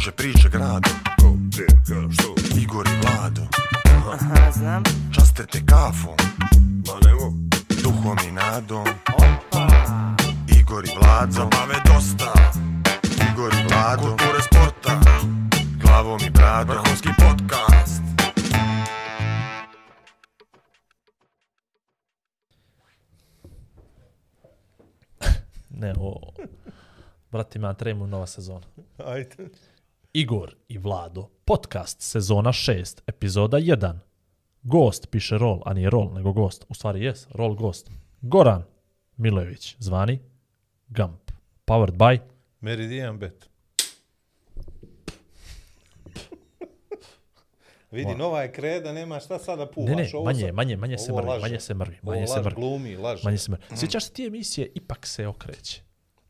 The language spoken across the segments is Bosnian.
kruže priče grado Ko, gdje, ka, što? Igor i Vlado Aha, znam. Časte te kafom Ma nemo. Duhom i nadom Opa. Igor i Vlado Zabave dosta Igor i Vlado Kulture sporta Glavom i bradom Vrhunski podcast Ne, o... Brati, ima tremu nova sezona. Ajde. Igor i Vlado, podcast, sezona 6, epizoda 1. Gost piše rol, a nije rol, nego gost. U stvari jes, rol gost. Goran Milojević, zvani Gump. Powered by Meridian Bet. Vidi, nova je kreda, nema šta sada puvaš. Ne, ne, ovo manje, sad- manje, manje se ovo mrvi, laže. manje se mrvi, Ovo manje se laž, mrvi. glumi, laže. Manje se mrvi. Sjećaš se tije emisije, ipak se okreće.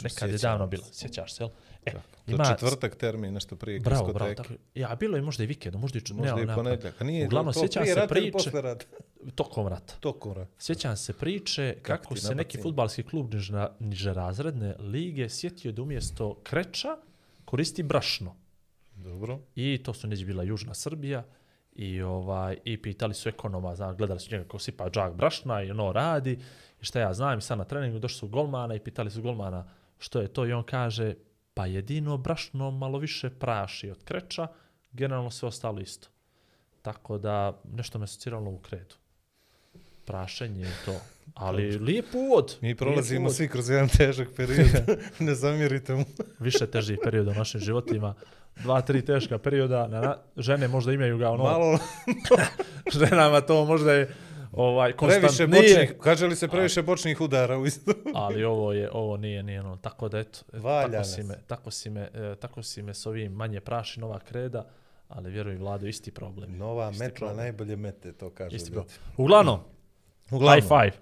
Nekad je davno se. bilo, sjećaš se, jel? E, To ima... četvrtak termin, nešto prije Bravo, diskoteke. bravo, tako. Ja, bilo je možda i vikendom, možda i ču... Možda ne, i ne, ponedjeljak. A nije Uglavnom, to sjećam se rata priče, rata? tokom rata. Tokora. Sjećam se priče kako, se neki futbalski klub niže, niže razredne lige sjetio da umjesto kreča koristi brašno. Dobro. I to su neđe bila Južna Srbija i ovaj i pitali su ekonoma, znam, gledali su njega kako sipa džak brašna i ono radi i šta ja znam i sad na treningu došli su golmana i pitali su golmana što je to i on kaže pa jedino brašno malo više praši od kreča, generalno sve ostalo isto. Tako da nešto me asociralo u kredu. Prašenje i to. Ali lijep uvod. Mi prolazimo uvod. svi kroz jedan težak period. ne zamjerite mu. više težih perioda u našim životima. Dva, tri teška perioda. Na, na, žene možda imaju ga ono... Malo ženama to možda je ovaj previše bočnih, kaže li se previše bočnih udara u isto? ali ovo je ovo nije nije ono tako da eto Valja tako si me tako si me e, tako si me s ovim manje praši nova kreda ali vjeruj Vlado isti problem Nova Isti metla problem. najbolje mete, to kaže. isti ljudi. problem uglavnom high five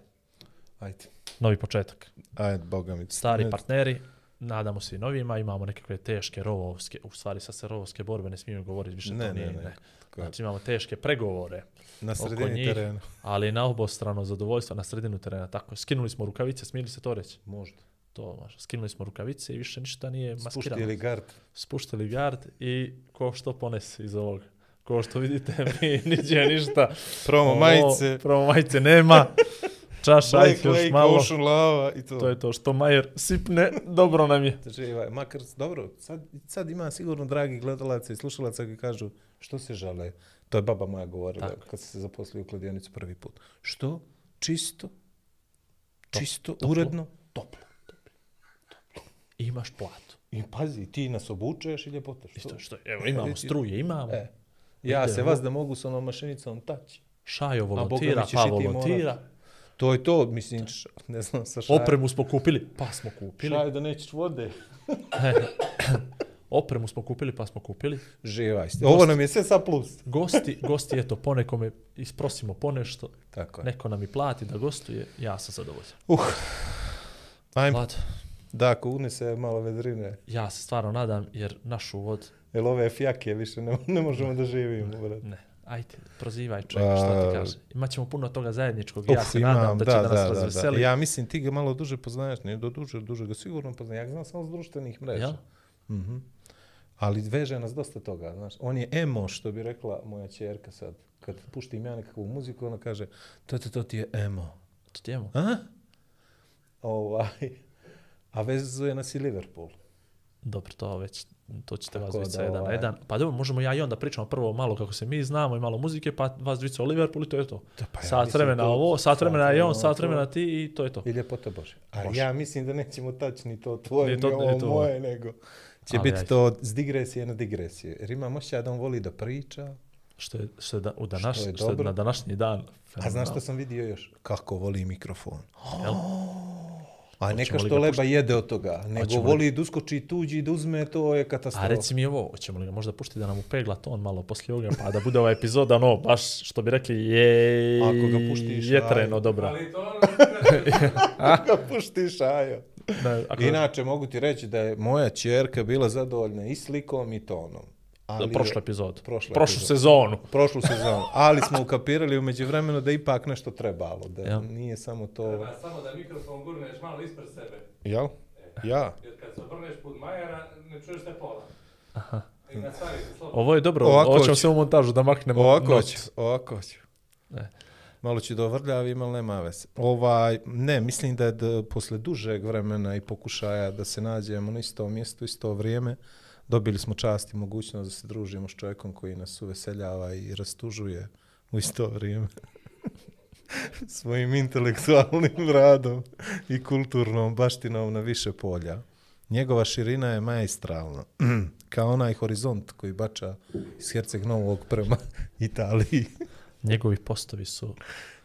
Ajde. novi početak Ajde, boga mi. stari Ne- partneri nadamo se i novima imamo nekakve teške rovovske u stvari sa se rovovske borbe ne smijemo govoriti više Ne, to ne, nije ne. ne. Znači imamo teške pregovore Na sredini njih. terena. ali na obostrano zadovoljstvo na sredinu terena. Tako je. Skinuli smo rukavice, smijeli se to reći? Možda. To može. Skinuli smo rukavice i više ništa nije maskirano. Spuštili gard. Spuštili gard i ko što ponese iz ovoga. Ko što vidite, mi niđe ništa. Promo Ovo, majice. Promo majice nema. Čaša, Black ajde još Lake, malo. Ocean Lava i to. To je to što Majer sipne, dobro nam je. Ovaj, makar, dobro, sad, sad ima sigurno dragi gledalaca i slušalaca koji kažu što se žale. To je baba moja govorila Tako. kad se zaposlio u kladionicu prvi put. Što? Čisto? Čisto? toplo. Uredno? Toplo. I imaš platu. I pazi, ti nas obučuješ i ljepota. Što? Isto što, evo, imamo struje, imamo. E, ja Ide, se vas da mogu s onom mašinicom taći. Šajo volontira, pa volontira. To je to, mislim, š- ne znam, sa šaj. Opremu smo kupili, pa smo kupili. Šaj da nećeš vode. Opremu smo kupili, pa smo kupili. Živaj ste. Ovo nam je sve sa plus. Gosti, gosti, eto, ponekome isprosimo ponešto, Tako je. neko nam i plati da gostuje, ja sam zadovoljan. Uh. Ajmo. Vlad, Da, ako unese malo vedrine. ja se stvarno nadam, jer naš uvod, Jel ove fjake više ne, ne možemo da živimo, brat. ne, ajde, prozivaj čovjek, šta ti kaže. Imaćemo puno toga zajedničkog, ja se nadam da će da, nas da, razveseli. Ja mislim ti ga malo duže poznaješ, ne do duže, duže ga sigurno poznaješ. Ja ga znam samo s društvenih mreža. Jel? Mhm. Ali veže nas dosta toga, znaš. On je emo, što bi rekla moja čerka sad. Kad puštim ja nekakvu muziku, ona kaže, to, to, to ti je emo. To ti imamo. A? Ovaj. A vezuje nas i Liverpool. Dobro, to već, to ćete vas Tako dvica da, jedan na ovaj- jedan. Pa dobro, možemo ja i onda pričamo prvo malo kako se mi znamo i malo muzike, pa vas dvica o Liverpoolu i to je to. Da, pa ja sat vremena to- ovo, sat vremena je on, sat vremena ti i to je to. I ljepota Bože. A Može. ja mislim da nećemo taći ni to tvoje, Ni ovo ni to. moje, nego će Ali biti ajde. to s digresije na digresije. Jer imam osjećaj da on voli da priča. Što je, što je, da, u današ, Što je je, što je dobro. na današnji dan. A znaš što sam vidio još? Kako voli mikrofon. Jel? A neka Hoćemo li što leba puštati? jede od toga, nego Hoćemo li- voli da uskoči tuđi i da uzme, to je katastrofa. A reci mi ovo, hoćemo li ga možda puštiti da nam upegla ton malo poslije ovoga, pa da bude ova epizoda, ono, baš što bi rekli, je Ako ga puštiš, jetreno aj. dobra. Ali to Ga pušti šajo. Da, ako, Inače, mogu ti reći da je moja čerka bila zadovoljna i slikom i tonom. Ali prošlu epizodu. Prošlu Prošlu epizodu. sezonu. prošlu sezonu. Ali smo ukapirali umeđu vremenu da ipak nešto trebalo. Da Jel? nije samo to... treba samo da mikrofon gurneš malo ispred sebe. Jel? Ja. Jer kad se obrneš put Majera, ne čuješ te pola. Ovo je dobro, Ovako ovo ćemo hoću. sve u montažu da maknemo. Ovako not. ću, ovako ću. Ne. Malo će dovrljavi, ali nema veze. Ovaj, ne, mislim da je da, posle dužeg vremena i pokušaja da se nađemo na isto mjesto, isto vrijeme, dobili smo čast i mogućnost da se družimo s čovjekom koji nas uveseljava i rastužuje u isto vrijeme. Svojim intelektualnim radom i kulturnom baštinom na više polja. Njegova širina je majestralna, kao onaj horizont koji bača iz Herceg Novog prema Italiji. Njegovi postovi su,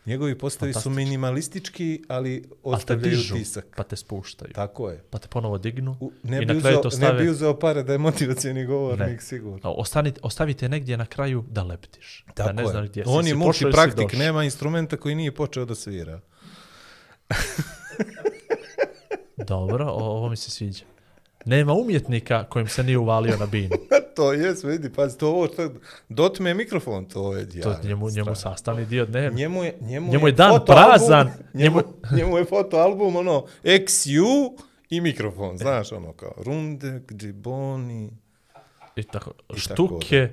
Njegovi postavi su minimalistički, ali ostavljaju dižu, utisak. pa te spuštaju. Tako je. Pa te ponovo dignu U, ne, i bi na kraju uzeo, to ne stave... bi uzeo pare da je motivacijeni govornik, Ne. sigurno. Ostanite, ostavite negdje na kraju da leptiš. Tako da ne je. znaš gdje. On Si je si multipraktik, došao. nema instrumenta koji nije počeo da svira. Dobro, o- ovo mi se sviđa. Nema umjetnika kojim se nije uvalio na binu. to je, vidi, pazi, to ovo, to, dotme mikrofon, to je To djavno. je njemu, njemu sastavni dio dnevno. Njemu je, njemu, Njemu je dan fotoalbum- prazan. Njemu, Njemu- njemu je fotoalbum, ono, XU i mikrofon, znaš, ono, kao Rundek, Džiboni, I tako, tako štuke,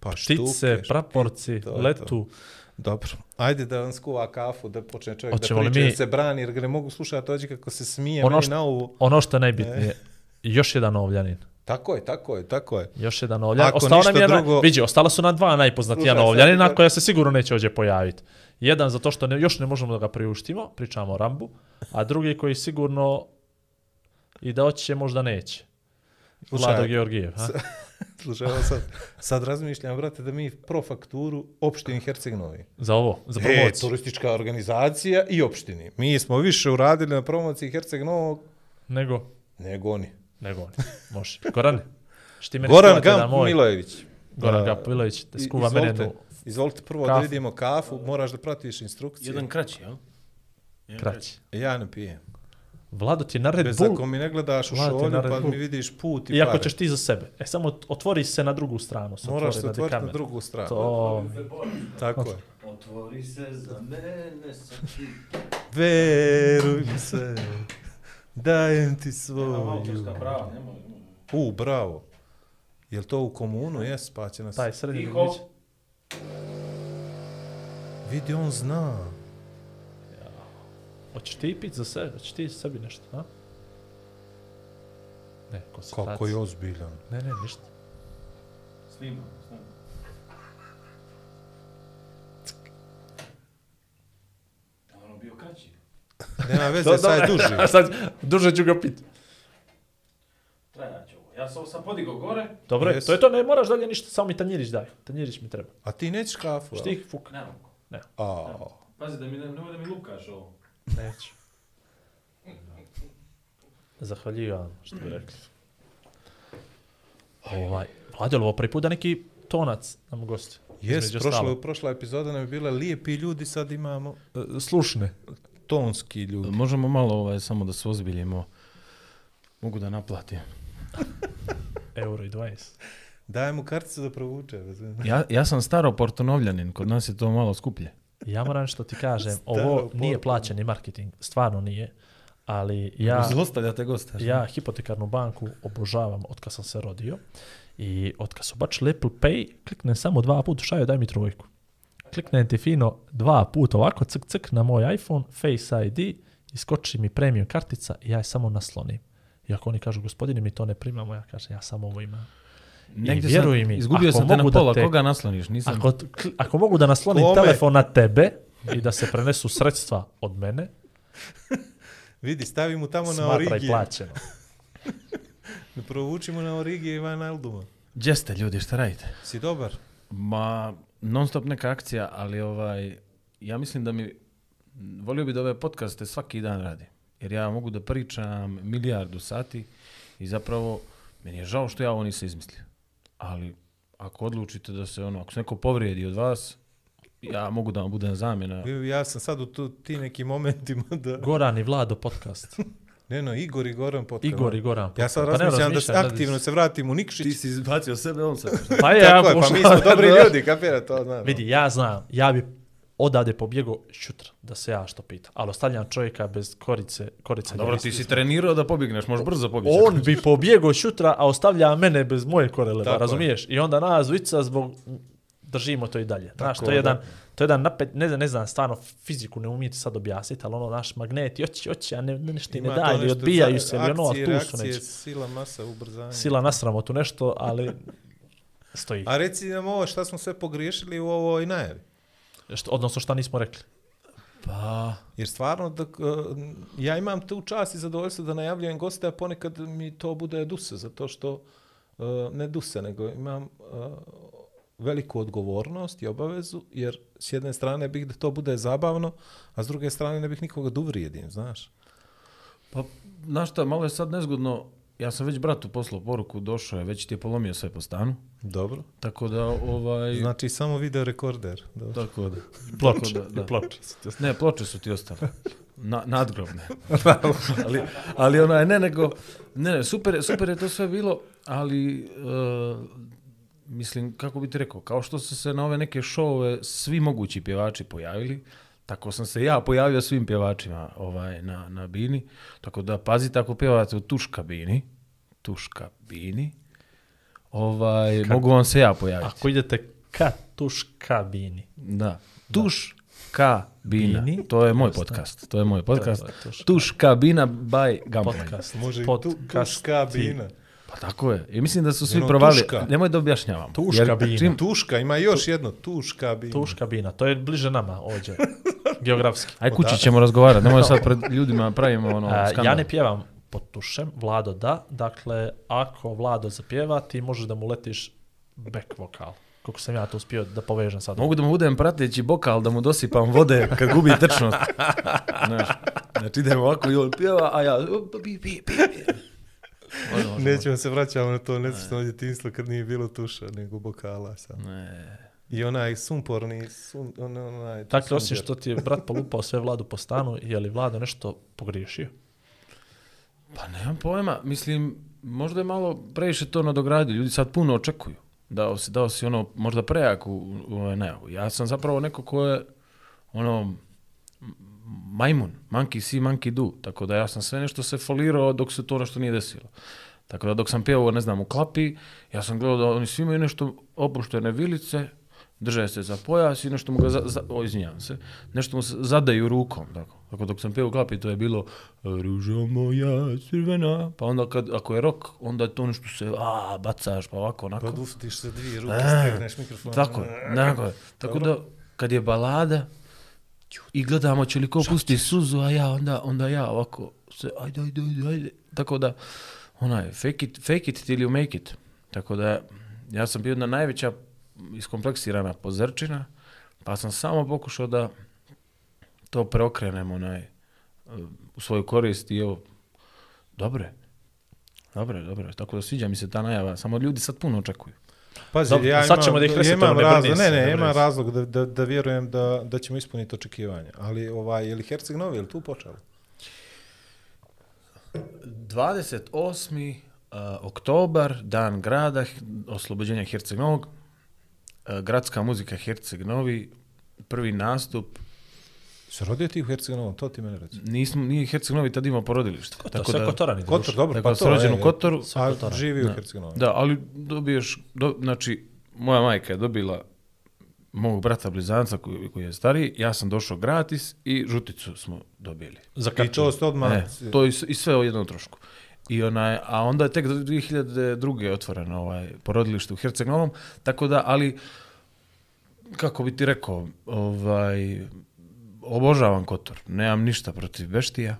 pa ptice, štuke, praporci, to je to. letu. Dobro. Ajde da vam skuva kafu, da počne čovjek Hoćemo da priča, mi- da se brani, jer ga ne mogu slušati ođe kako se smije Ono meni što- na ovo. Ono što je najbitnije, još jedan ovljanin. Tako je, tako je, tako je. Još jedan ovljanin. Ako Ostao nam je, drugo... vidi, ostala su nam dva najpoznatija Slušaj, sad ovljanina ti- koja se sigurno neće ovdje pojaviti. Jedan zato što ne, još ne možemo da ga priuštimo, pričamo o Rambu, a drugi koji sigurno i da hoće možda neće. Slušaj, Vlado Georgijev. Ha? Slušaj, sad, sad razmišljam, brate, da mi pro fakturu opštini Herceg Novi. Za ovo, za E, promociju. turistička organizacija i opštini. Mi smo više uradili na promociji Herceg Novog Nego, nego oni. Nego oni. Može. Gorane, što ti Goran skuvate Gamp jedan moj? Milojević. Goran Gamp Milojević, da i- skuva mene jednu Izvolite prvo kafu. da vidimo kafu, moraš da pratiš instrukcije. Jedan kraći, jel? Jedan kraći. Ja ne pijem. Vlado ti je na Red Bez Bull, ako mi ne gledaš u šolju, pa Bull. mi vidiš put i iako pare. ćeš ti za sebe. E, samo otvori se na drugu stranu. se Moraš se otvori otvoriti na drugu stranu. To, Tako je. Otvori se za mene, sam ti. Veruj mi se, dajem ti svoju. autorska prava, nemoj. U, bravo. Jel to u komunu? Jes, pa će nas... taj srednji Tiho. bić. Vidi, on zna. Hoćeš ti pit za sebe? Hoćeš ti sebi nešto, a? Ne, koncentracija. Kako je ozbiljan. Ne, ne, ništa. Snima, snima. Da ono bio kraći. Nema veze, sad je duži. A sad, duže ću ga pit. Ovo. Ja sam sam podigao gore. Dobro, Jes. to je to, ne moraš dalje ništa, samo mi tanjirić daj. Tanjirić mi treba. A ti nećeš kafu? Štih, fuk. Nemam ko. A, Pazi da mi ne, nemoj da mi lukaš ovo. Neću. Zahvaljivam, što bi rekli. Ovaj, Vlade, ovo prvi put da neki tonac nam gosti. jes, prošla, prošla epizoda nam je bila lijepi ljudi, sad imamo E, Slušne. Tonski ljudi. Možemo malo ovaj, samo da se ozbiljimo. Mogu da naplatim. Euro i 20. Daj mu karticu da provuče. Ja, ja sam staro portonovljanin, kod nas je to malo skuplje. Ja moram što ti kažem, Staro ovo porno. nije plaćeni marketing, stvarno nije, ali ja, Zlostavljate gosta. ja hipotekarnu banku obožavam od kad sam se rodio i od kad su bačili Apple Pay, kliknem samo dva puta, šajo daj mi trojku. Kliknem ti fino dva puta ovako, cik cik na moj iPhone, Face ID, iskoči mi premium kartica i ja je samo naslonim. I ako oni kažu, gospodine, mi to ne primamo, ja kažem, ja samo ovo imam. Negdje I vjeruj sam, mi, izgubio ako sam te na mogu da pola, te- koga nasloniš? Nisam... Ako, ako mogu da naslonim Kome? telefon na tebe i da se prenesu sredstva od mene, Vidi, stavi mu tamo na smatraj origije. plaćeno. Ne provuči mu na origije Ivan Alduma. Gdje ste ljudi, šta radite? Si dobar? Ma, non stop neka akcija, ali ovaj, ja mislim da mi, volio bi da ove podcaste svaki dan radi. Jer ja mogu da pričam milijardu sati i zapravo, meni je žao što ja ovo nisam izmislio. Ali, ako odlučite da se ono, ako se neko povrijedi od vas, ja mogu da vam budem zamjena. Ja sam sad u tu, ti nekim momentima da... Goran i Vlado podcast. Ne, no, Igor i Goran podcast. Igor i Goran Ja sad. Pa razmišljam da se aktivno se vratim u Nikšić. si izbacio sebe, on se... Pa je, ja je, pa mi smo dobri da- ljudi, kapira to, znam. Vidi, ja znam, ja bi odavde pobjegao šutra, da se ja što pita. Ali ostavljam čovjeka bez korice, korice. Dobro, ti si trenirao da pobjegneš, možeš brzo pobjeći. On bi pobjegao šutra, a ostavlja mene bez moje korele, je. razumiješ? I onda nas zbog držimo to i dalje. Znaš, Tako to je je, jedan, da. to je jedan napet, ne znam, ne znam, stvarno fiziku ne umijete sad objasniti, ali ono naš magnet, hoći, hoći, a ne, ne, nešto ne Ima to da, ili nešto odbijaju za- se, ili ono, akcije, tu su reakcije, neće. Sila, masa, ubrzanje. Sila na sramotu nešto, ali stoji. A reci nam ovo šta smo sve pogriješili u ovoj najavi. Što, odnosno šta nismo rekli. Pa, Jer stvarno, da, ja imam tu čast i zadovoljstvo da najavljujem goste, a ponekad mi to bude duse, zato što, uh, ne duse, nego imam uh, veliku odgovornost i obavezu, jer s jedne strane bih da to bude zabavno, a s druge strane ne bih nikoga da uvrijedim, znaš. pa, znaš šta, malo je sad nezgodno, ja sam već bratu poslao poruku, došao je, već ti je polomio sve po stanu, Dobro. tako da, ovaj... Znači, samo video rekorder. Dobro. Tako da. Ploče, tako da, da. ploče. Ne, ploče su ti ostale. Na, nadgrobne. ali, ali onaj, ne, nego, ne, ne, super, je- super je to sve bilo, ali, uh, mislim, kako bi ti rekao, kao što su se na ove neke šove svi mogući pjevači pojavili, tako sam se ja pojavio svim pjevačima ovaj, na, na bini, tako da pazite ako pjevate u tuš kabini, tuš kabini, ovaj, mogu vam se ja pojaviti. Ako idete ka tuš kabini. Da. Tuš kabina. Bini. To je moj podcast. To je moj podcast. to je Tuš Tuš kabina by Gunplay. Podcast. Može i tu, podcast. tuška bina. Pa tako je. I mislim da su svi provali. tuška. Nemoj da objašnjavam. Tuška Jer bina. Čim, Tuška, ima još jedno, tuška bina. Tuš kabina. To je bliže nama ovdje. Geografski. aj kući ćemo razgovarati. Nemoj sad pred ljudima pravimo ono skandal. ja ne pjevam pod tušem, Vlado da. Dakle, ako Vlado zapjeva, ti možeš da mu letiš back vokal. Koliko sam ja to uspio da povežem sad. Mogu da mu budem prateći bokal, da mu dosipam vode kad gubi tečnost. Znaš, znači idemo ovako i on pjeva, a ja... Pi, pi, pi, pi. Može, može, Nećemo se vraćamo na to nesrećno djetinstvo kad nije bilo tuša, nego bokala sam. Ne. I onaj sumporni, sun, on, onaj... Dakle, osim što ti je brat polupao sve Vladu po stanu, je li Vlado nešto pogriješio? Pa nemam pojma, mislim, možda je malo previše to nadogradio, ljudi sad puno očekuju. Dao si, dao si ono, možda prejak u, u najavu. Ja sam zapravo neko ko je, ono, majmun, monkey see, monkey do. Tako da ja sam sve nešto se folirao dok se to nešto nije desilo. Tako da dok sam pjevao, ne znam, u klapi, ja sam gledao da oni svi imaju nešto opuštene vilice, drže se za pojas i nešto mu ga, za, za, o, izvinjavam se, nešto mu se zadaju rukom. Tako, tako dok sam pjevao u klapi, to je bilo ruža moja crvena, pa onda kad, ako je rok, onda je to nešto se, a, bacaš, pa ovako, onako. Pa duftiš se dvije ruke, A, stegneš mikrofon. Tako tako. Tako da, kad je balada, i gledamo će li ko pusti suzu, a ja onda, onda ja ovako se, ajde, ajde, ajde, ajde. Tako da, onaj, fake it, fake it till you make it. Tako da, ja sam bio jedna najveća iskompleksirana pozerčina, pa sam samo pokušao da to preokrenem onaj, u svoju korist i evo, dobre, dobre, dobre. Tako da sviđa mi se ta najava, samo ljudi sad puno očekuju. Pazi, Dobro, ja sad imam, ćemo da ih resetujemo, imam ne razlog, ne, ne ne, imam razlog da, da, da vjerujem da, da ćemo ispuniti očekivanja. Ali ovaj, je li Herceg Novi, je li tu počelo? 28. Uh, oktobar, dan grada, oslobođenja Herceg Novog, uh, gradska muzika Herceg Novi, prvi nastup, Se rodio ti u Herceg Novom, to ti mene reci. nismo, nije Herceg Novi tad imao porodilište. To sve kotorani. Kotor, dobro, Dakle, pa to. rođen e, u Kotoru. A Kotora. živi u Da. Herceg Novom. Da, ali dobiješ, do, znači, moja majka je dobila mog brata blizanca koji, koji je stariji, ja sam došao gratis i žuticu smo dobili. Za I to ste odmah... E, to i, i sve o jednom trošku. I onaj, a onda je tek 2002. otvoreno ovaj porodilište u Herceg Novom, tako da, ali kako bi ti rekao, ovaj obožavam Kotor. Nemam ništa protiv Beštija.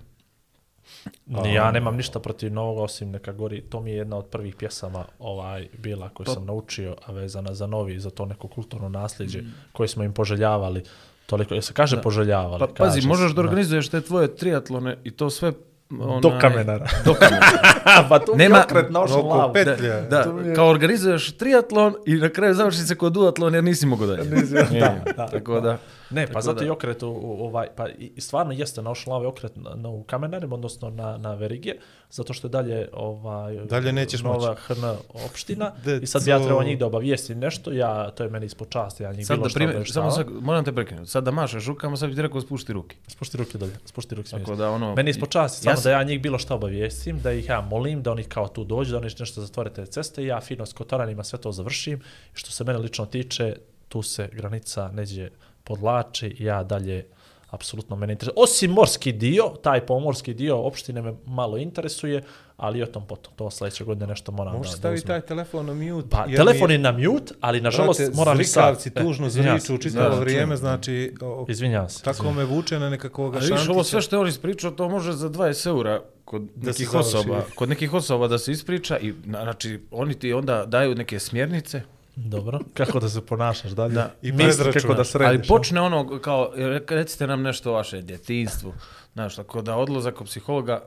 Ni ja nemam ništa protiv novog osim neka gori. To mi je jedna od prvih pjesama ovaj bila koju sam naučio, a vezana za novi, za to neko kulturno nasljeđe koje smo im poželjavali. Toliko, je se kaže poželjavali? Pa pazi, kaže možeš da organizuješ te tvoje triatlone i to sve onaj, Do kamenara. Do kamenara. pa tu Nema- mi je okret na ošom oko lavu. pet- Da, Petlja. da, kao organizuješ triatlon i na kraju završi se kod duatlon jer nisi mogao dalje. da, da, Tako da, Ne, pa zato da- i okret u, u- ovaj, pa i stvarno jeste našao ovaj okret na, na u kamenarima, odnosno na, na verige, zato što je dalje ovaj, Dalje nećeš nova HN opština i sad ja trebao njih da obavijestim nešto, ja, to je meni ispod časti, ja njih Sad bilo da obavještavam. samo sad, moram te prekinuti. Sad da mašeš rukama, sad bi ti rekao spušti ruke. Spušti ruke dolje, spušti ruke smiješ. Tako da ono... Meni ispod časti, ja samo sam- da ja njih bilo šta obavijestim, da ih ja molim, da oni kao tu dođu, da oni nešto zatvore te ceste i ja fino s kotaranima sve to završim. I što se mene lično tiče, tu se granica neđe podlači ja dalje apsolutno mene interesuje. Osim morski dio, taj pomorski dio opštine me malo interesuje, ali o tom potom. To sledeće godine nešto moram Možeš da, staviti uzmem. taj telefon na mute. Pa, telefon mi je na mute, ali nažalost brate, moram i sad. zrikavci E, tužno izvinjavam zriču čitavo Da, vrijeme, znači o, Izvinjavam se. tako me vuče na nekakvog A vidiš, ovo šantića. sve što je on ispričao, to može za 20 eura kod Da nekih osoba, kod nekih osoba da se ispriča i na- znači oni ti onda daju neke smjernice, Dobro. Kako da se ponašaš dalje? Da. I Misli kako predračunaš. da središ. ali počne ono kao re- recite nam nešto o vašem djetinjstvu. Znaš, tako da odlazak kod psihologa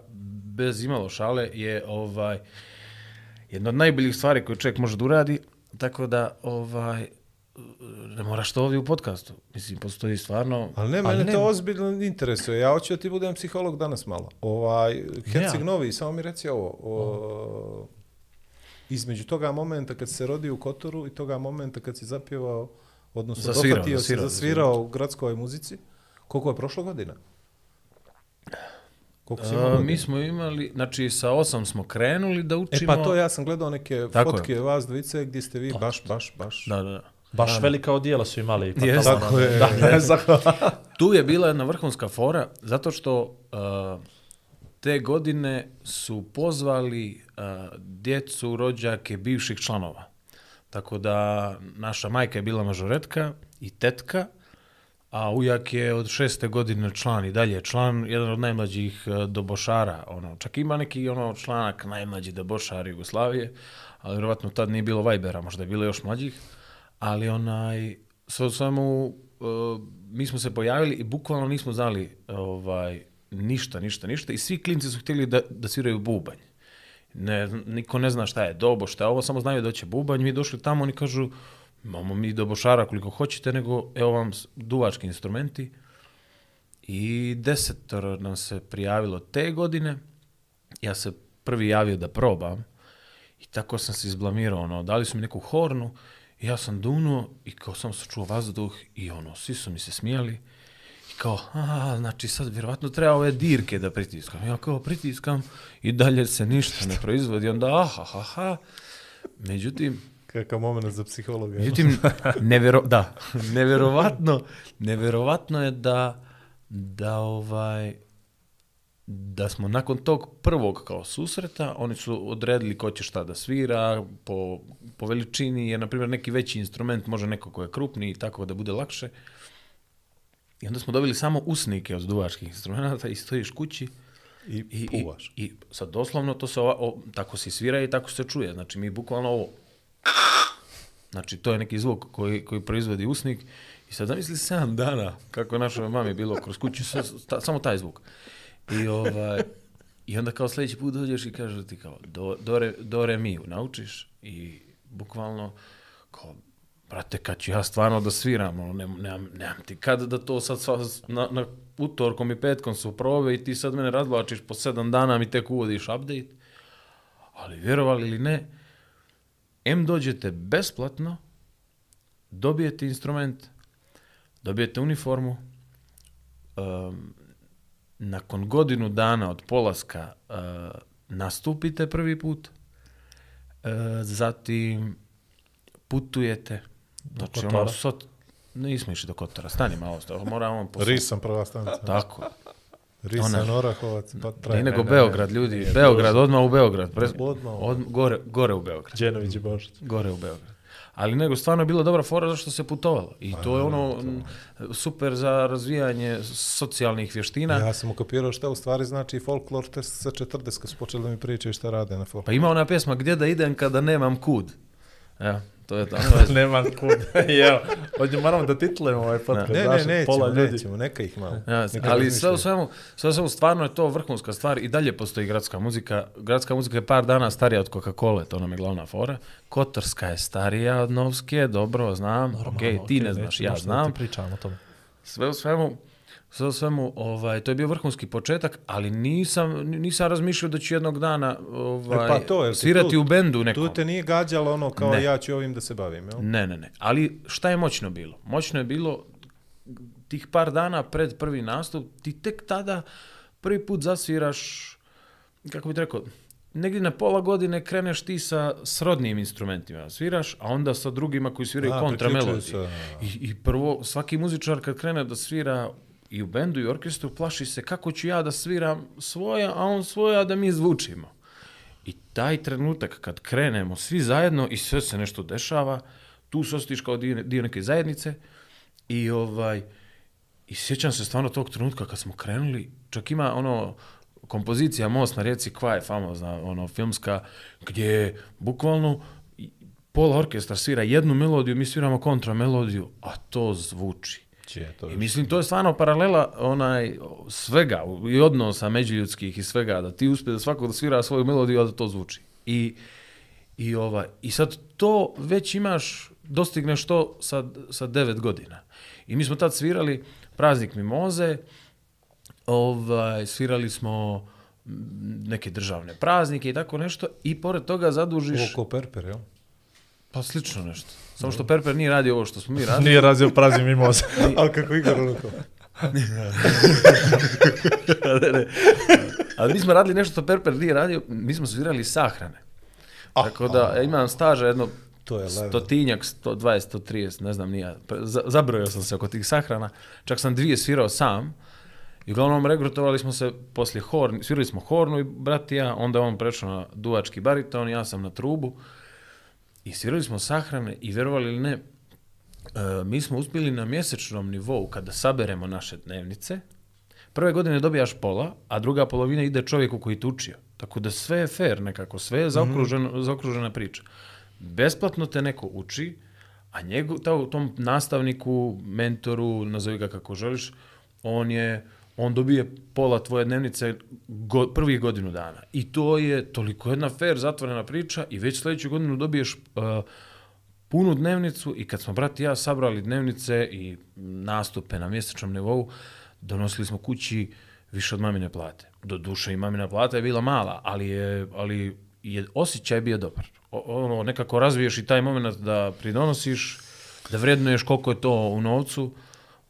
bez imalo šale je ovaj jedna od najboljih stvari koje čovjek može da uradi, tako da ovaj ne moraš to ovdje u podcastu. Mislim, postoji stvarno... Ali ne, mene ne- to ozbiljno interesuje. Ja hoću da ti budem psiholog danas malo. Ovaj, Herceg Ja. Novi, samo mi reci ovo. O, između toga momenta kad se rodio u Kotoru i toga momenta kad si zapjevao, odnosno Zasvirao, dohvatio se, zasvirao, zasvirao u gradskoj muzici, koliko je prošlo godina? Koliko si A, godina? mi smo imali, znači sa osam smo krenuli da E učimo. pa to ja sam gledao neke Tako je. fotke vas dvojice gdje ste vi baš, baš, baš. Da, da, da. Baš velika odijela su imali. Pa Tako je. Da, ne, zahvala. Tu je bila jedna vrhunska fora, zato što uh, te godine su pozvali a, djecu, rođake bivših članova. Tako da naša majka je bila mažoretka i tetka, a ujak je od šeste godine član i dalje je član, jedan od najmlađih e, dobošara. Ono, čak ima neki ono članak najmlađi dobošar Jugoslavije, ali vjerovatno tad nije bilo Vibera, možda je bilo još mlađih. Ali onaj, sve u svemu, uh, mi smo se pojavili i bukvalno nismo znali ovaj, ništa, ništa, ništa i svi klinci su htjeli da, da sviraju bubanj. Ne, niko ne zna šta je dobo, šta je ovo, samo znaju da će bubanj. Mi došli tamo, oni kažu, imamo mi dobošara koliko hoćete, nego evo vam duvački instrumenti. I desetoro nam se prijavilo te godine. Ja se prvi javio da probam. I tako sam se izblamirao, ono, dali su mi neku hornu, ja sam dunuo i kao sam se čuo vazduh i ono, svi su mi se smijali. Kao, a, znači sad vjerovatno treba ove dirke da pritiskam. Ja kao pritiskam i dalje se ništa ne proizvodi. Onda, aha, ha, ha. Međutim, Kakav moment za psihologa. Međutim, nevjero, da, nevjerovatno, nevjerovatno je da, da ovaj, da smo nakon tog prvog kao susreta, oni su odredili ko će šta da svira, po, po veličini, jer na primjer neki veći instrument može neko ko je krupniji i tako da bude lakše. I onda smo dobili samo usnike od duvačkih instrumenta i stojiš kući I, i, puvaš. I, I sad doslovno to se ova, o, tako se svira i tako se čuje. Znači mi bukvalno ovo... Znači to je neki zvuk koji, koji proizvodi usnik. I sad zamisli 7 dana kako je našoj mami bilo kroz kuću, sve, ta, samo taj zvuk. I, ovaj, I onda kao sljedeći put dođeš i kaže ti kao do, do, re, do re mi naučiš i bukvalno kao brate, kad ću ja stvarno da sviram, ono, nemam, nemam, nemam ti kad da to sad sva, na, na utorkom i petkom su probe i ti sad mene razvlačiš po sedam dana mi tek uvodiš update. Ali vjerovali ili ne, M dođete besplatno, dobijete instrument, dobijete uniformu, um, nakon godinu dana od polaska uh, nastupite prvi put, uh, zatim putujete, znači ono, sot, nismo išli do Kotora, stani malo, moramo po Ris sam prva stanica. Tako. Risan, Ona- Orahovac, pa traje. Ne, nego ne, ne, Beograd, ljudi. Beograd, odmah u Beograd. Pre... Odmah. Od, gore, gore u Beograd. Đenović i Božić. Gore u Beograd. Ali nego stvarno je bila dobra fora zašto se putovalo. I to je ono m, super za razvijanje socijalnih vještina. Ja sam ukapirao šta u stvari znači folklor test sa 40 kad su počeli da mi pričaju šta rade na folklor. Pa ima ona pjesma Gdje da idem kada nemam kud. Ja, to je to. Nemam kud. Evo, ovdje moramo da titlujemo ovaj podcast. Ne, znaš, ne, pola nećemo, ljudi. nećemo, neka ih malo. Ja, Neka ali sve u svemu, sve u svemu stvarno je to vrhunska stvar i dalje postoji gradska muzika. Gradska muzika je par dana starija od Coca-Cola, to nam je glavna fora. Kotorska je starija od Novske, dobro, znam, Normalno, okej, ti okej, ne znaš, ja znam. ti pričam o tome. sve u svemu, sve svemu, ovaj, to je bio vrhunski početak, ali nisam, nisam razmišljao da ću jednog dana ovaj, E, pa to, jel ti svirati tu- u bendu nekom. Tu te nije gađalo ono kao Ne. ja ću ovim da se bavim, jel? Ne, ne, ne. Ali šta je moćno bilo? Moćno je bilo tih par dana pred prvi nastup, ti tek tada prvi put zasviraš, kako bih rekao, negdje na pola godine kreneš ti sa srodnim instrumentima, sviraš, a onda sa drugima koji sviraju A, kontra priključuju melodije. se, I, I prvo, svaki muzičar kad krene da svira i u bendu i u orkestru, plaši se kako ću ja da sviram svoja, a on svoja da mi zvučimo. I taj trenutak kad krenemo svi zajedno i sve se nešto dešava, tu se ostiš kao dio, dio neke zajednice i ovaj i sjećam se stvarno tog trenutka kad smo krenuli, čak ima ono kompozicija Most na rijeci Kva je famozna, ono filmska, gdje bukvalno pola orkestra svira jednu melodiju, mi sviramo kontra melodiju, a to zvuči. Čije, to I mislim, to je stvarno paralela onaj, svega, i odnosa međuljudskih i svega, da ti uspije da svako da svira svoju melodiju, a da to zvuči. I, i, ova, I sad to već imaš, dostigneš to sa, sa devet godina. I mi smo tad svirali praznik Mimoze, ovaj, svirali smo m, neke državne praznike i tako nešto i pored toga zadužiš... Ovo ko perper, jel? Pa slično nešto. Samo što Perper nije radio ovo što smo mi radili. Nije razio prazni mimoza. Ali kako Igor ono to? ne, ne. Ali mi smo radili nešto što Perper nije radio, mi smo svirali sahrane. Tako da ja imam staža jedno To je level. stotinjak, 120, 130, ne znam nija. Za- Zabrojao sam se oko tih sahrana. Čak sam dvije svirao sam. I uglavnom regrutovali smo se poslije horn, svirali smo hornu i brat i ja, onda je on prešao na duvački bariton, ja sam na trubu. I svirali smo sahrane i vjerovali ili ne, e, mi smo uspjeli na mjesečnom nivou kada saberemo naše dnevnice, prve godine dobijaš pola, a druga polovina ide čovjeku koji te učio. Tako da sve je fair nekako, sve je zaokruženo, zaokružena priča. Besplatno te neko uči, a njegu, ta, tom nastavniku, mentoru, nazovi ga kako želiš, on je on dobije pola tvoje dnevnice go, prvih godinu dana. I to je toliko jedna fair, zatvorena priča i već sljedeću godinu dobiješ uh, punu dnevnicu i kad smo brat i ja sabrali dnevnice i nastupe na mjesečnom nivou, donosili smo kući više od mamine plate. Do duše i mamina plata je bila mala, ali je, ali je osjećaj bio dobar. O, ono, nekako razviješ i taj moment da pridonosiš, da vrednuješ koliko je to u novcu.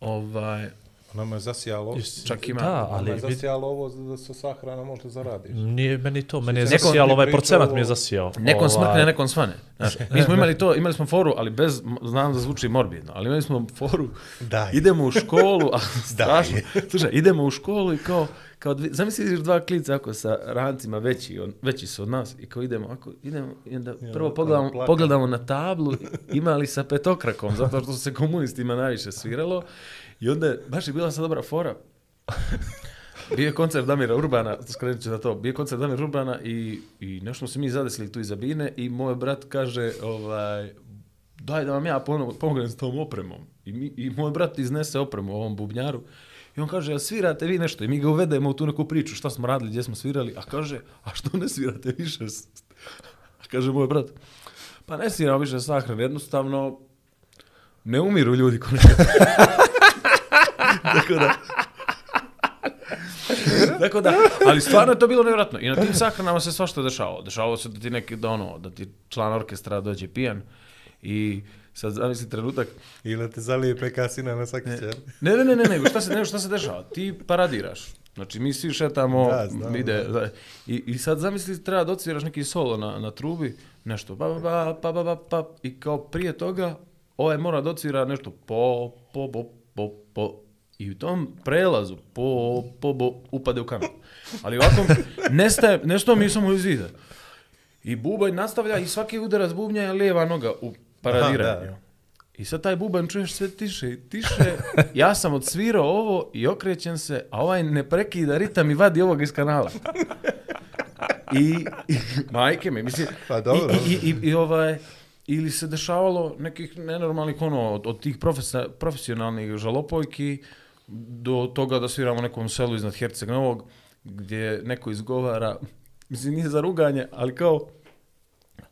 Ovaj, Nama je zasijalo. čak ima... Da, ali je vidi- zasijalo ovo za da se sahrana možda zaradiš. Nije meni to, meni je Neko- zasijalo, ovaj procenat mi je zasijao. Nekom Ovaj, smrkne, nekom svane. Znaš, mi smo imali to, imali smo foru, ali bez, znam da zvuči morbidno, ali imali smo foru, Daj. idemo u školu, a strašno, slušaj, idemo u školu i kao, kao dvi, zamisli vidiš dva klica ako sa rancima veći, on, veći su od nas i kao idemo, ako idemo, i onda prvo ono, pogledamo, pogledamo na tablu, imali sa petokrakom, zato što se komunistima najviše sviralo i onda baš je bila sad dobra fora, Bio je koncert Damira Urbana, skrenut ću na to, bio je koncert Damira Urbana i, i nešto smo se mi zadesili tu iza bine i moj brat kaže, ovaj, daj da vam ja pomognem s tom opremom. I, mi, I moj brat iznese opremu ovom bubnjaru i on kaže, a svirate vi nešto? I mi ga uvedemo u tu neku priču, šta smo radili, gdje smo svirali, a kaže, a što ne svirate više? A kaže moj brat, pa ne sviramo više sahran, jednostavno ne umiru ljudi ko. Tako da, Tako da, ali stvarno je to bilo nevjerojatno. I na tim sahranama se svašta dešavalo. Dešavalo se da ti neki, da ono, da ti član orkestra dođe pijan i sad zamisli trenutak, Ili te zalijepe kasina na sakić, jel? ne, ne, ne, ne, nego šta se, nego šta se dešava? Ti paradiraš. Znači, mi svi šetamo, Da, znam, ide, da. I, I sad zamisli, treba da odsviraš neki solo na, na trubi, nešto, pa, pa, pa, pa, pa, pa, i kao prije toga, ovaj mora da odsvira nešto, po, po, po, po, po, i u tom prelazu, po, po, po, upade u kanal. Ali ovako, nestaje, nešto mi samo iz vida. I bubanj nastavlja i svaki udarac bubnja je lijeva noga u paradiranju. Aha. I sad taj bubanj čuješ sve tiše i tiše. Ja sam odsvirao ovo i okrećem se, a ovaj ne prekida ritam i vadi ovog iz kanala. I, i majke mi, mislim, Pa dobro. i, i, i, i ovaj, ili se dešavalo nekih nenormalnih ono, od, od tih profesa, profesionalnih žalopojki do toga da sviramo nekom selu iznad Herceg Novog, gdje neko izgovara, mislim nije za ruganje, ali kao,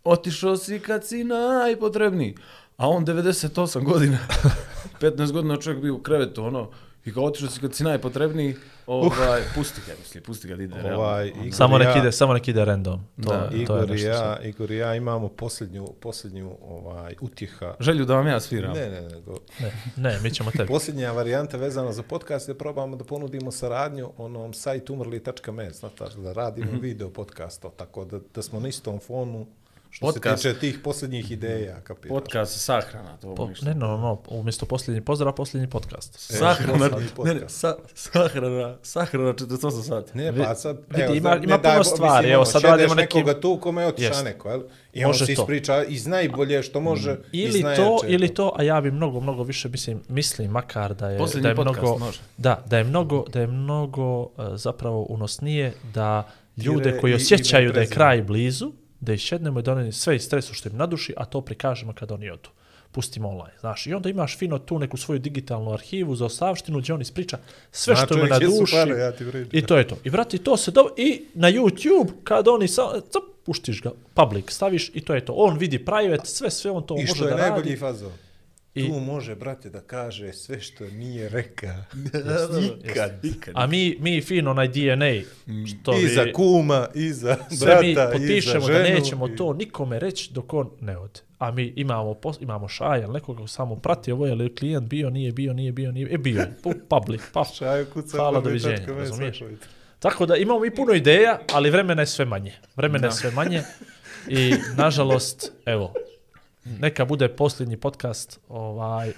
otišao si kad si najpotrebniji. A on 98 godina 15 godina čovjek bio u krevetu, ono, i kao otišao si kad si najpotrebniji, ovaj, pusti ga, misli, pusti ga da ide. Ovaj, Igor Samo nek ja- ide, samo nek ide random. To, Da, to je Igor i nešto ja, Igor i ja imamo posljednju, posljednju ovaj, utjeha. Želju da vam ja sviram. Ne, ne, nego Ne, ne, mi ćemo tebi. Posljednja varijanta vezana za podcast je da probamo da ponudimo saradnju onom sajtu umrli.me, znate, da radimo video podcast, tako da, da smo na istom fonu što Podcast. se tiče tih posljednjih ideja, kapiraš. Podcast sahrana, to Po, ne, no, no, umjesto posljednji pozdrav, posljednji podcast. Sahrana, posljednji ne, ne, podcast. sa, sahrana, sahrana 48 sati. Ne, pa sad, vidi, evo, ima- sad, ima ne puno stvari, evo, ono, sad radimo neki- nekoga tu kome je otiša neko, jel? I on se to. ispriča iz najbolje što može, iz Ili to, ili to, a ja bi mnogo, mnogo više mislim, mislim makar da je, Posljednji da je podcast, mnogo, može. da, da je mnogo, da je mnogo uh, zapravo unosnije da ljude koji osjećaju da je kraj blizu, da ih šednemo i oni sve iz stresu što im naduši, a to prikažemo kad oni odu. Pustimo online, znaš. I onda imaš fino tu neku svoju digitalnu arhivu za ostavštinu gdje on ispriča sve Zna što mu je na čovjek gdje su duši. pare, ja ti. I to je to. I vrati, to se dobro. I na YouTube, kad oni sa, cap, puštiš ga, public, staviš i to je to. On vidi private, sve, sve on to I što može je da najbolji radi. I- Tu može, brate, da kaže sve što nije reka. Ikad. Ikad. A mi, mi fino onaj DNA, što I za vi, kuma, i za sve mi brata, i za ženu. da nećemo i- to nikome reći dok on ne ode. A mi imamo, pos, imamo šajal, nekoga ko samo prati ovo, je li klijent bio, nije bio, nije bio, nije, e bio je, pu- public, pa. Šaju kuca. Hvala, doviđenja, razumiješ? Tako da imamo i puno ideja, ali vremena je sve manje. Vremena je sve manje i nažalost, evo, neka bude posljednji podcast, ovaj,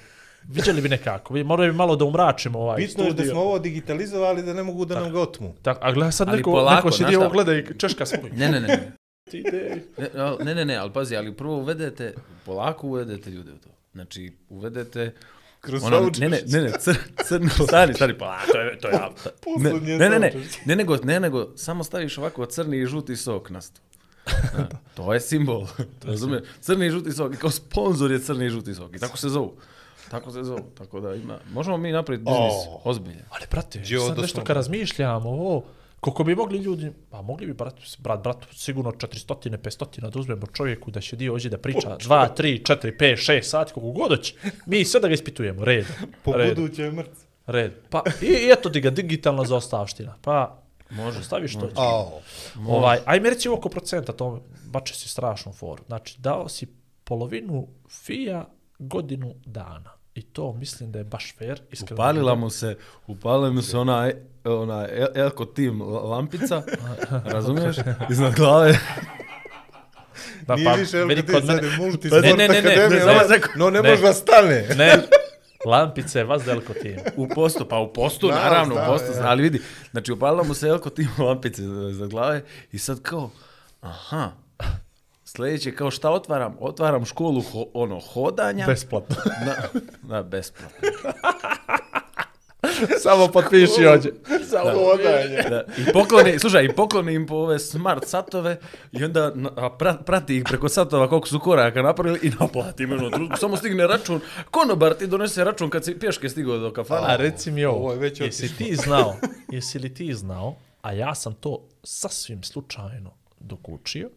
Viđali bi nekako, vi moraju bi malo da umračimo ovaj Bitno je da studio. smo ovo digitalizovali da ne mogu da nam ga otmu. Tak, a gleda sad Ali neko, polako, neko sidi ovo gleda i češka svoj. Ne, ne, ne. Ti ide. Ne, ne, ne, ne, ali pazi, ali prvo uvedete, polako uvedete ljude u to. Znači, uvedete... Kroz Ono, ne, ne, ne, ne, cr, crno, stani, stani, pa, to je, to je, ne, Poslednje ne, ne, ne, saučešće. ne, nego, ne, nego, samo staviš ovako crni i žuti sok na sto. To je simbol, razumiješ? Crni i žuti sok, kao sponsor je crni i žuti sok, i tako se zovu. Tako se zovu, tako da ima, možemo mi napraviti biznis, Oh. ozbiljan. Ali, brate, Đo, sad nešto kad razmišljamo, ovo, koliko bi mogli ljudi, pa mogli bi, brat, brat, brat, sigurno 400, 500 da uzmemo čovjeku da će dio ovdje da priča 2, 3, 4, 5, 6 sati, koliko god hoće. Mi sve da ga ispitujemo, red. Po red, buduće mrtv. red. Pa, i, i eto ti ga digitalna zaostavština. Pa, može, staviš to. Ao. Ovaj, ajme reći oko procenta, to bače si strašnu foru. Znači, dao si polovinu fija godinu dana. I to mislim da je baš fair. Iskreno. Upalila mu se, upalila mu se ona, ona El- Elko Team lampica, razumiješ, iznad glave. Da, Nije pa, više, jel vidi kad ti kod sad mene- je multisport Ne, ne, ne, ne, akademija, ne, ono, ne, no ne ne. može da stane. Ne, lampice, vas delko tim. U postu, pa u postu, Znam, naravno, znam, u postu, ja. ali vidi, znači upalila mu se Elko Team lampice za, za glave i sad kao, aha, sljedeće kao šta otvaram? Otvaram školu ho, ono, hodanja. Besplatno. Na, na, besplatno. Samo potpiši ođe. Za hodanje. Da, I pokloni, slušaj, i pokloni im po ove smart satove i onda na- a pra- prati ih preko satova koliko su koraka napravili i naplati im ono trenutku. Samo stigne račun. Konobar ti donese račun kad si pješke stigao do kafana. A reci mi ovo, Ovo je već jesi otišlo. ti znao, jesi li ti znao, a ja sam to sasvim slučajno dokučio,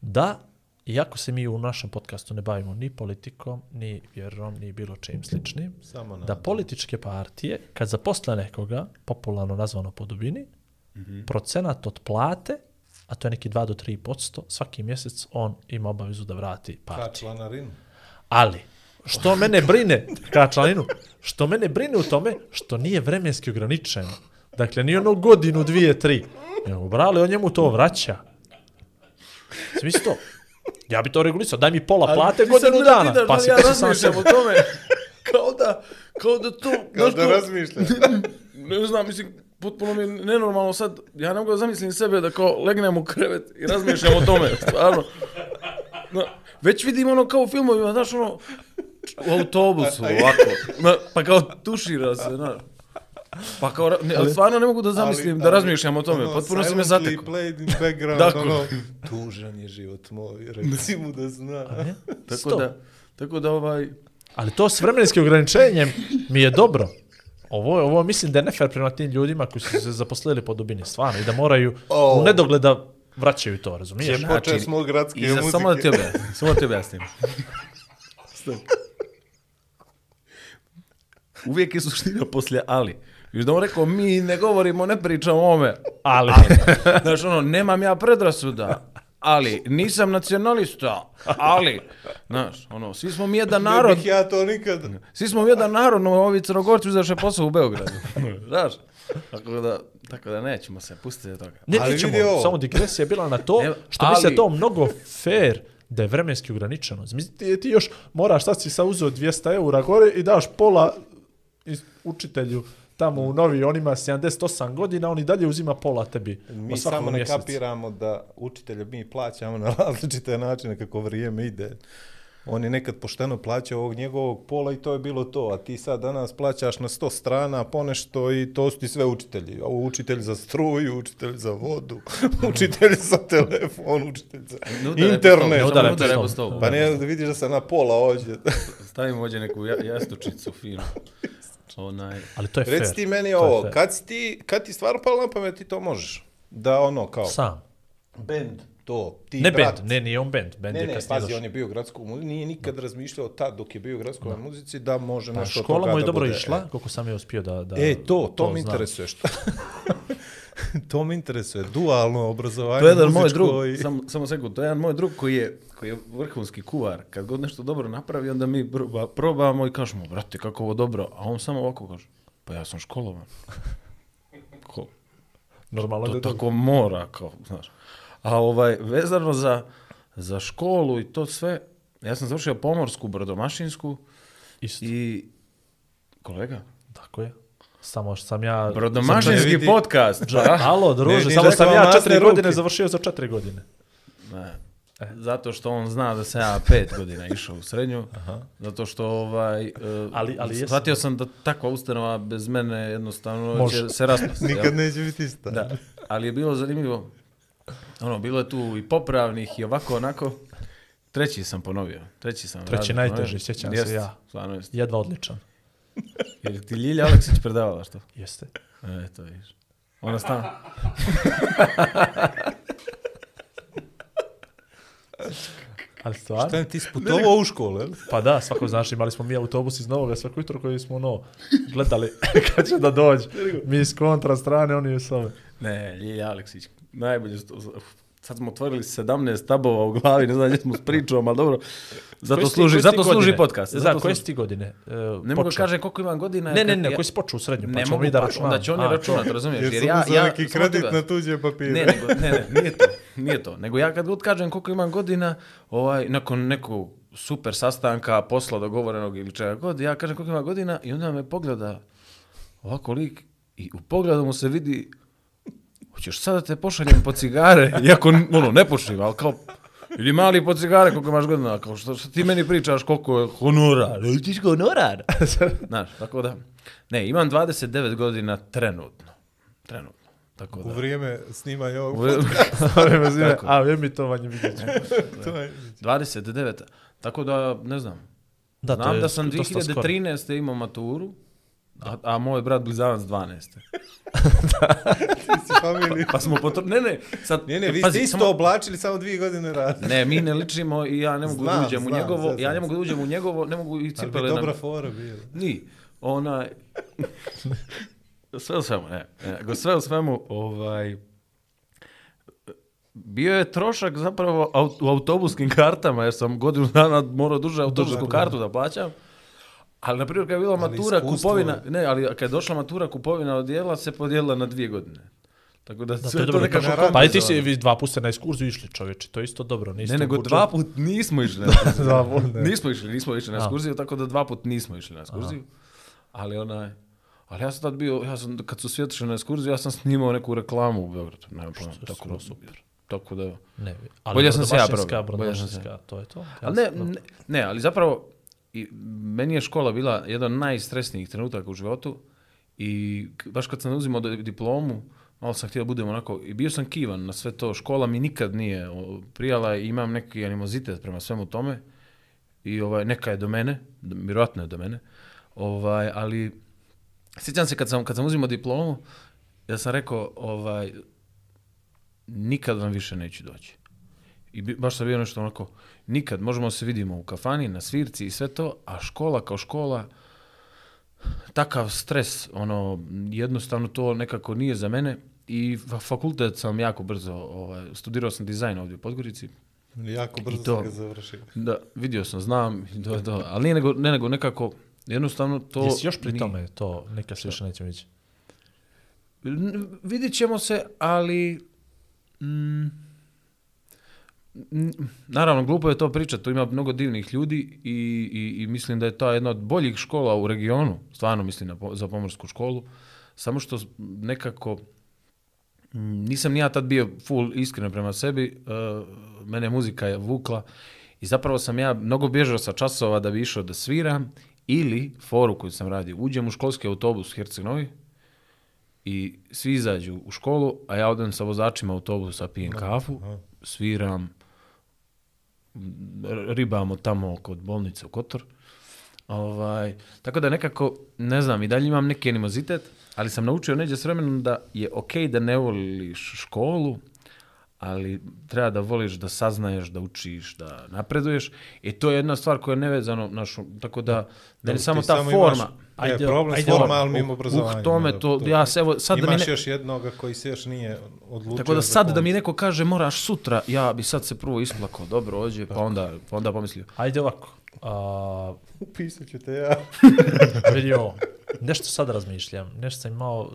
da, iako se mi u našem podcastu ne bavimo ni politikom, ni vjerom, ni bilo čim sličnim, Samo na da političke partije, kad zaposle nekoga, popularno nazvano po dubini, procenat od plate, a to je neki 2 do 3 posto, svaki mjesec on ima obavezu da vrati Ka partiju. članarinu. Ali, što mene brine, ka članinu, što mene brine u tome, što nije vremenski ograničeno. Dakle, nije ono godinu, dvije, tri. Nego, brale, on njemu to vraća. To? Ja bi to regulisao. Daj mi pola plate, godinu dana. Pa si ja razmišljam o tome. kao da, kao da to, Kao da ko- razmišlja. ne znam, mislim, potpuno mi je nenormalno sad, ja ne mogu da zamislim sebe da kao legnem u krevet i razmišljam o tome, stvarno. No, već vidim ono kao u filmovima, znaš ono, u autobusu, ovako, na, pa kao tušira se, znaš. Pa kao, ne, ali stvarno ne mogu da zamislim da razmišljam o tome, potpuno si me silently zatekao. played in background, Tako. ono, tužan je život moj, reci mu da zna. Tako Sto. da, tako da ovaj, Ali to s vremenskim ograničenjem mi je dobro. Ovo, ovo mislim da je nefer prema tim ljudima koji su se zaposlili po dubini stvarno i da moraju O. u nedogled da vraćaju to, razumiješ? Će počet smo gradske muzike. samo da ti objasnim, samo da ti objasnim. uvijek je suština poslije ali. Još da on rekao, mi ne govorimo, ne pričamo o ome, Ali, Znaš, ono, nemam ja predrasuda, ali nisam nacionalista, ali, znaš, ono, svi smo mi jedan narod, Ne bih ja to nikad... svi smo mi jedan narod, no ovi crnogorci uzaše posao u Beogradu, znaš, tako da, tako da nećemo se pustiti od toga. ne, Ali nećemo, vidi ovo. samo digresija je bila na to, Ne, što ali- to mnogo fair da je vremenski ograničeno. Zamisli, ti, ti još moraš, šta si sa uzeo 200 eura gore i daš pola učitelju tamo u novi, on ima 78 godina, on i dalje uzima pola tebi. Mi samo ne kapiramo da učitelje mi plaćamo na različite načine kako vrijeme ide. On je nekad pošteno plaćao ovog njegovog pola i to je bilo to. A ti sad danas plaćaš na 100 strana ponešto i to su ti sve učitelji. Ovo učitelj za struju, učitelj za vodu, učitelj za telefon, učitelj za internet. Ne ne po stolu. stolu. Pa ne, da vidiš da sam na pola ovdje. Stavimo ovdje neku ja- jastučicu finu. Onaj, Ali to je fair. Reci ti meni To ovo, fair. kad, si ti, kad ti stvarno palo na pamet ti to možeš? Da ono kao, Sam. band, to, ti Ne brat. band, ne, nije on band. Band Ne, je ne, pazi, došao. on je bio u gradskoj muzici, nije nikad razmišljao tad dok je bio u gradskoj muzici da može Pa, nešto od škola toga mu je da dobro bude. išla, koliko sam je uspio da... da E, to, to, me zna. interesuje. Što? to me interesuje, dualno obrazovanje To je jedan moj drug, i... samo, samo sekund, to je jedan moj drug koji je, koji je vrhunski kuvar. Kad god nešto dobro napravi, onda mi proba, probamo i kažemo, brate, kako ovo dobro. A on samo ovako kaže, pa ja sam školovan. Ko, Normalno to da dobro. tako mora, kao, znaš. A ovaj, vezano za, za školu i to sve, ja sam završio pomorsku, brodomašinsku Isto, i... Kolega? tako je. Samo što sam ja... Brodomašinski vidi- podcast. Dža-? Alo, druže, samo sam ja četiri godine ruke. završio za četiri godine. Ne. Zato što on zna da sam ja pet godina išao u srednju, zato što ovaj, Ali- ali, ali jesam. shvatio sam da takva ustanova bez mene jednostavno Može. će se raspasti. jel? Nikad neće biti ista. Da, ali je bilo zanimljivo, ono, bilo je tu i popravnih i ovako, onako, treći sam ponovio, treći sam. Treći najteži, sjećam se ja. Stvarno jest. Jedva odličan. Jer ti Ljilja Aleksić predavala što? Jeste. E, to vidiš. Ona stano. Ali stvarno? Šta ti sputovao u školu, jel? Pa da, svako znaš, imali smo mi autobus iz Novoga svako jutro koji smo ono, gledali kad će da dođe. Mi iz kontra strane, oni s ove. Ne, Ljilja Aleksić, najbolje. sto- Sad smo otvorili 17 tabova u glavi, ne znam gdje smo s pričom, ali dobro. Zato Koje si ti- služi, koje si zato služi godine? podcast. Za, zato koje služi- si ti godine? E, Ne mogu da kažem koliko imam godina. Ne, ne, ne, ja- koji si počeo u srednju, pa ne ćemo mi da pa računamo. onda će oni računati, razumiješ? Jer Jer ja, ja, neki samo kredit na tuđe papire. Ne, nego, ne, ne, nije to, nije to. Nego ja kad god kažem koliko imam godina, ovaj, nakon nekog super sastanka, posla dogovorenog ili čega god, ja kažem koliko imam godina i onda me pogleda ovako lik i u pogledu mu se vidi hoćeš sada te pošaljem po cigare, iako ono, ne pošaljem, ali kao ili mali po cigare koliko imaš godina, kao što, što ti meni pričaš koliko je honorar, ili si honorar. Znaš, tako da, ne, imam 29 godina trenutno, trenutno, tako U da. vrijeme snimanja ovog Tako. A, emitovanje vidjet ćemo. to je... 29. Tako da, ne znam. Da, Znam je da sam dosta skoro. 2013. imao maturu, a, a moj brat blizanac 12. Ti si familija. Pa smo potr... Ne, ne, sad... Ne, ne, vi pazi, ste isto samo- oblačili samo dvije godine rada. Ne, mi ne ličimo i ja ne mogu Znam, da uđem u znam, njegovo, sve ja ne znam. mogu da uđem u njegovo, ne mogu i Ali bi cipele dobra na... fora bila. Ni, onaj... sve u svemu, ne, nego sve u svemu, ovaj... Bio je trošak zapravo au- u autobuskim kartama, jer sam godinu dana morao duže autobusku kartu da plaćam. Ali, na primjer, kad je bila Ali matura, iskustvo kupovina, ne, ali kad je došla matura, kupovina odjela se podijelila na dvije godine. Tako da, Da, to to dobro. nekako na radu. Pa i ti si vi dva puta na ekskurziju išli čovječe, to je isto dobro. Niste Ne, nego dva put nismo išli na ekskurziju. Ne. nismo išli, nismo išli na ekskurziju, tako da dva put nismo išli na ekskurziju. Ali onaj, ali ja sam tad bio, ja sam, kad su svi otišli na ekskurziju, ja sam snimao neku reklamu u Beogradu. Nema pojma, je tako da, super. Tako da, Ne, ali Bolje sam se ja probao, bolje sam se- brodomašinska, to je to. ali ne, ne, ne, ali zapravo, i, meni je škola bila jedan od najstresnijih trenutaka u životu i baš kad sam uzimao diplomu, malo sam htio da budem onako, i bio sam kivan na sve to, škola mi nikad nije prijala i imam neki animozitet prema svemu tome i ovaj, neka je do mene, vjerojatno je do mene, ovaj, ali sjećam se kad sam, kad sam uzimao diplomu, ja sam rekao, ovaj, nikad vam više neću doći. I baš sam bio nešto onako, nikad, možemo se vidimo u kafani, na svirci i sve to, a škola kao škola, takav stres, ono, jednostavno to nekako nije za mene. I fa- fakultet sam jako brzo, ovaj, studirao sam dizajn ovdje u Podgorici, Jako brzo to- sam ga završio. da, vidio sam, znam, to, to, ali nije nego, ne nego nekako, jednostavno to... Jesi još pri nije- tome to, nikad se više nećemo ići. N- Vidjet ćemo se, ali... Mm, naravno, glupo je to pričati, tu ima mnogo divnih ljudi i, i, i mislim da je to jedna od boljih škola u regionu, stvarno mislim na, za pomorsku školu, samo što nekako mm, nisam ni ja tad bio full iskren prema sebi, uh, mene muzika je vukla i zapravo sam ja mnogo bježao sa časova da bi išao da sviram ili foru koju sam radio, uđem u školski autobus u Herceg Novi, i svi izađu u školu, a ja odem sa vozačima autobusa, pijem kafu, sviram, ribamo tamo kod bolnice u Kotor. Ovaj, tako da nekako, ne znam, i dalje imam neki animozitet, ali sam naučio neđe s vremenom da je okej da ne voliš školu, ali treba da voliš da saznaješ, da učiš, da napreduješ. I to je jedna stvar koja je nevezano, našu, tako da, da ne samo ta imaš- forma. je, Ajde, problem s ajde, formalnim Uh, obrazovanjem. uh, tome da, to, ja se, evo, sad da mi Imaš ne, još jednoga koji se još nije odlučio. tako da sad da mi neko kaže moraš sutra, ja bi sad se prvo isplakao, dobro, ođe, pa onda, pa onda pomislio. Ajde ovako. A, Upisat ću te ja. vidi ovo. Nešto sad razmišljam. Nešto sam imao...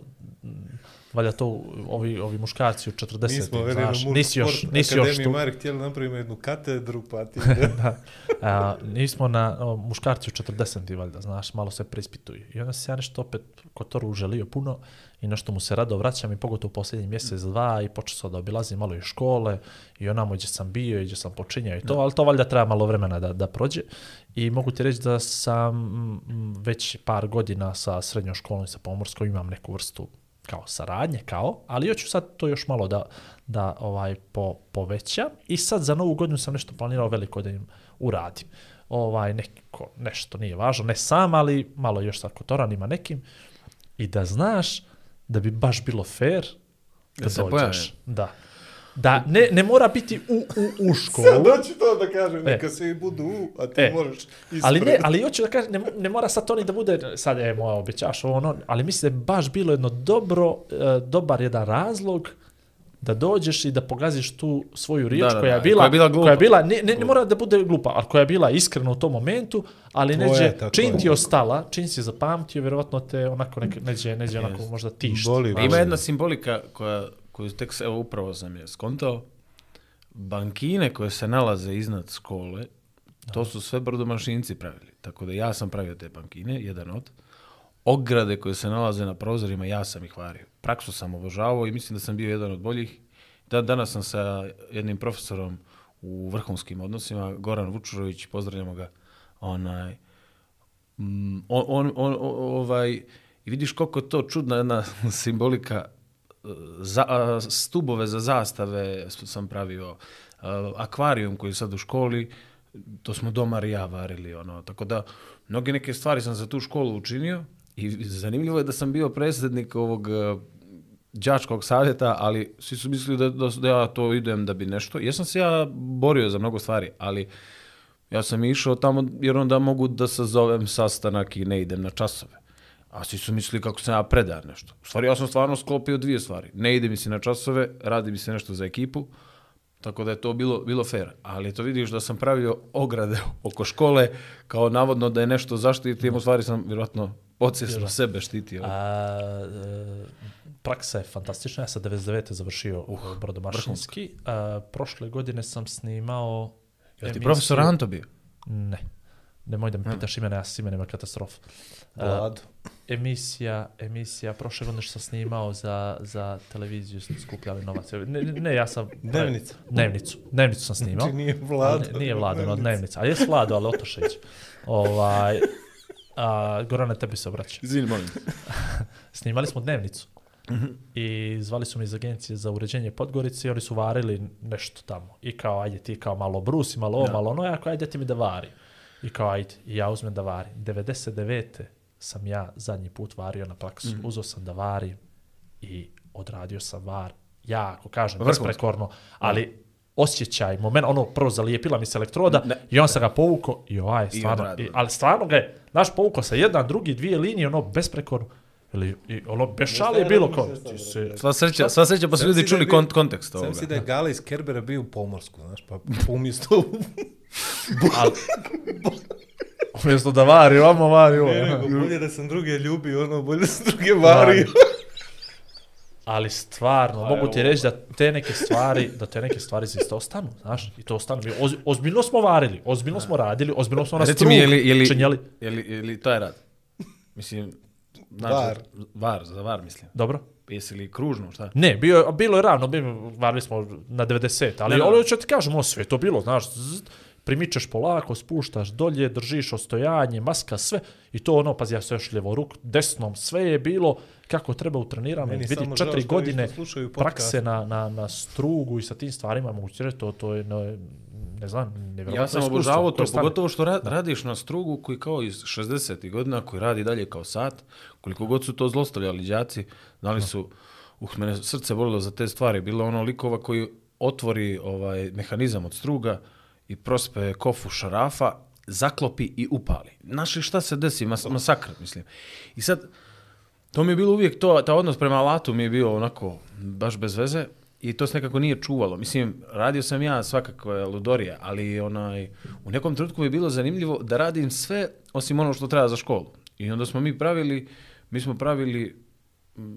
m, Valjda to ovi, ovi muškarci u 40. Mi smo veli na znaš, nisi još, nisi još tu. Mark htjeli napravimo jednu katedru, pa ti... A, nismo na o, muškarci u 40. valjda, znaš, malo se preispituju. I onda se ja nešto opet kod Toru želio puno i nešto mu se rado vraćam i pogotovo u posljednji mjesec, dva i počeo sam da obilazim malo i škole i onamo gdje sam bio i gdje sam počinjao i to, ali to valjda treba malo vremena da, da prođe. I mogu ti reći da sam već par godina sa srednjom školom i sa pomorskom imam neku vrstu kao saradnje, kao, ali hoću sad to još malo da, da ovaj po, povećam i sad za novu godinu sam nešto planirao veliko da im uradim. Ovaj, neko, nešto nije važno, ne sam, ali malo još sa kotoran ima nekim. I da znaš da bi baš bilo fair da, Da se dođeš. pojave. Da. Da, ne, ne mora biti u, u, u školu. Sad doći to da kažem, neka E. se i budu u, a ti E. možeš ispred. Ali ne, ali hoću da kažem, ne, ne mora sad to ni da bude, sad je moja obećaš ono, ali mislim da je baš bilo jedno dobro, e, dobar jedan razlog da dođeš i da pogaziš tu svoju riječ Da, da, koja, je bila, koja je bila glupa. koja je bila, ne, ne, ne mora da bude glupa, ali koja je bila iskrena u tom momentu, ali To je, neđe, čim je. ti je ostala, čim si je zapamtio, vjerovatno te onako nek, neđe, neđe onako možda tišti. Boli, ima je. jedna simbolika koja, koju tek se, evo upravo sam je skontao. Bankine koje se nalaze iznad škole, to su sve brodomašinci pravili. Tako da ja sam pravio te bankine, jedan od. Ograde koje se nalaze na prozorima, ja sam ih vario. Praksu sam obožavao i mislim da sam bio jedan od boljih. Da, danas sam sa jednim profesorom u vrhunskim odnosima, Goran Vučurović, pozdravljamo ga, onaj, Mm, on, on, on, ovaj, i vidiš koliko to čudna jedna simbolika, za, a, stubove za zastave sam pravio, a, akvarijum koji je sad u školi, to smo doma ja varili, ono, tako da mnoge neke stvari sam za tu školu učinio i zanimljivo je da sam bio predsjednik ovog e, đačkog savjeta, ali svi su mislili da, da, da ja to idem da bi nešto. Ja sam se ja borio za mnogo stvari, ali ja sam išao tamo jer onda mogu da sazovem sastanak i ne idem na časove. A svi su mislili kako sam ja predan nešto. U stvari ja sam stvarno sklopio dvije stvari. Ne ide mi se na časove, radi mi se nešto za ekipu, tako da je to bilo, bilo fair. Ali to vidiš da sam pravio ograde oko škole kao navodno da je nešto zaštitim, u stvari sam vjerojatno podsjesno sebe štitio. A, e, praksa je fantastična. Ja sam 99. završio uh, brodomašinski. A, prošle godine sam snimao... Jel ti profesor Anto bio? Ne. Nemoj da mi pitaš imena, ja s imenima katastrofa. Vlad. emisija, emisija, prošle godine što sam snimao za, za televiziju, smo skupljali novac. Ne, ne, ja sam... Dnevnica. Dnevnicu. Dnevnicu sam snimao. Znači nije Vlad. Ali Nije Vlado, no dnevnica. A jes Vlado, ali Otošević. Ovaj, a, Gorane, tebi se obraća. Izvini, molim. Snimali smo dnevnicu. I zvali su mi iz agencije za uređenje Podgorice i oni su varili nešto tamo. I kao, ajde ti kao malo brusi, malo ovo, malo ono, ja kao, ajde ti mi da vari. I kao, ajde, i ja uzmem da varim. 99. Sam ja zadnji put vario na praksu. Mm. Uzeo sam da varim i odradio sam var. Ja, ako kažem, Vrhunski. besprekorno, ali osjećaj, moment, ono prvo zalijepila mi se elektroda Ne. i on sam ga povukao i ovaj stvarno, odradio. i, ali stvarno ga je, naš povukao sa jedan, drugi, dvije linije, ono besprekorno, ili, i, ono, bez šale je bilo kao, ti se, Sva sreća, sva sreća pa su Sam ljudi čuli bio- kont kontekst Sam ovoga. si da je Gala iz Kerbera bio u pomorsku, znaš, pa umjesto u... ali, umjesto da vari, ovamo vari, ovo, Ne, nego bolje da sam druge ljubio, ono, bolje da sam druge vario. Ali stvarno, mogu ti reći da te neke stvari, da te neke stvari isto ostanu, znaš, i to ostanu. Mi oz, ozbiljno smo varili, ozbiljno smo radili, ozbiljno smo na Reci strug mi, je li, je li, činjeli. je li, je li to je rad? Mislim, znači, Var. Var, za var mislim. Dobro? Jesi li kružno, šta? Ne, bio, bilo je ravno, bilo, varili smo na 90, ali Ne, ono ću ti kažem, ovo sve to bilo, znaš, zzz, primičeš polako, spuštaš dolje, držiš ostojanje, maska, sve, i to ono, pazi, ja se još ljevo ruk, desnom, sve je bilo kako treba u treniranju, vidi četiri godine prakse na, na, na strugu i sa tim stvarima, mogu ti reći, to, to je, no, ne znam, nevjerojatno Ja sam obožavao to, stane. pogotovo što ra radiš na strugu koji kao iz 60. godina, koji radi dalje kao sat, koliko god su to zlostavljali đaci, znali su, uh, mene srce bolilo za te stvari, bilo ono likova koji otvori ovaj mehanizam od struga i prospe kofu šarafa, zaklopi i upali. Znaš šta se desi? Mas masakr, mislim. I sad, to mi je bilo uvijek to, ta odnos prema alatu mi je bio onako baš bez veze i to se nekako nije čuvalo. Mislim, radio sam ja svakakve ludorije, ali onaj, u nekom trenutku mi je bilo zanimljivo da radim sve osim ono što treba za školu. I onda smo mi pravili, mi smo pravili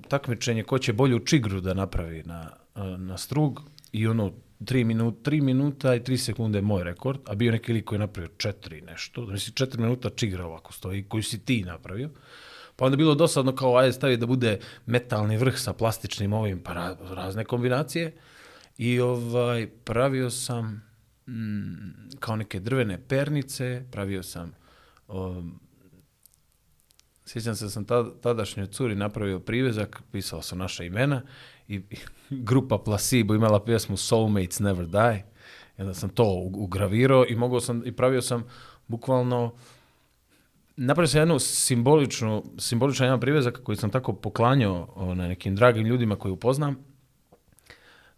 takmičenje ko će bolju čigru da napravi na, na strug i ono 3 minuta, 3 minuta i 3 sekunde je moj rekord, a bio neki lik koji je napravio 4 nešto, mislim 4 minuta čigra ovako stoji, koju si ti napravio. Pa onda bilo dosadno kao ajde stavi da bude metalni vrh sa plastičnim ovim, pa ra, razne kombinacije. I ovaj, pravio sam mm, kao neke drvene pernice, pravio sam um, Sjećam se da sam tad, tadašnjoj curi napravio privezak, pisao sam naša imena i, i grupa Placebo imala pjesmu Soulmates Never Die. I onda sam to ugravirao i mogao sam i pravio sam bukvalno napravio sam jednu simboličnu, simboličan jedan privezak koji sam tako poklanjao na nekim dragim ljudima koji upoznam.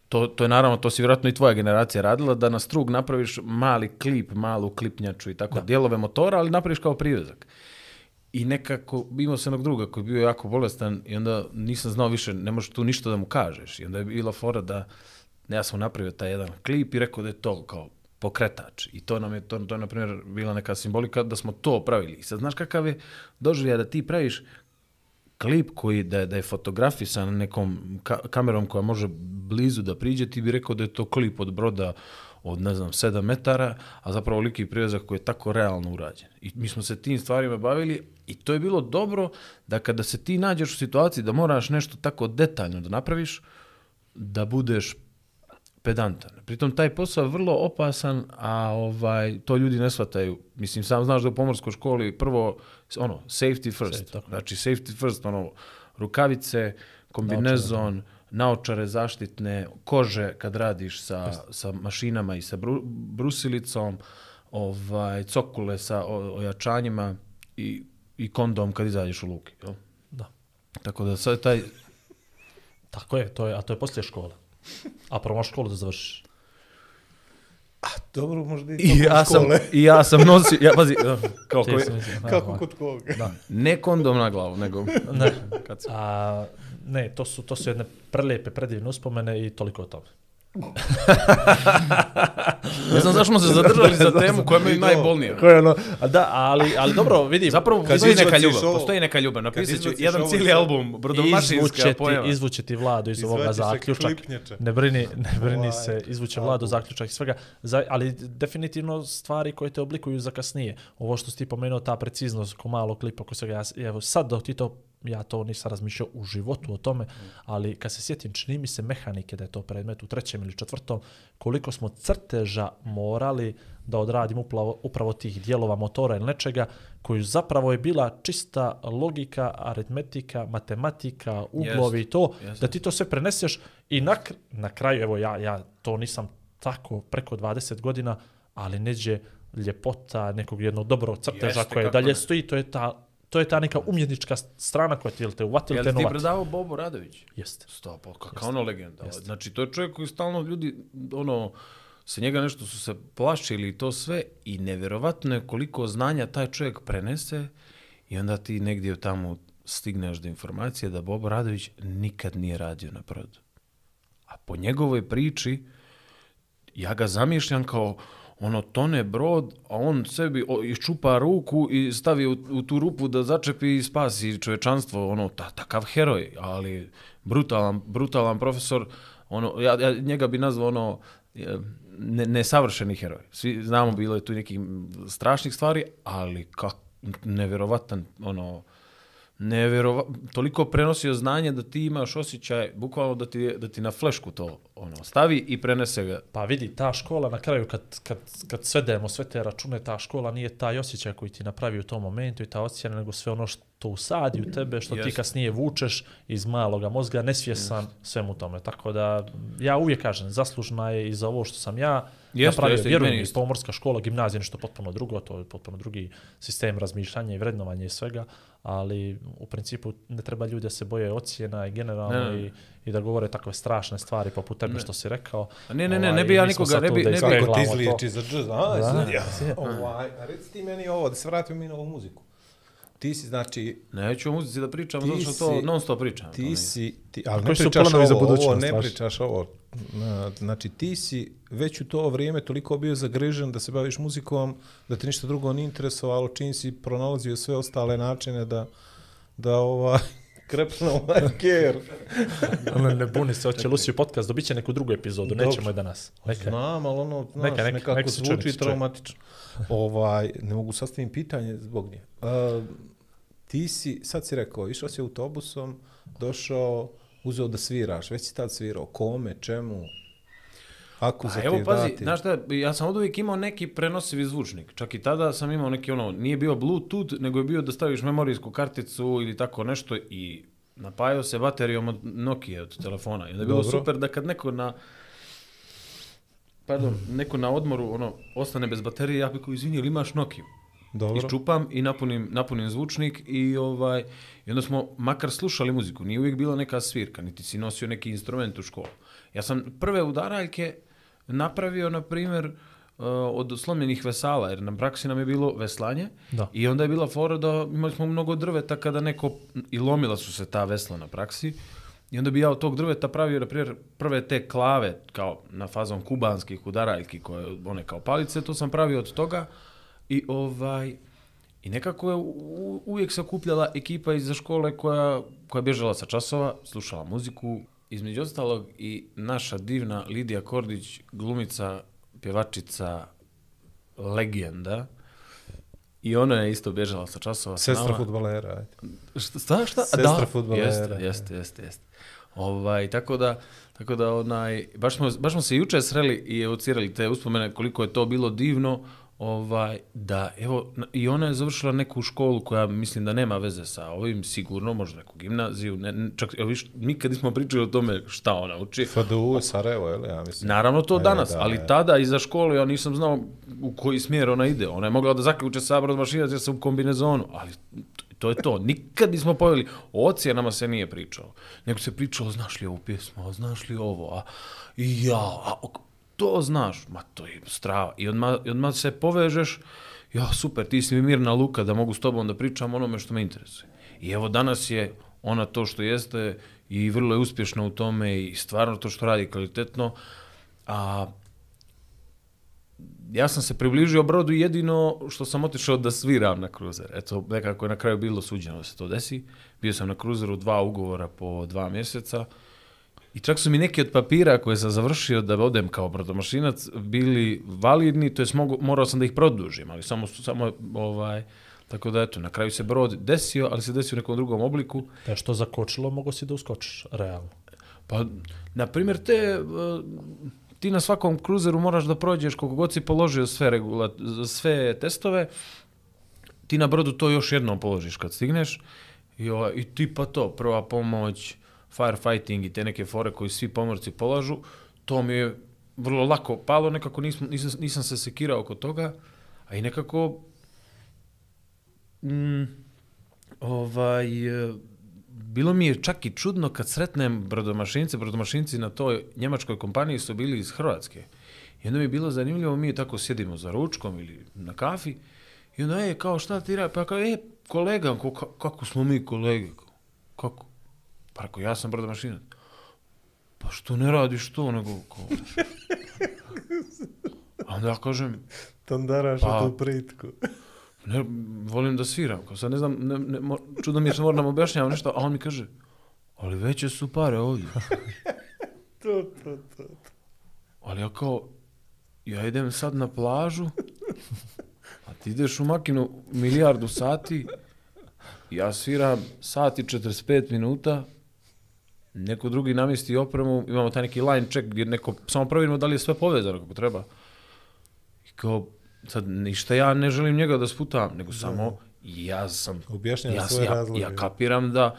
To, to je naravno, to si vjerojatno i tvoja generacija radila, da na strug napraviš mali klip, malu klipnjaču i tako, dijelove motora, ali napraviš kao privezak. I nekako, imao sam jednog druga koji je bio jako bolestan i onda nisam znao više, ne možeš tu ništa da mu kažeš. I onda je bila fora da, ja sam napravio taj jedan klip i rekao da je to kao pokretač. I to nam je, to, to je na primjer bila neka simbolika da smo to pravili. I sad znaš kakav je doživljaj da ti praviš klip koji da je, da je fotografisan nekom ka kamerom koja može blizu da priđe, ti bi rekao da je to klip od broda od, ne znam, 7 metara, a zapravo liki privezak koji je tako realno urađen. I mi smo se tim stvarima bavili i to je bilo dobro da kada se ti nađeš u situaciji da moraš nešto tako detaljno da napraviš, da budeš pedantan. Pritom taj posao je vrlo opasan, a ovaj to ljudi ne shvataju. Mislim, sam znaš da u pomorskoj školi prvo ono safety first. Safety, tako. znači safety first, ono rukavice, kombinezon, naočare zaštitne, kože kad radiš sa, sa mašinama i sa bru, brusilicom, ovaj cokule sa o- ojačanjima i, i kondom kad izađeš u luki. Jel? Da. Tako da sad taj Tako je, to je, a to je poslije škole. А прво школа да заврши. А, добро, може да и, и јас сам, и јас сам носи, ја пази, како да, како код кога. Да. Не кондом на главу, него. Не, а, не, тоа се тоа се едне прелепе предивни успомени и толико од тоа. Ne znam zašto smo se zadržali za temu koja mi je najbolnija. Koje ono, a da, ali, ali dobro, vidi. Zapravo, Kad postoji neka ljubav, ovo- postoji neka ljubav. Napisat ću jedan ovo cijeli sad- album, brodomašinska pojava. izvuće ti vladu iz ovoga zaključak. Ne brini, ne brini Ovaj, se, izvuće vladu zaključak i svega. Za, ali definitivno stvari koje te oblikuju za kasnije. Ovo što si ti pomenuo, ta preciznost ko malo klipa, ko svega, ja, evo sad dok ti to ja to nisam razmišljao u životu o tome, ali kad se sjetim, čini mi se mehanike da je to predmet u trećem ili četvrtom, koliko smo crteža morali da odradimo upravo, upravo tih dijelova motora ili nečega, koju zapravo je bila čista logika, aritmetika, matematika, uglovi i to, Jeste. da ti to sve preneseš i na, na kraju, evo ja, ja to nisam tako preko 20 godina, ali neđe ljepota nekog jednog dobrog crteža Jeste, koje dalje ne. stoji, to je ta to je ta neka umjetnička strana koja ti ili te uvatili, Jel te ti novat. predavao Bobo Radović? Jeste. Sto, pa kakva ono legenda. Znači, to je čovjek koji stalno ljudi, ono, se njega nešto su se plašili i to sve i nevjerovatno je koliko znanja taj čovjek prenese i onda ti negdje tamo stigneš do informacije da Bobo Radović nikad nije radio na brodu. A po njegovoj priči, ja ga zamišljam kao ono tone brod, a on sebi o, iščupa ruku i stavi u, u tu rupu da začepi i spasi čovečanstvo, ono, ta, takav heroj, ali brutalan, brutalan profesor, ono, ja, ja njega bi nazvao ono, ne, nesavršeni heroj. Svi znamo, bilo je tu nekih strašnih stvari, ali kak, nevjerovatan, ono, nevjerova, toliko prenosio znanje da ti imaš osjećaj, bukvalno da ti, da ti na flešku to ono stavi i prenese ga. Pa vidi, ta škola na kraju, kad, kad, kad svedemo sve te račune, ta škola nije taj osjećaj koji ti napravi u tom momentu i ta ocjena, nego sve ono što usadi u tebe, što Jeste. ti kasnije vučeš iz maloga mozga, nesvjesan svemu tome. Tako da, ja uvijek kažem, zaslužna je i za ovo što sam ja Jeste, napravio. i Vjerujem, isto. pomorska škola, gimnazija, nešto potpuno drugo, to je potpuno drugi sistem razmišljanja i vrednovanja i svega, ali u principu ne treba ljudi da se boje ocjena i generalno Ne, ne. i, i da govore takve strašne stvari poput tebe što si rekao. A ne, ne, ne, Ovaj, ne bi ja nikoga- ne bi- ne bi- Kako ti to. za džez? A, Da, sudija. da. Ovaj, a reci ti meni ovo, da se vratimo mi na ovu muziku. Ti si, znači, Neću o muzici da pričam, zato što to non stop pričam. ti si, ti, ali ne pričaš planovi za ovo, ovo budućnost ne pričaš ovo. Na, Znači, ti si već u to vrijeme toliko bio zagrižen da se baviš muzikom, da te ništa drugo nije interesovalo, čim si pronalazio sve ostale načine da, da ova, krepne ovaj ker. Ono, ne buni se, hoće Lucio podcast, dobit će neku drugu epizodu, Dobro. nećemo je danas. Neka. Znam, ali ono, znaš, Neka, neka, nekako neka zvuči čuje. traumatično. ovaj, ne mogu sastaviti pitanje zbog nje. Uh, ti si, sad si rekao, išao si autobusom, došao, uzeo da sviraš, već si tad svirao, kome, čemu, ako za A evo pazi, dati. znaš šta, ja sam od uvijek imao neki prenosivi zvučnik. Čak i tada sam imao neki ono, nije bio Bluetooth, nego je bio da staviš memorijsku karticu ili tako nešto i napajao se baterijom od Nokia od telefona. I onda je bilo Dobro. super da kad neko na pardon, neko na odmoru ono ostane bez baterije, ja bih kao izvini, ili imaš Nokia? Dobro. Iščupam i napunim, napunim zvučnik i ovaj i onda smo makar slušali muziku. Nije uvijek bila neka svirka, niti si nosio neki instrument u školu. Ja sam prve udaraljke napravio, na primjer, uh, od slomljenih vesala, jer na praksi nam je bilo veslanje Da. i onda je bila fora da imali smo mnogo drveta kada neko, i lomila su se ta vesla na praksi, i onda bi ja od tog drveta pravio, na primjer, prve te klave, kao na fazom kubanskih udaraljki, koje, one kao palice, to sam pravio od toga, i ovaj, i nekako je u, uvijek se okupljala ekipa iz škole koja, koja je bježala sa časova, slušala muziku, između ostalog i naša divna Lidija Kordić, glumica, pjevačica, legenda, i ona je isto bježala sa časova. Sestra ajde. Šta, šta, šta? Sestra da, fudbalera. Jeste, jeste, jeste, jeste. Ovaj, tako da, tako da onaj, baš smo, baš smo se juče sreli i evocirali te uspomene koliko je to bilo divno, ovaj, da, evo, i ona je završila neku školu koja mislim da nema veze sa ovim, sigurno, možda neku gimnaziju, ne, ne- čak, evo viš, nikad nismo pričali o tome šta ona uči. FDU, Sarajevo, je li, ja mislim. Naravno to E, danas, da, ali e. tada iza škole ja nisam znao u koji smjer ona ide. Ona je mogla da zaključe sa mašinac jer sam u kombinezonu, ali to je to. Nikad nismo poveli, o ocjenama se nije pričalo. Nego se pričalo, znaš li ovu pjesmu, a znaš li ovo, a i ja, a to znaš, ma to je strava. I odmah, i odmah se povežeš, ja super, ti si mi mirna luka da mogu s tobom da pričam onome što me interesuje. I evo danas je ona to što jeste i vrlo je uspješna u tome i stvarno to što radi kvalitetno. A ja sam se približio brodu jedino što sam otišao da sviram na kruzer. Eto, nekako je na kraju bilo suđeno da se to desi. Bio sam na kruzeru dva ugovora po dva mjeseca. I čak su mi neki od papira koje sam završio da odem kao brodomašinac bili validni, to mogu, morao sam da ih produžim, ali samo, samo ovaj, tako da eto, na kraju se brod desio, ali se desio u nekom drugom obliku. Da je što zakočilo, mogo si da uskočiš, realno. Pa, na primjer, te, e, ti na svakom kruzeru moraš da prođeš koliko god si položio sve, regula, sve testove, ti na brodu to još jednom položiš kad stigneš i, i ti pa to, prva pomoć, firefighting i te neke fore koji svi pomorci polažu, to mi je vrlo lako palo, nekako nisam, nisam, nisam se sekirao oko toga, a i nekako mm, ovaj, e, bilo mi je čak i čudno kad sretnem brodomašince, brodomašinci na toj njemačkoj kompaniji su bili iz Hrvatske. I onda mi je bilo zanimljivo, mi tako sjedimo za ručkom ili na kafi, i onda, je kao, šta ti radi? Pa kao, e, kolega, ko, kako smo mi kolege? Kako? Pa rekao, ja sam brodomašinac. Pa što ne radiš to, nego, kao... A onda ja kažem, Tandaraš Pa. tu pritku. ne, volim da sviram, kao sad ne znam, ne, ne, mo, čudno mi je što moram da mu objašnjavam nešto, a on mi kaže, ali veće su pare ovdje. To, to, to. Ali ja kao, ja idem sad na plažu, a ti ideš u makinu milijardu sati, ja sviram sat i 45 minuta, neko drugi namjesti opremu, imamo taj neki line check gdje neko, samo provjerimo da li je sve povezano kako treba. I kao, sad ništa ja ne želim njega da sputam, nego samo ja sam, Objašnjava ja, svoje ja, razloge. ja kapiram da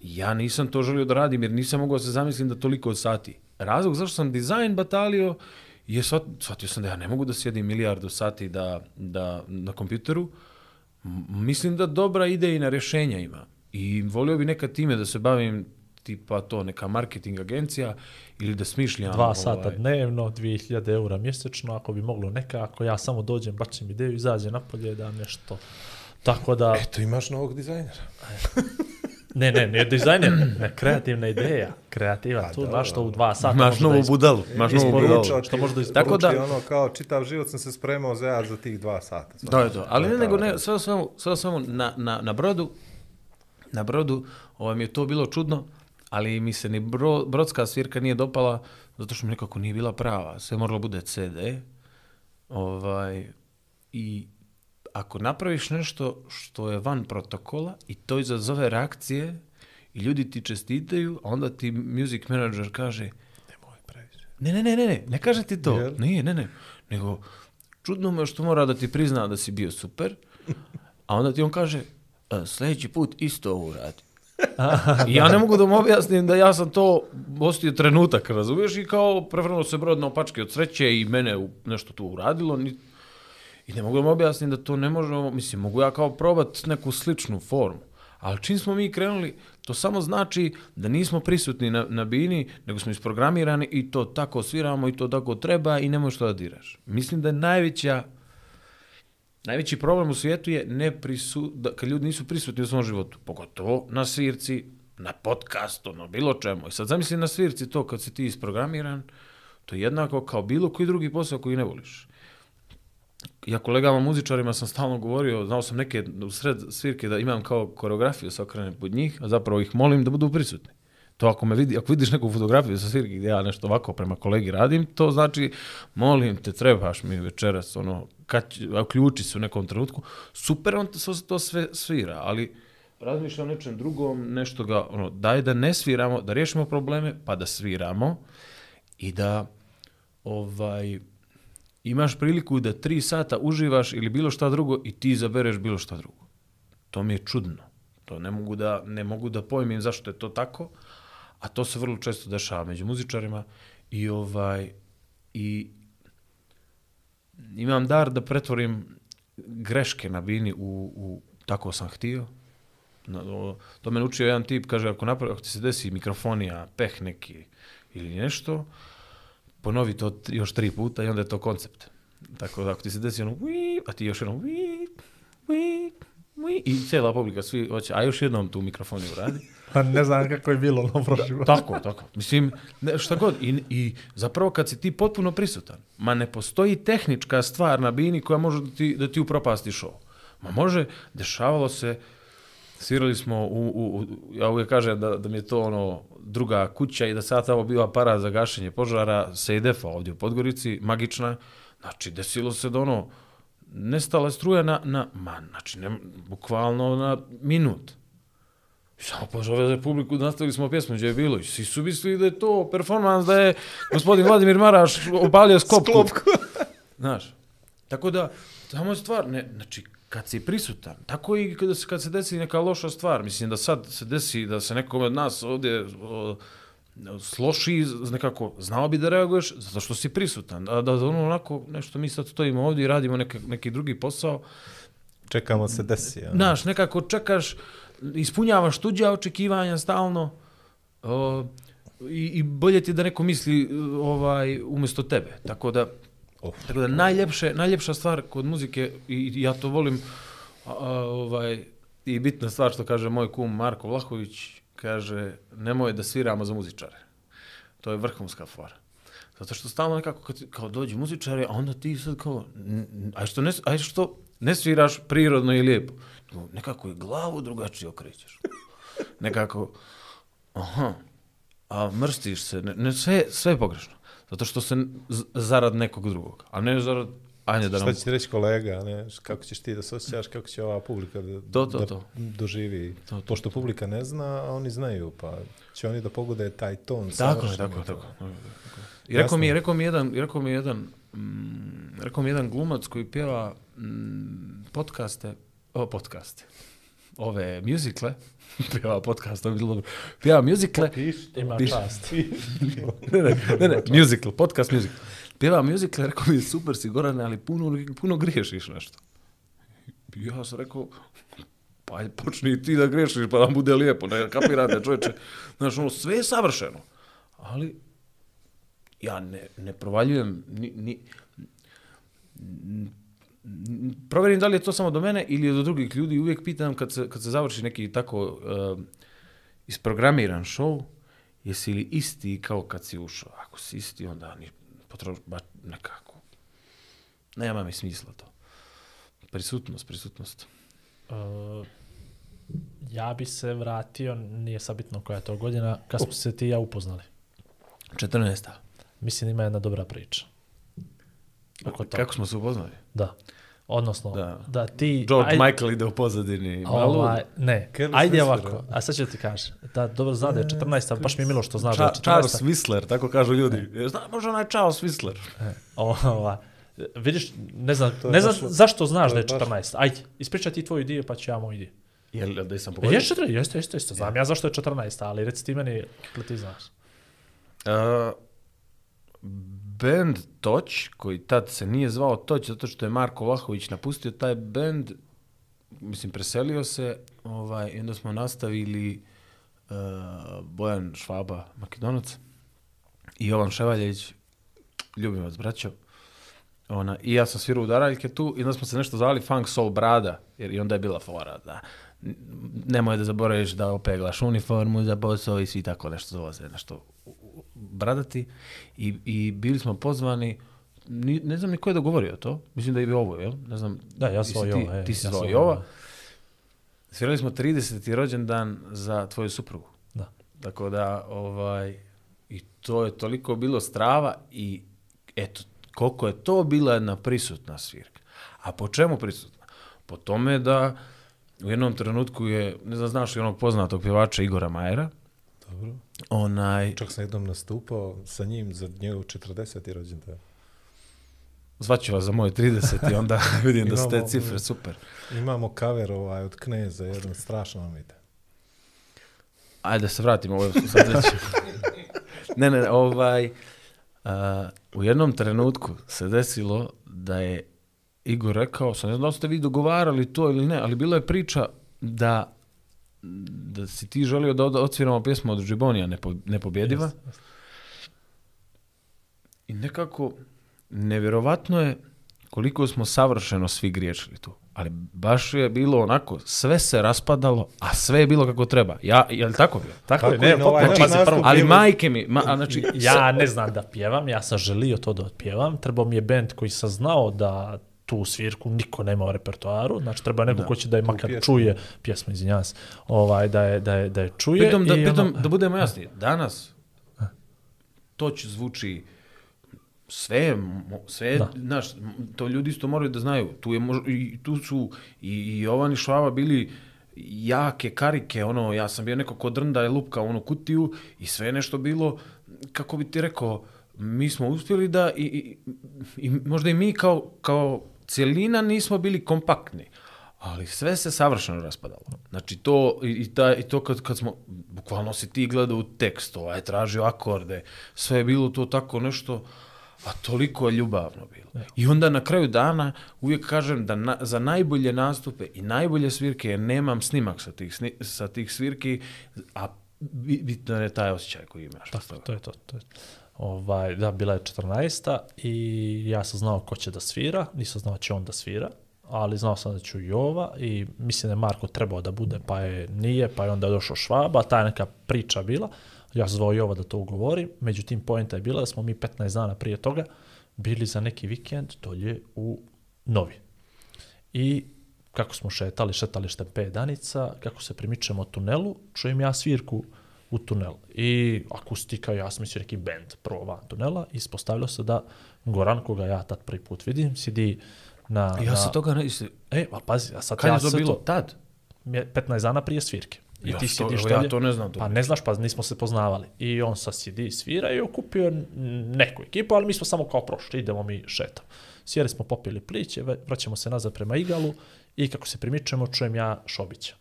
ja nisam to želio da radim jer nisam mogao da se zamislim da toliko sati. Razlog zašto sam dizajn batalio je shvat, shvatio sam da ja ne mogu da sjedim milijardu sati da, da, na kompjuteru. M- Mislim da dobra idejna rješenja ima. I volio bi nekad time da se bavim tipa to neka marketing agencija ili da smišljam Dva sata ovaj, dnevno, 2000 eura mjesečno, ako bi moglo nekako, ja samo dođem, bačim ideju, izađem napolje da nešto. Tako da, Eto, imaš novog dizajnera. ne, ne, ne dizajner, ne, kreativna ideja, kreativa, tu dobro. baš to u dva sata Imaš da novu isp- budalu, imaš novu budalu. Što može da isporuči. Tako da- ono kao čitav život sam se spremao za ja za tih dva sata. To je to. Ali ne, nego ne, sve o svemu, sve o svemu na, na, na brodu, na brodu, ovaj, mi je to bilo čudno, ali mi se ni bro, brodska svirka nije dopala, zato što mi nekako nije bila prava. Sve moralo bude CD. Ovaj, I ako napraviš nešto što je van protokola i to izazove reakcije i ljudi ti čestitaju, a onda ti music manager kaže Nemoj previše. Ne, ne, ne, ne, ne, ne kaže ti to. Jel? Nije, ne, ne. Nego, čudno mu je što mora da ti prizna da si bio super, a onda ti on kaže, "E, sljedeći put isto ovo uradi. I ja ne mogu da mu objasnim da ja sam to ostio trenutak, razumiješ, i kao prevrnuo se brod na opačke od sreće i mene u- nešto tu uradilo, ni, i ne mogu da mu objasnim da to ne možemo, mislim, mogu ja kao probat neku sličnu formu. Ali čim smo mi krenuli, to samo znači da nismo prisutni na, na bini, nego smo isprogramirani i to tako sviramo i to tako treba i ne možeš to da diraš. Mislim da je najveća Najveći problem u svijetu je ne prisu, da, kad ljudi nisu prisutni u svom životu, pogotovo na svirci, na podcastu, na bilo čemu. I sad zamisli na svirci to kad si ti isprogramiran, to je jednako kao bilo koji drugi posao koji ne voliš. Ja kolegama muzičarima sam stalno govorio, znao sam neke u sred svirke da imam kao koreografiju sa okrenem pod njih, a zapravo ih molim da budu prisutni. To ako me vidi, ako vidiš neku fotografiju sa svirke gdje ja nešto ovako prema kolegi radim, to znači, molim te, trebaš mi večeras, ono, kad, ključi uključi se u nekom trenutku, super, on to, to sve svira, ali razmišlja o nečem drugom, nešto ga, ono, daj da ne sviramo, da riješimo probleme, pa da sviramo i da, ovaj, imaš priliku da tri sata uživaš ili bilo šta drugo i ti zabereš bilo šta drugo. To mi je čudno. To ne mogu da, ne mogu da pojmim zašto je to tako, a to se vrlo često dešava među muzičarima i ovaj i imam dar da pretvorim greške na bini u, u tako sam htio. Na, o, to me učio jedan tip, kaže, ako, napravi, ako ti se desi mikrofonija, peh neki ili nešto, ponovi to tri- još tri puta i onda je to koncept. Tako da ako ti se desi ono, "Ui", a ti još jednom, "Ui, ui, ui", i cijela publika, svi hoće, a još jednom tu mikrofoniju radi. Pa ne znam kako je bilo ono prošlo. Tako, tako. Mislim, ne, šta god. I, I zapravo kad si ti potpuno prisutan, ma ne postoji tehnička stvar na bini koja može da ti, da ti upropasti show. Ma može, dešavalo se, svirali smo u, u, u ja uvijek kažem da, da mi je to ono druga kuća i da sad tamo bio aparat za gašenje požara, Sejdefa ovdje u Podgorici, magična. Znači, desilo se da ono, nestala struja na, na ma, znači, ne, bukvalno na minut. Samo pozove za publiku, nastavili smo pjesmu gdje je bilo. I svi su mislili da je to performans, da je gospodin Vladimir Maraš opalio sklopku. Sklopku. Znaš, tako da, samo je stvar, ne, znači, kad si prisutan, tako i kada se, kad se desi neka loša stvar, mislim da sad se desi da se nekom od nas ovdje o, sloši, nekako, znao bi da reaguješ, zato što si prisutan. Da, da ono onako, nešto mi sad stojimo ovdje i radimo neke, neki drugi posao, Čekamo se desi. Ja. Znaš, nekako čekaš, ispunjavaš tuđa očekivanja stalno. O, i, i bolje ti da neko misli ovaj umjesto tebe. Tako da tako da najljepše najljepša stvar kod muzike i, ja to volim a, a, ovaj i bitna stvar što kaže moj kum Marko Vlahović kaže nemoj da sviramo za muzičare. To je vrhunska fora. Zato što stalno nekako kad, kao dođu muzičari, a onda ti sad kao, aj što ne, aj što ne sviraš prirodno i lijepo. Nekako i glavu drugačije okrećeš. Nekako, aha, a mrstiš se, ne, ne, sve, sve je pogrešno. Zato što se zarad nekog drugog, a ne zarad, ajde da nam... Šta će ti reći kolega, ne? kako ćeš ti da se osjećaš, kako će ova publika da, To, to, da to. doživi. To, to. Pošto publika ne zna, a oni znaju, pa će oni da pogode taj ton. Tako je, tako, je, tako. je, tako. je. I rekao mi, je- rekao mi je jedan, rekao mi je jedan, mm, rekao mi je jedan glumac koji pjeva mm, podcaste, o, podcaste, ove muzikle, pjeva podcast, to bi bilo dobro, pjeva muzikle, Ima Piš- čast. ne, ne, ne, ne, musical, podcast musical. Pjeva musical, rekao mi super si Gorane, ali puno, puno griješiš nešto. Ja sam rekao, pa počni ti da griješiš, pa nam bude lijepo, ne kapirate čovječe. Znaš, ono, sve je savršeno. Ali, ja ne, ne provaljujem, ni, ni, provjerim da li je to samo do mene ili do drugih ljudi, uvijek pitam kad se, kad se završi neki tako uh, isprogramiran show, jesi li isti kao kad si ušao? Ako si isti, onda ni potroš, ba, nekako. Nema mi smisla to. Prisutnost, prisutnost. Uh, ja bi se vratio, nije sad bitno koja je to godina, kad smo se ti i ja upoznali. 14. Mislim ima jedna dobra priča. Oko toga. Kako smo se upoznali? Da. Odnosno, da, Da. ti... George aj- Michael ide u pozadini. Malo, Ovaj, ne, Careless ajde Whisper, ovako, a? sad ću ti kaži. Da, dobro zna da je 14, ali baš mi je milo što znaš da je Ča, 14. Charles Whistler, tako kažu ljudi. E. Zna, može onaj Charles Whistler. Ova, vidiš, ne znam, ne znam baš- zašto znaš da je je baš- 14. Ajde, ispričaj ti tvoj dio pa ću ja moj dio. Jel da sam E, pogodio? jeste, 14, jeste, jeste, jeste. Znam ja zašto je 14, ali reci ti meni, kako ti znaš. Uh, band Toć, koji tad se nije zvao Toć, zato što je Marko Vlahović napustio taj band, mislim, preselio se, ovaj, i onda smo nastavili uh, Bojan Švaba, Makedonac, i Jovan Ševaljević, ljubim vas, braćo. Ona, I ja sam svirao udaraljke tu i onda smo se nešto zvali Funk Soul Brada, jer i onda je bila fora da nemoj da zaboraviš da opeglaš uniformu za posao i svi tako nešto dolaze, nešto bradati. I, I bili smo pozvani, ni, ne znam ni ko je dogovorio to, mislim da je ovo, jel? Ne znam, Da, ja jesi svoj ti, e, ti si ja zvao. Jova. Svirali smo 30. rođendan za tvoju suprugu. Da. Tako da, ovaj, i to je toliko bilo strava i eto, koliko je to bila jedna prisutna svirka. A po čemu prisutna? Po tome da u jednom trenutku je, ne znam, znaš li onog poznatog pjevača Igora Majera, Dobro. onaj, Čak sam jednom nastupao sa njim za njegov 40. rođendan. zvaću vas za moje 30 i onda vidim da su te Imamo- cifre super. Imamo cover ovaj od Kneza, jedan strašno vam ide. Ajde da se vratimo ovo sad već. ne, ne, ovaj, uh, u jednom trenutku se desilo da je Igor rekao, sam ne znam da ste vi dogovarali to ili ne, ali bila je priča da da si ti želio da od- odsviramo pjesmu od Džibonija Nepo, Nepobjediva. I nekako, nevjerovatno je koliko smo savršeno svi griješili tu. Ali baš je bilo onako, sve se raspadalo, a sve je bilo kako treba. Ja, je li tako bilo? Tako, je, Tako ne, i na ovaj naš pazi, prvo. Ali majke mi, ma, znači, ja ne znam da pjevam, ja sam želio to da otpjevam, trebao mi je band koji sam znao da tu svirku niko nema u repertoaru, znači treba neko ko će da je makar pjesmu. čuje pjesmu, izvinjavam se, ovaj, da je, da je, da je čuje. Pritom, da, pritom, ono- da budemo jasni, danas to će zvuči sve, sve, Da. znaš, to ljudi isto moraju da znaju. Tu, je, i, tu su i, i Jovan i Švaba bili jake karike, ono, ja sam bio neko ko drnda je lupka u onu kutiju i sve nešto bilo, kako bi ti rekao, mi smo uspjeli da i, i, i možda i mi kao, kao cijelina nismo bili kompaktni, ali sve se savršeno raspadalo. Znači to, i, i, ta, i to kad, kad smo, bukvalno si ti gledao u tekst, ovaj, tražio akorde, sve je bilo to tako nešto, a toliko je ljubavno bilo. I onda na kraju dana uvijek kažem da na, za najbolje nastupe i najbolje svirke, jer nemam snimak sa tih, sni, sa tih svirki, a bi- bitno je taj osjećaj koji imaš. Tako, to je to. to je. Ovaj, da, bila je 14. i ja sam znao ko će da svira, nisam znao će on da svira, ali znao sam da ću Jova i mislim da je Marko trebao da bude, pa je nije, pa je onda došao Švaba, ta je neka priča bila, ja sam zvao Jova da to ugovori, međutim poenta je bila da smo mi 15 dana prije toga bili za neki vikend dolje u Novi. I kako smo šetali, šetali štempe danica, kako se primičemo tunelu, čujem ja svirku u tunel. I akustika, ja sam mislio neki band prvo van tunela, ispostavilo se da Goran, koga ja tad prvi put vidim, sidi na... Ja na, se toga ne... E, a pazi, a sad kad ja je to sve bilo? Tad? mje- 15 dana prije svirke. I Ja ti to- sidiš evo, ja dolje. to ne znam, to Pa ne znaš, pa nismo se poznavali. I on sa sidi svira i okupio neku ekipu, ali mi smo samo kao prošli, idemo mi šetam. Sjeli smo, popili pliće, vraćamo se nazad prema Igalu i kako se primičemo, čujem ja Šobića.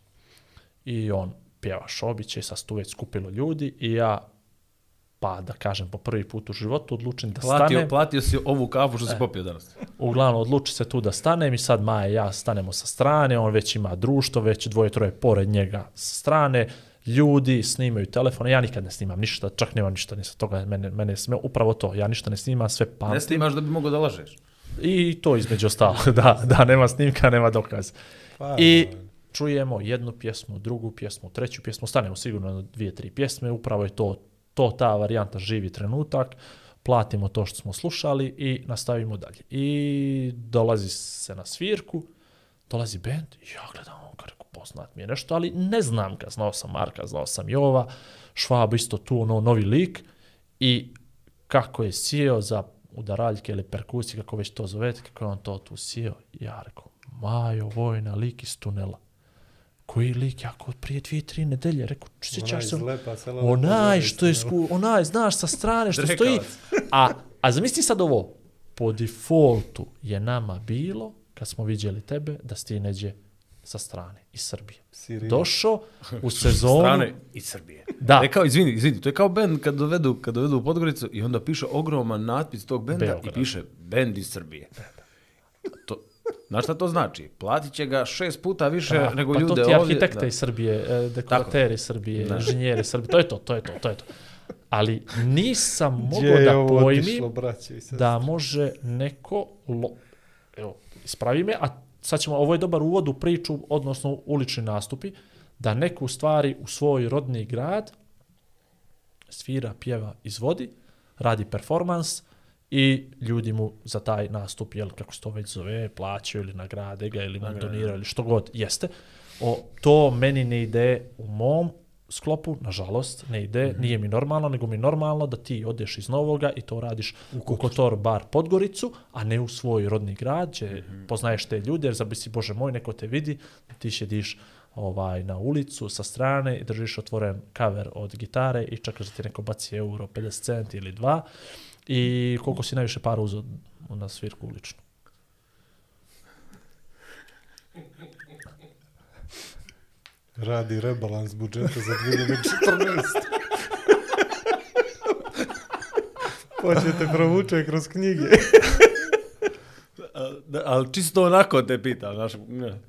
I on pjeva Šobića i sad tu već skupilo ljudi i ja, pa da kažem, po prvi put u životu odlučim da Platio, stanem. platio si ovu kafu što si popio danas. Uglavnom, odluči se tu da stanem i sad Maja i ja stanemo sa strane, on već ima društvo, već dvoje, troje pored njega sa strane, ljudi snimaju telefone, ja nikad ne snimam ništa, čak nemam ništa ni sa toga, mene, mene sme upravo to, ja ništa ne snimam, sve Ne pamtim. snimaš da bi mogao da lažeš. I to između ostalo, da, da, nema snimka, nema dokaza. Pa, I čujemo jednu pjesmu, drugu pjesmu, treću pjesmu, stanemo sigurno na dvije, tri pjesme, upravo je to, to ta varijanta živi trenutak, platimo to što smo slušali i nastavimo dalje. I dolazi se na svirku, dolazi bend, ja gledam, on kako poznat mi je nešto, ali ne znam ga, znao sam Marka, znao sam Jova, Švab isto tu, ono, novi lik, i kako je sjeo za udaraljke ili perkusije, kako već to zovete, kako je on to tu sjeo, ja rekao, Majo Vojna, lik iz tunela. Koji lik, ja kod prije dvije, tri nedelje, rekao, sjećaš se, onaj što je, sku, onaj, znaš, sa strane što stoji. A, a zamisli sad ovo, po defaultu je nama bilo, kad smo vidjeli tebe, da si ti neđe sa strane, iz Srbije. Sirija. Došao u sezonu, Strane iz Srbije. Da. Rekao, izvini, izvini, to je kao bend kad dovedu, kad dovedu u Podgoricu i onda piše ogroman natpis tog benda Beograd. i piše bend iz Srbije. To, znaš šta to znači? Platit će ga šest puta više Da, nego pa ljude to ti ovdje. arhitekte da. iz Srbije, e, dekorateri iz Srbije, Da. inženjeri iz Srbije, to je to, to je to, to je to. Ali nisam mogao da pojmim otišlo, braće da može neko, lo, evo, ispravi me, a sad ćemo, ovo je dobar uvod u priču, odnosno ulični nastupi, da neko u stvari u svoj rodni grad svira, pjeva, izvodi, radi performans i ljudi mu za taj nastup, jel, kako se to već zove, plaćaju ili nagrade ga ili mu doniraju ili što god jeste. O, to meni ne ide u mom sklopu, nažalost, ne ide, Mhm. nije mi normalno, nego mi normalno da ti odeš iz Novoga i to radiš u Kotor bar Podgoricu, a ne u svoj rodni grad, gdje Mhm. poznaješ te ljude, jer zabisi, Bože moj, neko te vidi, ti šediš ovaj, na ulicu sa strane i držiš otvoren cover od gitare i čekaš da ti neko baci euro 50 centi ili dva i koliko si najviše para uzeo na svirku uličnu. Radi rebalans budžeta za 2014. Hoćete provuče kroz knjige. Ali čisto onako te pitam, znaš, ne.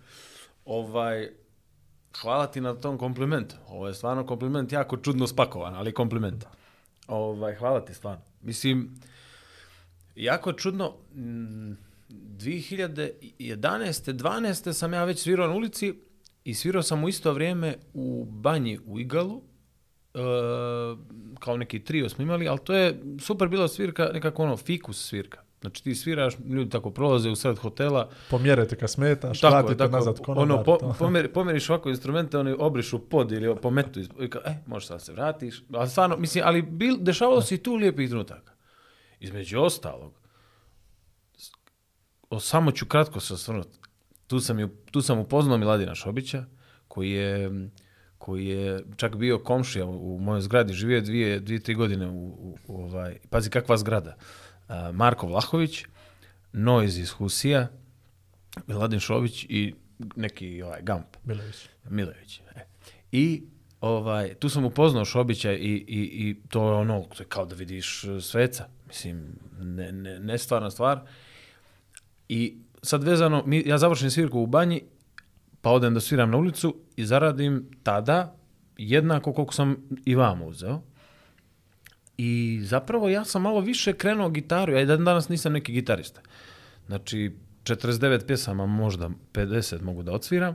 ovaj, hvala ti na tom komplimentu. Ovo je stvarno kompliment, jako čudno spakovan, ali kompliment. Ovaj, hvala ti stvarno. Mislim, jako čudno, mm, 2011. 12. sam ja već svirao na ulici i svirao sam u isto vrijeme u banji u Igalu, e, kao neki trio smo imali, ali to je super bila svirka, nekako ono fikus svirka. Znači ti sviraš, ljudi tako prolaze u sred hotela, Pomjerajte kad smetaš, tako, vratite tako, nazad konobar. ono, po, pomeri, pomeriš ovako instrumente, oni obrišu pod ili pometu, iz- i kao, e, možeš sad se vratiš, ali stvarno, mislim, ali bil, dešavalo se i tu lijepih trenutaka. Između ostalog, o, samo ću kratko se osvrnuti, tu sam, ju, tu sam upoznao Miladina Šobića, koji je, koji je čak bio komšija u, mojoj zgradi, živio je dvije, dvije, tri godine u, u, u ovaj, pazi kakva zgrada, A, Marko Vlahović, Noiz iz Husija, Miladin Šović i neki ovaj, Gamp, Milović. Milović. E. I ovaj, tu sam upoznao Šobića i, i, i to je ono, to je kao da vidiš e, sveca. Mislim, ne, ne, nestvarna stvar. I sad vezano, mi, ja završim svirku u banji, pa odem da sviram na ulicu i zaradim tada jednako koliko sam i vam uzeo. I zapravo ja sam malo više krenuo gitaru, ja i dan danas nisam neki gitarista. Znači, 49 pjesama, možda 50 mogu da odsviram.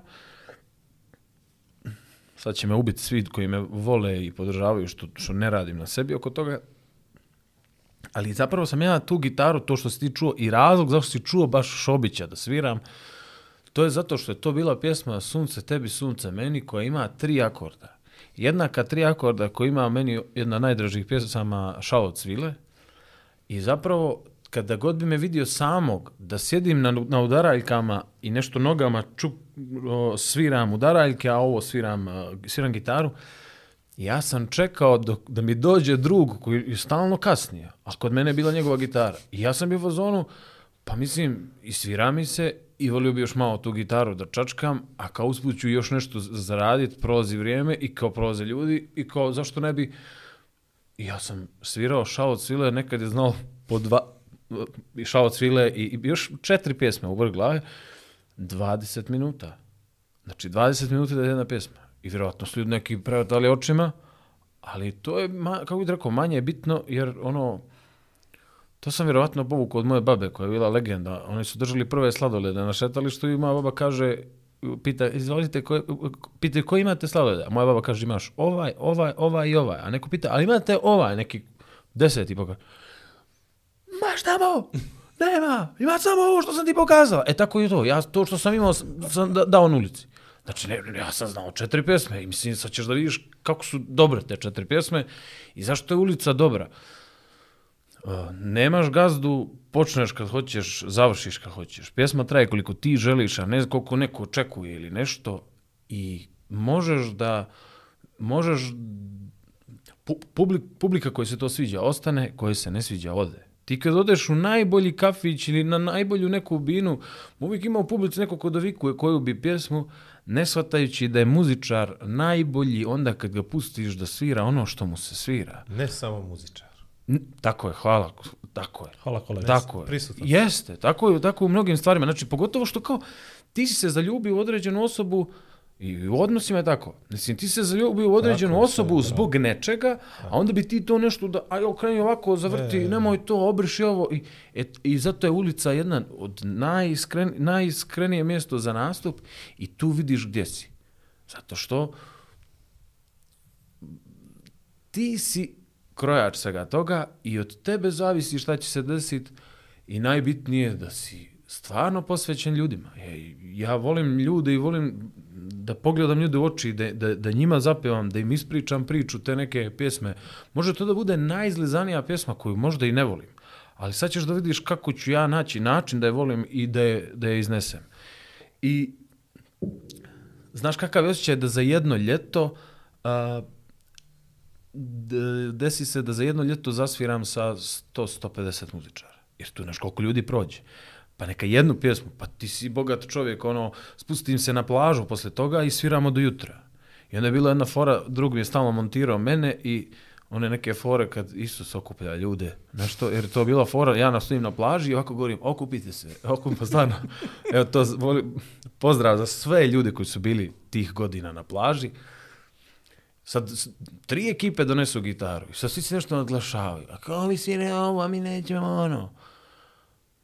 Sad će me ubiti svi koji me vole i podržavaju što, što ne radim na sebi oko toga. Ali zapravo sam ja tu gitaru, to što si ti čuo, i razlog zašto si čuo baš Šobića da sviram, to je zato što je to bila pjesma Sunce tebi, sunce meni, koja ima tri akorda. Jednaka tri akorda koji ima meni jedna najdražih pjesama Šao Cvile. I zapravo, kada god bi me vidio samog, da sjedim na, na udaraljkama i nešto nogama čup, o, sviram udaraljke, a ovo sviram, a, sviram gitaru, ja sam čekao dok, da mi dođe drug koji je stalno kasnije, a kod mene je bila njegova gitara. I ja sam bio u zonu, pa mislim, i svira mi se i volio bi još malo tu gitaru da čačkam, a kao usput ću još nešto zaraditi, prolazi vrijeme i kao prolaze ljudi i kao zašto ne bi... I ja sam svirao Šao Cvile, nekad je znao po dva, e, i Šao i, i još četiri pjesme u vrh glave, 20 minuta. Znači, 20 minuta da je jedna pjesma. I vjerojatno su ljudi neki prevatali očima, ali to je, ma, kako bih rekao, manje je bitno, jer ono, to sam vjerovatno povukao od moje babe, koja je bila legenda. Oni su držali prve sladolede na šetalištu i moja baba kaže, pita, izvolite, koje, pita, koji imate sladolede? A moja baba kaže, imaš ovaj, ovaj, ovaj i ovaj. A neko pita, ali imate ovaj, neki deseti pokaže. Maš tamo! Nema! Ima samo ovo što sam ti pokazao. E tako je to. Ja to što sam imao sam da- dao na ulici. Znači, ne, ne, ja sam znao četiri pjesme i mislim, sad ćeš da vidiš kako su dobre te četiri pjesme i zašto je ulica dobra. Uh, E, nemaš gazdu, počneš kad hoćeš, završiš kad hoćeš. Pjesma traje koliko ti želiš, a ne koliko neko očekuje ili nešto. I možeš da, možeš, publik, publika koja se to sviđa ostane, koja se ne sviđa ode. Ti kad odeš u najbolji kafić ili na najbolju neku binu, uvijek ima u publici neko ko dovikuje koju bi pjesmu, ne shvatajući da je muzičar najbolji onda kad ga pustiš da svira ono što mu se svira. Ne samo muzičar. Tako je, hvala, tako je. Hvala kolega. Tako je. prisutan. Jeste, tako je, tako je u mnogim stvarima. Znači, pogotovo što kao, ti si se zaljubio u određenu osobu i u odnosima je tako. Mislim, ti se zaljubio u određenu Tako osobu zbog nečega, a onda bi ti to nešto da, aj okreni ovako, zavrti, ne. nemoj to, obriši ovo. I, et, I zato je ulica jedna od najiskren, najiskrenije mjesto za nastup i tu vidiš gdje si. Zato što ti si krojač svega toga i od tebe zavisi šta će se desiti i najbitnije je da si stvarno posvećen ljudima. Ja volim ljude i volim da pogledam ljude u oči, da, da, da njima zapevam, da im ispričam priču te neke pjesme. Može to da bude najizlizanija pjesma koju možda i ne volim, ali sad ćeš da vidiš kako ću ja naći način da je volim i da je, da je iznesem. I znaš kakav je osjećaj da za jedno ljeto uh, desi se da za jedno ljeto zasviram sa 100-150 muzičara. Jer tu znaš koliko ljudi prođe. Pa neka jednu pjesmu, pa ti si bogat čovjek, ono, spustim se na plažu posle toga i sviramo do jutra. I onda je bila jedna fora, drug mi je stalno montirao mene i one neke fore kad Isus okuplja ljude, nešto, jer to je bila fora, ja nastojim na plaži i ovako govorim, okupite se, okupite, pa stvarno, evo to, voli, pozdrav za sve ljude koji su bili tih godina na plaži, Sad, tri ekipe donesu gitaru i sad svi se nešto naglašavaju. A kao vi svire ovo, a mi nećemo ono.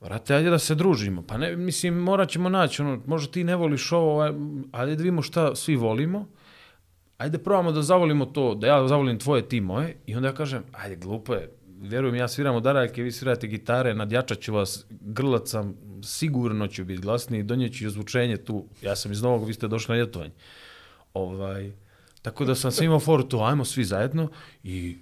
Vrate, ajde da se družimo. Pa ne, mislim, morat ćemo naći, ono, možda ti ne voliš ovo, ovaj, aj- ajde da vidimo šta svi volimo. Ajde probamo da zavolimo to, da ja zavolim tvoje, ti moje. I onda ja kažem, ajde, glupo je, vjerujem, ja sviram udaraljke, vi svirate gitare, nadjačat ću vas, grlat sam, sigurno ću biti glasniji, donijeću ozvučenje tu. Ja sam iz Novog, vi ste došli na ljetovanje. Ovaj, tako da sam sve imao foru to, ajmo svi zajedno i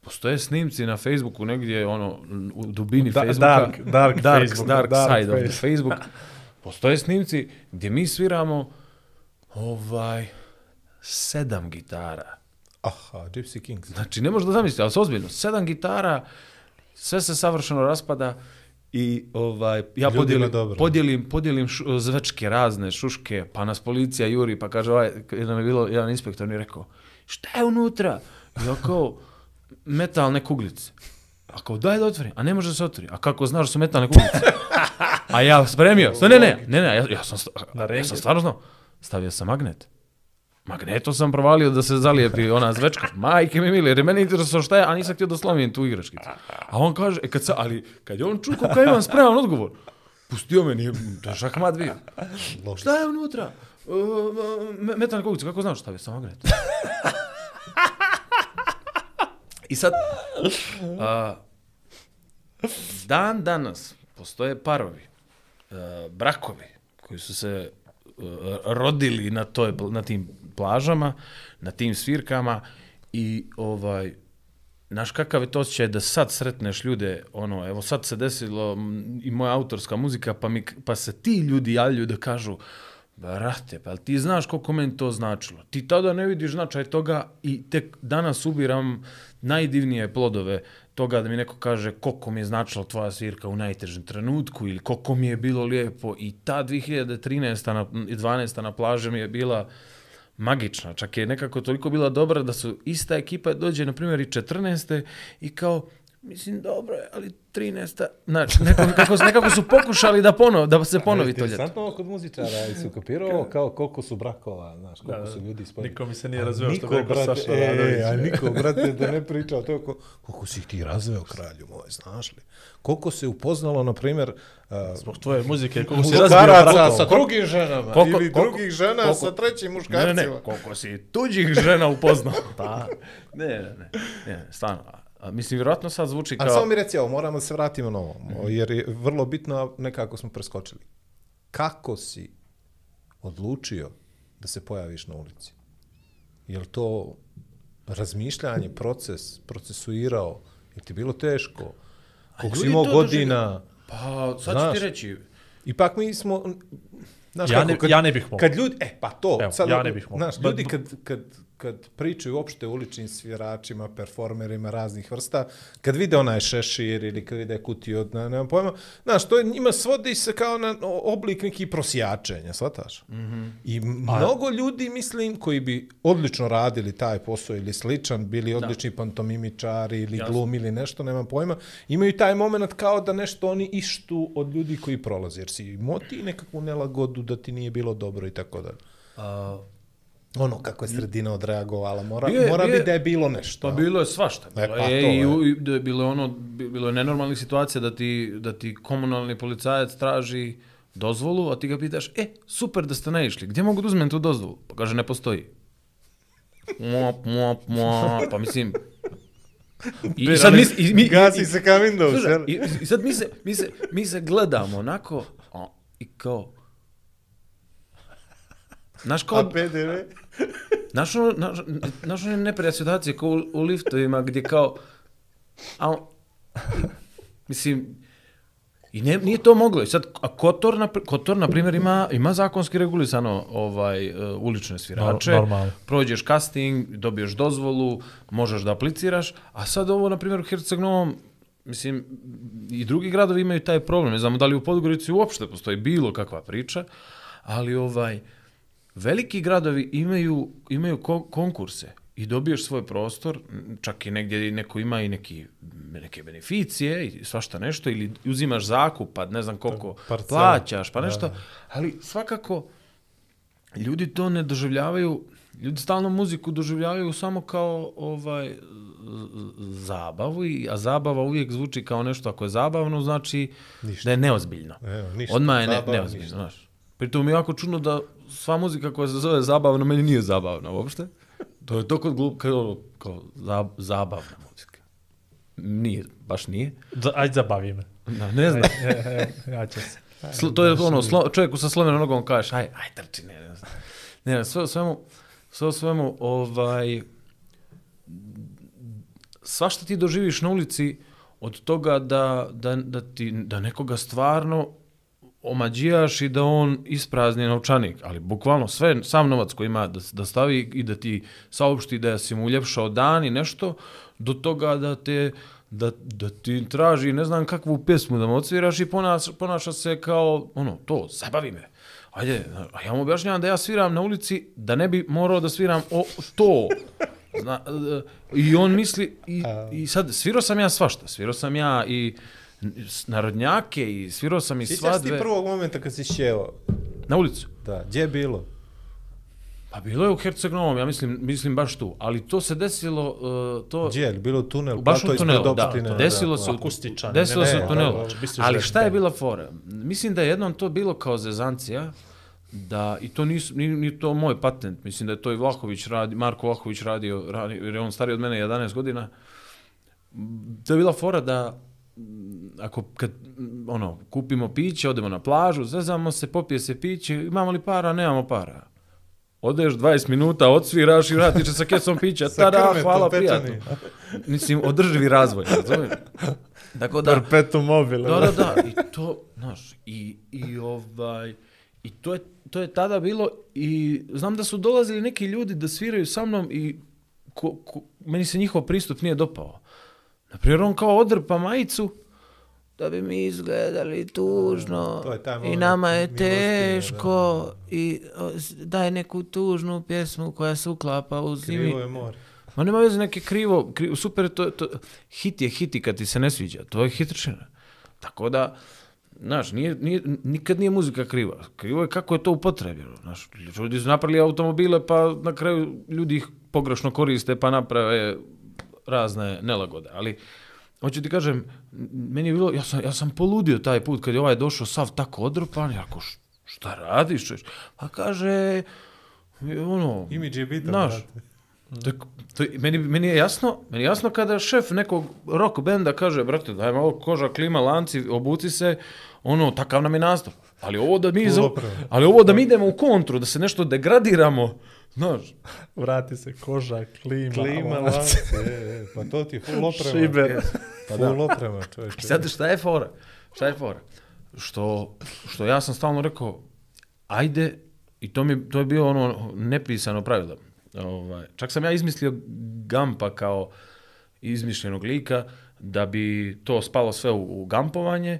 postoje snimci na Facebooku negdje ono u dubini Da- Facebooka. dark- dark dark, Facebook, dark, dark side of the face. Facebook. Postoje snimci gdje mi sviramo ovaj sedam gitara. Aha, Gypsy Kings. Znači, ne možeš da zamisliti, ali se ozbiljno, sedam gitara, sve se savršeno raspada i ovaj, ja podijelim, dobro. podijelim, podijelim šu, zvečke razne, šuške, pa nas policija juri, pa kaže, ovaj, jedan je bilo, jedan inspektor mi je rekao, šta je unutra? I ja kao, metalne kuglice. A kao, daj da otvori. A ne može da se otvori. A kako znaš da su metalne kuglice? A ja spremio. Ne, ne, ne, ne, ne, ja, ja, sam, ja sam stvarno znao. Stavio sam magnet. Magneto sam provalio da se zalijepi ona zvečka. Majke mi mili, jer je meni interesovalo šta je, a nisam htio da slomim tu igračkicu. A on kaže, e kad, sa, ali kad je on čuo kako ja imam spreman odgovor, pustio me, nije, to je šakmat bio. Šta je unutra? Uh, me- metalna kuglica, kako znaš šta je sa magnet? I sad, a, dan danas postoje parovi, a, brakovi, koji su se a, rodili na, toj, na tim plažama, na tim svirkama i ovaj, Znaš kakav je to osjećaj da sad sretneš ljude, ono, evo sad se desilo i moja autorska muzika, pa, mi, pa se ti ljudi javljaju da kažu, brate, pa ti znaš koliko meni to značilo? Ti tada ne vidiš značaj toga i tek danas ubiram najdivnije plodove toga da mi neko kaže koliko mi je značila tvoja svirka u najtežem trenutku ili koliko mi je bilo lijepo i ta 2013. Na, i 12. na plaži mi je bila magična. Čak je nekako toliko bila dobra da su ista ekipa dođe, na primjer, i 14. i kao, mislim, dobro je, ali 13. Znači, nekako, nekako, nekako su pokušali da, ponov, da se ponovi to ljeto. Interesantno ovo kod muzičara, i su kapirao kao koliko su brakova, znaš, koliko Da, su ljudi spojeni. niko mi se nije razveo što rekao brate, Saša e, Radović. A niko, brate, da ne priča o to, ko, koliko si ih ti razveo, kralju moj, znaš li? Koliko se upoznalo, na primjer, uh, Zbog tvoje muzike, koliko si razbio brakova. sa drugim ženama Koliko- ili koliko- drugih žena koliko- sa trećim muškarcima. ne, ne, koliko si tuđih žena upoznao. Pa, ne, ne, ne, ne, stvarno. A, a, mislim, vjerojatno sad zvuči A kao... samo mi reci ovo, moramo da se vratimo na ovo, jer je vrlo bitno, a nekako smo preskočili. Kako si odlučio da se pojaviš na ulici? Je li to razmišljanje, proces, procesuirao? Je ti bilo teško? Koliko si imao godina? Pa, sad ću Znaš. ti reći, Ipak mi smo... Znaš Ja ne- ja ne bih mogao. Kad ljudi, e, pa to, Evo, sad, ja ne bih mogao. Znaš, ljudi kad, kad, kad pričaju uopšte o uličnim sviračima, performerima raznih vrsta, kad vide onaj šešir ili kad vide kutiju od, ne, nemam pojma, znaš, to je, njima svodi se kao na oblik nekih prosjačenja, shvataš? Mm. -hmm. I mnogo ljudi, mislim, koji bi odlično radili taj posao ili sličan, bili odlični da. pantomimičari ili Jasno. glumi ili nešto, nemam pojma, imaju taj moment kao da nešto oni ištu od ljudi koji prolaze, jer si imao ti nekakvu nelagodu da ti nije bilo dobro i tako dalje. Ono kako je sredina odreagovala, mora, Bio je- mora bio je- biti da je bilo nešto. Pa bilo je svašta. E, Bilo pa je, i, je. i, bilo je ono, bi- bilo je nenormalnih situacija da ti, da ti komunalni policajac traži dozvolu, a ti ga pitaš, e, super da ste naišli, gdje mogu da uzmem tu dozvolu? Pa kaže, ne postoji. Mop, mop, mop, pa mislim... I, i sad mi, i, mi, Gasi i, se kao Windows, jel? i, I sad mi se, mi se, mi se gledamo onako a, i kao... Znaš kao, A PDV? Znaš ono, neprijatne situacije kao u, u liftovima gdje kao, a, mislim, i ne, nije to moglo. I sad, a Kotor, na, Kotor, na primjer, ima, ima zakonski regulisano ovaj, uh, ulične svirače. Nor- normalno. Prođeš casting, dobiješ dozvolu, možeš da apliciraš, a sad ovo, na primjer, u Herceg Novom, mislim, i drugi gradovi imaju taj problem. Ne znamo da li u Podgorici uopšte postoji bilo kakva priča, ali ovaj, veliki gradovi imaju, imaju ko konkurse i dobiješ svoj prostor, čak i negdje neko ima i neki, neke beneficije i svašta nešto, ili uzimaš zakup, pa ne znam koliko Parcela. plaćaš, pa nešto, ali svakako ljudi to ne doživljavaju, ljudi stalno muziku doživljavaju samo kao ovaj zabavu, i, a zabava uvijek zvuči kao nešto, ako je zabavno, znači Ništa. da je neozbiljno. Evo, ništa. Odmah je ne, Zabava, neozbiljno, ništa. znaš. Pritom mi je jako čudno da sva muzika koja se zove zabavna, meni nije zabavna uopšte. To je to kod glup, kao, kao zab, zabavna muzika. Nije, baš nije. Za- Ajde, zabavi me. Da, ne znam. ja ću se. Slo, to je ono, slo, čovjeku sa slomenom nogom kažeš, aj, aj trči, ne, ne znam. Ne, ne, sve u svemu, sve u svemu, ovaj, svašta ti doživiš na ulici od toga da, da, da, ti, da nekoga stvarno omađijaš i da on isprazni novčanik, ali bukvalno sve, sam novac koji ima da, da stavi i da ti saopšti da si mu uljepšao dan i nešto, do toga da te da, da ti traži ne znam kakvu pjesmu da mu odsviraš i ponaša, ponaša se kao ono, to, zabavi me. Ajde, a ja mu objašnjavam da ja sviram na ulici, da ne bi morao da sviram o to. Zna, e, I on misli, i, i sad, svirao sam ja svašta, svirao sam ja i narodnjake i svirao sam i Sjećaš ti svadbe prvog momenta kad si šćeo? na ulicu. Da, gdje je bilo? Pa bilo je u Herceg Novom, ja mislim, mislim baš tu. Ali to se desilo, uh, to... Gdje je? Bilo tunel, Baš u ispred tunelu, da. opštine, Desilo da, se, u- Akustičan, desilo ne, se ne, u tunelu. dobro, misliš Ali da- šta je bila fora? Mislim da je jednom to bilo kao zezancija, da, i to nisu, nije, nije to moj patent, mislim da je to i Vlahović radi, Marko Vlahović radio, radi, jer je on stariji od mene 11 godina, to je bila fora da ako kad mm, ono kupimo piće, odemo na plažu, zezamo se, popije se piće, imamo li para, nemamo para. Odeš 20 minuta, odsviraš i vratiš se sa kesom pića. Tada, hvala, prijatno. Mislim, održivi razvoj, razumiješ? Tako da, Perpetuum mobile. da, da, da, i to, znaš, i, i ovaj, i to je, to je tada bilo i znam da su dolazili neki ljudi da sviraju sa mnom i ko, ko, meni se njihov pristup nije dopao. Naprimjer, on kao odrpa majicu, da bi mi izgledali tužno to je taj i nama je milostinje, teško i o, s- daj neku tužnu pjesmu koja se uklapa u zimi. Krivo je more. Ma nema veze neke krivo, krivo super, to, to, hit je hit i kad ti se ne sviđa, to je hitrčina. Tako da, znaš, nije, nije, nikad nije muzika kriva. Krivo je kako je to upotrebljeno. Znaš, ljudi su napravili automobile, pa na kraju ljudi ih pogrešno koriste, pa naprave razne nelagode. Ali, hoću ti kažem, meni je bilo, ja sam, ja sam poludio taj put kad je ovaj došao sav tako odrpan, ja ako šta radiš? čovječ? Pa kaže, ono, Imidž je bitan, Znaš, brate. to, meni, meni je jasno, meni je jasno kada šef nekog rock benda kaže, brate, daj malo koža, klima, lanci, obuci se, ono, takav nam je nastup. Ali ovo da mi, za, ali ovo da mi idemo u kontru, da se nešto degradiramo, znaš, Vrati se koža, klima, Klima, lanac. lance, e, e, pa to ti je full oprema. Šiber. Pa full oprema, čovječe. I sad šta je fora? Šta je fora? Što, što ja sam stalno rekao, ajde, i to, mi, to je bilo ono nepisano pravilo. Ovaj, čak sam ja izmislio Gampa kao izmišljenog lika da bi to spalo sve u, u gampovanje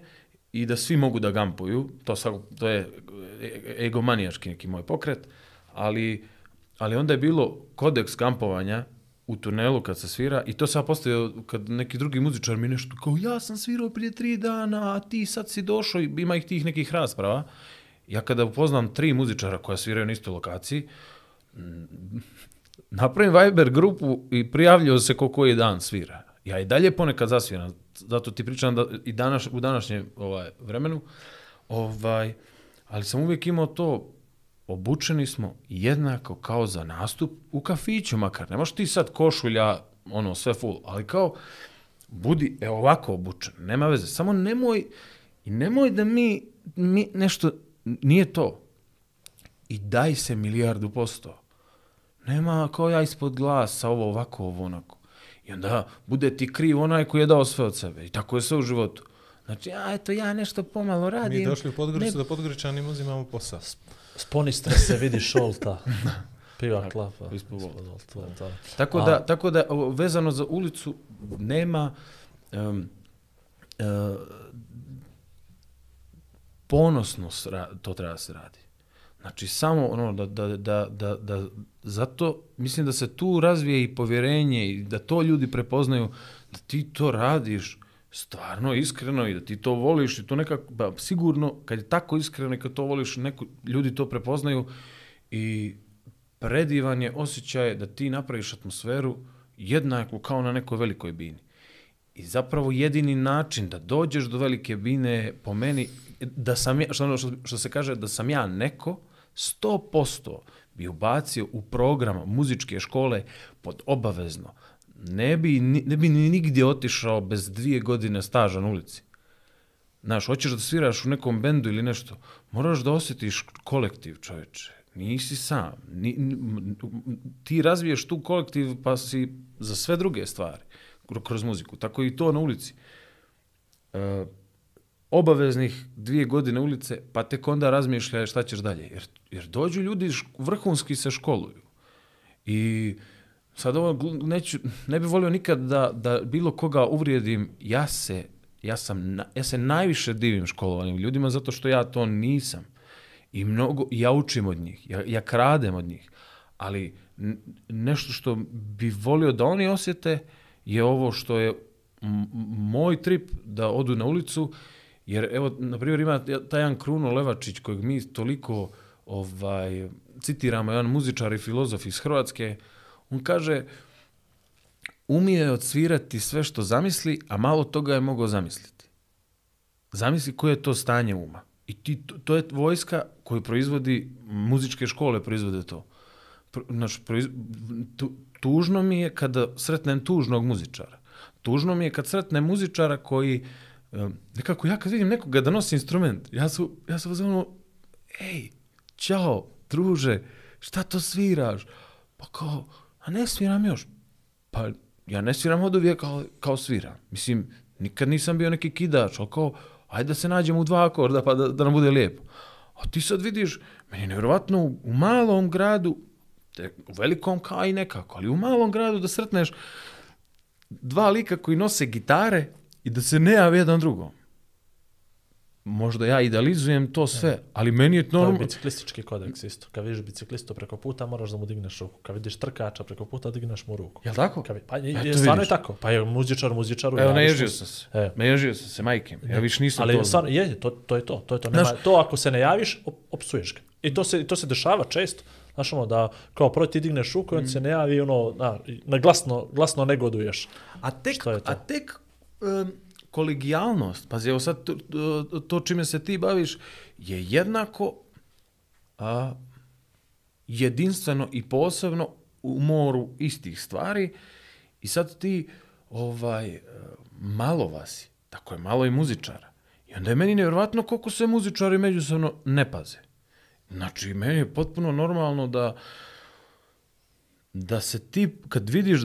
i da svi mogu da gampuju. To, sa, to je e- egomanijački neki moj pokret, ali, ali onda je bilo kodeks kampovanja u tunelu kad se svira i to se ja postavio kad neki drugi muzičar mi nešto kao ja sam svirao prije tri dana, a ti sad si došao i ima ih tih nekih rasprava. Ja kada upoznam tri muzičara koja sviraju na istoj lokaciji, mm, napravim Viber grupu i prijavljaju se ko koji dan svira. Ja i dalje ponekad zasviram, zato ti pričam da i danas, u današnjem ovaj, vremenu, ovaj, ali sam uvijek imao to, obučeni smo jednako kao za nastup u kafiću makar. Nemaš ti sad košulja, ono, sve full, ali kao, budi e, ovako obučen, nema veze, samo nemoj, i nemoj da mi, mi nešto, nije to. I daj se milijardu posto. Nema kao ja ispod glasa, ovo ovako, ovo onako. I onda bude ti kriv onaj koji je dao sve od sebe. I tako je sve u životu. Znači, a eto, ja nešto pomalo radim. Mi došli u Podgoricu Ne- da Podgoričanima uzimamo posao. Sponistre se vidi šolta. Piva klapa. Tako da, tako da vezano za ulicu nema um, uh, ponosno sra, to treba da se radi. Znači samo ono da, da, da, da, da zato mislim da se tu razvije i povjerenje i da to ljudi prepoznaju da ti to radiš stvarno iskreno i da ti to voliš i to nekako, ba, sigurno kad je tako iskreno i kad to voliš, neko, ljudi to prepoznaju i predivan je osjećaj da ti napraviš atmosferu jednaku kao na nekoj velikoj bini. I zapravo jedini način da dođeš do velike bine po meni, da sam ja, što, ono što, što se kaže, da sam ja neko, 100% bi ubacio u program muzičke škole pod obavezno. Ne bi, ne bi ni nigdje otišao bez dvije godine staža na ulici. Znaš, hoćeš da sviraš u nekom bendu ili nešto, moraš da osjetiš kolektiv, čoveče. Nisi sam. Ni, ni- ti razviješ tu kolektiv pa si za sve druge stvari kroz muziku. Tako i to na ulici. E, obaveznih dvije godine ulice, pa tek onda razmišljaj šta ćeš dalje. Jer, jer dođu ljudi vrhunski se školuju. I sad ovo, neću, ne bih volio nikad da, da bilo koga uvrijedim, ja se, ja sam, ja se najviše divim školovanim ljudima zato što ja to nisam. I mnogo, ja učim od njih, ja, ja kradem od njih. Ali nešto što bi volio da oni osjete je ovo što je moj trip da odu na ulicu, jer evo, na primjer, ima taj jedan Kruno Levačić kojeg mi toliko ovaj, citiramo jedan muzičar i filozof iz Hrvatske, on kaže, umije odsvirati sve što zamisli, a malo toga je mogao zamisliti. Zamisli koje je to stanje uma. I ti, to, to je vojska koju proizvodi, muzičke škole proizvode to. Pro, znači, proiz, tu, tužno mi je kada sretnem tužnog muzičara. Tužno mi je kad sretnem muzičara koji, nekako ja kad vidim nekoga da nosi instrument, ja su, ja sam ono, ej, čao, druže, šta to sviraš? Pa kao, a ne sviram još. Pa ja ne sviram od uvijek kao, kao sviram. Mislim, nikad nisam bio neki kidač, ali kao, ajde da se nađemo u dva akorda pa da, da nam bude lijepo. A ti sad vidiš, meni je nevjerovatno u, u malom gradu, te, u velikom kao i nekako, ali u malom gradu da sretneš dva lika koji nose gitare i da se ne jave jedan drugom. Možda ja idealizujem to sve, ali meni je To je normalno... biciklistički kodeks isto. Kad vidiš biciklistu preko puta, moraš da mu digneš ruku. Kad vidiš trkača preko puta, digneš mu ruku. Jel tako? Kad, pa je, je, stvarno je tako. Pa je muzičar muzičaru. Evo, mu naježio se. sam se. E. Naježio sam se, majke. Ja više nisam Ali to... stvarno, je, to, to je to. To, je to. Nema, Znaš- to ako se ne javiš, op, opsuješ ga. I to se, to se dešava često. Znaš ono, da kao prvo ti digneš ruku on se ne javi i ono, na, na glasno, glasno negoduješ. A tek, a tek um, kolegijalnost, pazi, evo sad to, to, čime se ti baviš, je jednako a, jedinstveno i posebno u moru istih stvari i sad ti ovaj e, malo vas, tako je malo i muzičara. I onda je meni nevjerovatno koliko se muzičari međusobno ne paze. Znači, meni je potpuno normalno da da se ti, kad vidiš,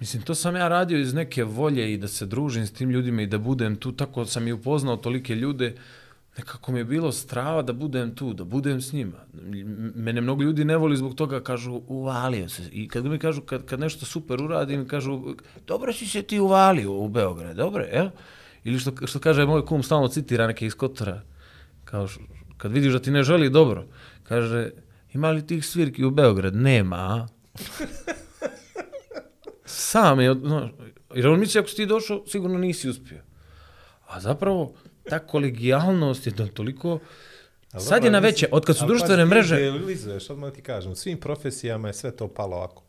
mislim, to sam ja radio iz neke volje i da se družim s tim ljudima i da budem tu, tako sam i upoznao tolike ljude, nekako mi je bilo strava da budem tu, da budem s njima. Mene mnogo ljudi ne voli zbog toga, kažu, uvalio se. I kad mi kažu, kad, kad nešto super uradim, kažu, dobro si se ti uvalio u Beograd, dobro, jel? Ili što, što kaže moj kum, stalno citira neke iz Kotora, kao kad vidiš da ti ne želi dobro, kaže, ima li tih svirki u Beograd? Nema, a? Sam je, no, jer on misli ako si ti došao, sigurno nisi uspio. A zapravo, ta kolegijalnost je da toliko... Sad je na veće, od kad su društvene mreže, Idealizuješ, odmah ti kažem, u svim profesijama je sve to palo ovako.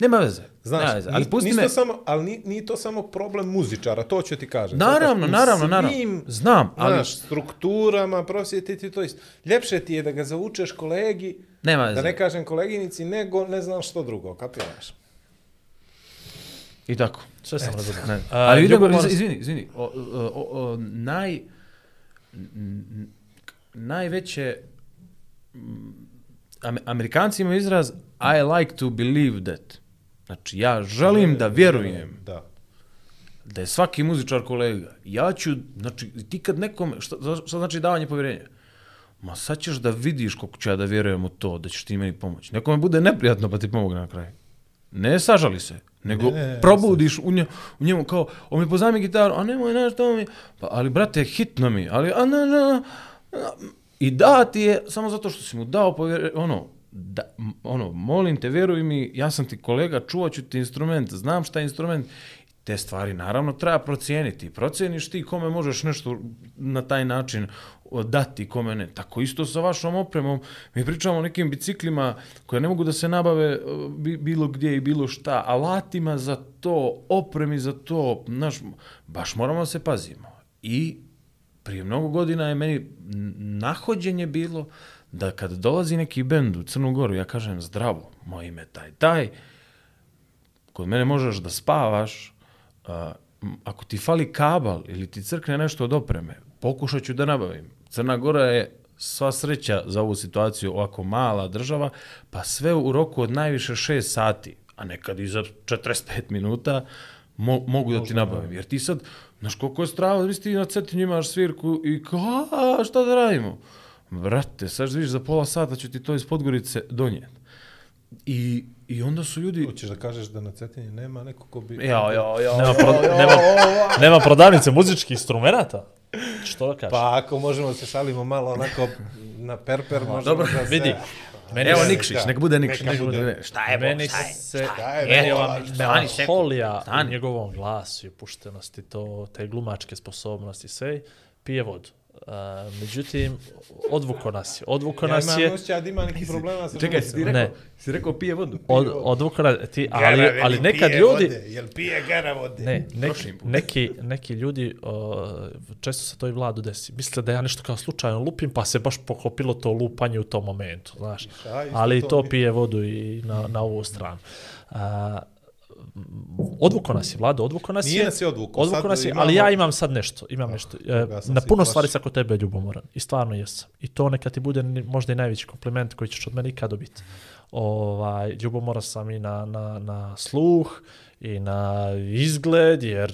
nema veze. Znaš, nema veze. ali ali pusti me, samo, ali nije, nije to samo problem muzičara, to ću ti kažem. Naravno, Zato naravno, naravno. svim, Znam, ali- Znaš, strukturama, profesije, ti, ti to isto. Ljepše ti je da ga zaučeš kolegi, nema da veze. ne kažem koleginici, nego ne znam što drugo, kapiraš? I tako. Sve sam razumio. Ali Ljubomoran- izvini, izvini. O, o, o, o, naj, n- najveće mm, Ame- Amerikanci imaju izraz I like to believe that. Znači, ja želim da vjerujem Da. da je svaki muzičar kolega. Ja ću, znači, ti kad nekom, šta, šta znači davanje povjerenja? Ma sad ćeš da vidiš koliko ću ja da vjerujem u to, da ćeš ti meni pomoći. Nekome bude neprijatno pa ti pomogne na kraju. Ne sažali se, nego Ne, ne, probudiš u, nje, u njemu kao, on mi pozajmi gitaru, a nemoj znaš to mi, pa, ali brate, hitno mi, ali, a ne, ne, ne, i da ti je, samo zato što si mu dao povjerenje, ono, da, ono, molim te, vjeruj mi, ja sam ti kolega, čuvat ću ti instrument, znam šta je instrument, te stvari naravno treba procijeniti. Proceniš ti kome možeš nešto na taj način dati, kome ne. Tako isto sa vašom opremom. Mi pričamo o nekim biciklima koje ne mogu da se nabave e, bilo gdje i bilo šta. Alatima za to, opremi za to. Znaš, baš moramo da se pazimo. I prije mnogo godina je meni nahođenje bilo da kad dolazi neki bend u Crnu Goru, ja kažem zdravo, moje ime taj, taj, kod mene možeš da spavaš, a, ako ti fali kabal ili ti crkne nešto od opreme, pokušat ću da nabavim. Crna Gora je sva sreća za ovu situaciju ovako mala država, pa sve u roku od najviše 6 sati, a nekad i za 45 minuta, mo, mogu da ti nabavim. Jer ti sad, znaš koliko je strava, vi ti na cetinju imaš svirku i kao, a, šta da radimo? Brate, sad vidiš za pola sata ću ti to iz Podgorice donijeti. I, I onda su ljudi... Hoćeš da kažeš da na Cetinji nema neko ko bi... Ja, ja, ja. Nema, pro, nema, nema prodavnice muzičkih instrumenta? Što da kažeš? Pa ako možemo da se šalimo malo onako na perper, možemo Dobro, da se... vidi. Meni Evo Nikšić, nek bude Nikšić. Neka bude. Šta je, meni šta je? se je, meni evo, ova stani sekund, melanholija u njegovom glasu i puštenosti, to, te glumačke sposobnosti, sve, pije vodu. A, međutim, odvuko nas je. Odvuko Ja nas imam je... osjećaj da ima nekih problema sa Čekaj, si rekao, Ne. si rekao pije vodu. Od, odvuko nas, ti, ali, Gara, ali veli, nekad pije ljudi... Vode, jel pije gara vode? Ne, neki, put. neki, neki ljudi, o, često se to i vladu desi, misle da ja nešto kao slučajno lupim, pa se baš pokopilo to lupanje u tom momentu, znaš. A, isto Ali to to pije vodu i na, na ovu stranu. A, odvuko nas je, Vlado, odvuko nas Nije je. nas je Odvuko sad nas je, imamo- ali ja imam sad nešto, imam nešto. E, toga sam na puno stvari sam kod tebe ljubomoran. I stvarno jesam. I to neka ti bude možda i najveći kompliment koji ćeš od mene ikad dobiti. Ovaj, ljubomoran sam i na, na, na sluh i na izgled, jer,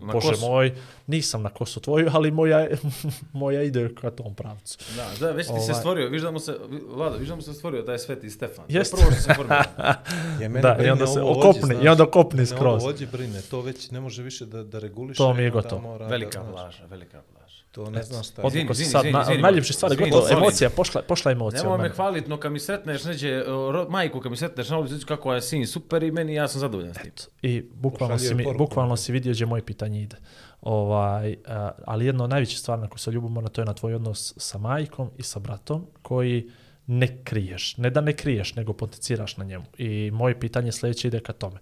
Na bože kosu. moj, nisam na kosu tvoju, ali moja, moja ide ka tom pravcu. Da, da, već ti se Ovaj. stvorio, viš da mu se, Vlada, viš da mu se stvorio taj sveti Stefan. To je Jest. prvo što se formira. Je, mene Da, i onda se okopni, i onda okopni skroz. Ovo ođe brine, to već ne može više da, da reguliše. To mi je gotovo. mora velika da, plaža, velika plaža. To ne znam šta je. Izvini, sad, izvini, na, izvini, najljepše stvari, izvini, gotovo, emocija, pošla, pošla emocija. Nemoj me hvaliti, no kad mi sretneš neđe ro, majku, kad mi sretneš na ulici, kako je sin super i meni ja sam zadovoljan s tim. I bukvalno si, mi, bukvalno si vidio gdje moje pitanje ide. Ovaj, a, ali jedna od najvećih stvari na koju se ljubomorna, to je na tvoj odnos sa majkom i sa bratom, koji ne kriješ. Ne da ne kriješ, nego potenciraš na njemu. I moje pitanje sljedeće ide ka tome.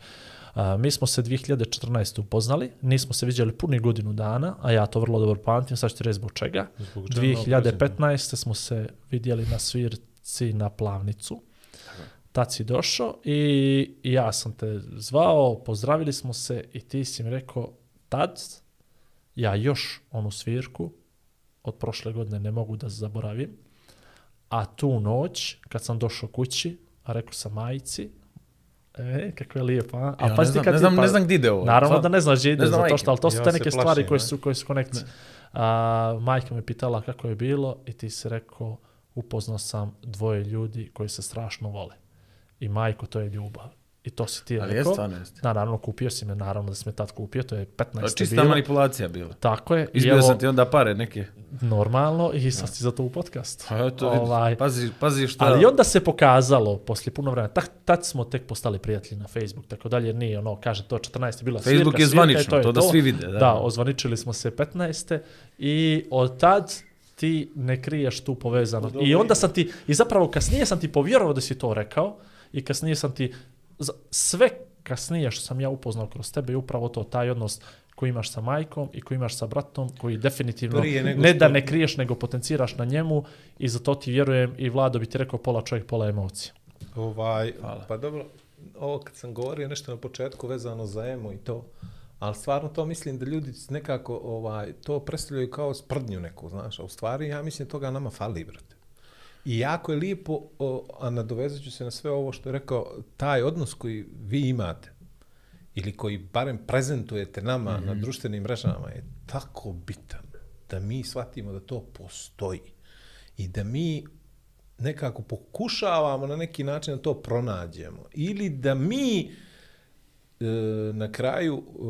A, mi smo se 2014. upoznali, nismo se vidjeli puni godinu dana, a ja to vrlo dobro pamtim, sad ću ti reći zbog čega. Zbog čega 2015. smo se vidjeli na svirci na plavnicu. Tad si došao i ja sam te zvao, pozdravili smo se i ti si mi rekao, tad ja još onu svirku od prošle godine ne mogu da zaboravim, a tu noć, kad sam došao kući, a rekao sam majici, e, kako je lijepo, a? a Ja ne pazi ti znam, kad ne znam, pa- ne znam gdje ide ovo. Naravno Stvarno. da ne znaš gdje ide, Ne zato što, ali to su Ja te neke plašim, stvari koje ne. su, koje su konekcije. A, majka me pitala kako je bilo i ti si rekao, upoznao sam dvoje ljudi koji se strašno vole. I majko, to je ljubav. I to si ti Ali je rekao. stvarno jeste. Da, naravno, kupio si me, naravno da si me tad kupio, to je 15. Čista bilo. manipulacija bila. Tako je. Izbio evo, sam ti onda pare neke. normalno i sad si za to u podcastu. A eto, vidi, Ovaj, pazi, pazi šta... Ali onda se pokazalo, poslije puno vremena, tak, tad smo tek postali prijatelji na Facebook, tako dalje, jer nije ono, kaže, to 14. je bila Facebook svirka, je svirka i zvanično, je to da svi vide, da. Da, ozvaničili smo se 15. I od tad ti ne kriješ tu povezanost. I onda sam ti, i zapravo kasnije sam ti povjerovao da si to rekao i kasnije sam ti, sve kasnije što sam ja upoznao kroz tebe je upravo to, taj odnos koji imaš sa majkom i koji imaš sa bratom, koji definitivno ne da ne kriješ, nego potenciraš na njemu i za to ti vjerujem i Vlado bi ti rekao pola čovjek, pola emocija. Ovaj, Hvala. pa dobro, ovo kad sam govorio nešto na početku vezano za emo i to, ali stvarno to mislim da ljudi nekako ovaj, to predstavljaju kao sprdnju neku, znaš, a u stvari ja mislim toga nama fali, brate. I jako je lijepo, o, a nadovezat ću se na sve ovo što je rekao, taj odnos koji vi imate, ili koji barem prezentujete nama mm -hmm. na društvenim mrežama je tako bitan da mi shvatimo da to postoji i da mi nekako pokušavamo na neki način da to pronađemo ili da mi e, na kraju e,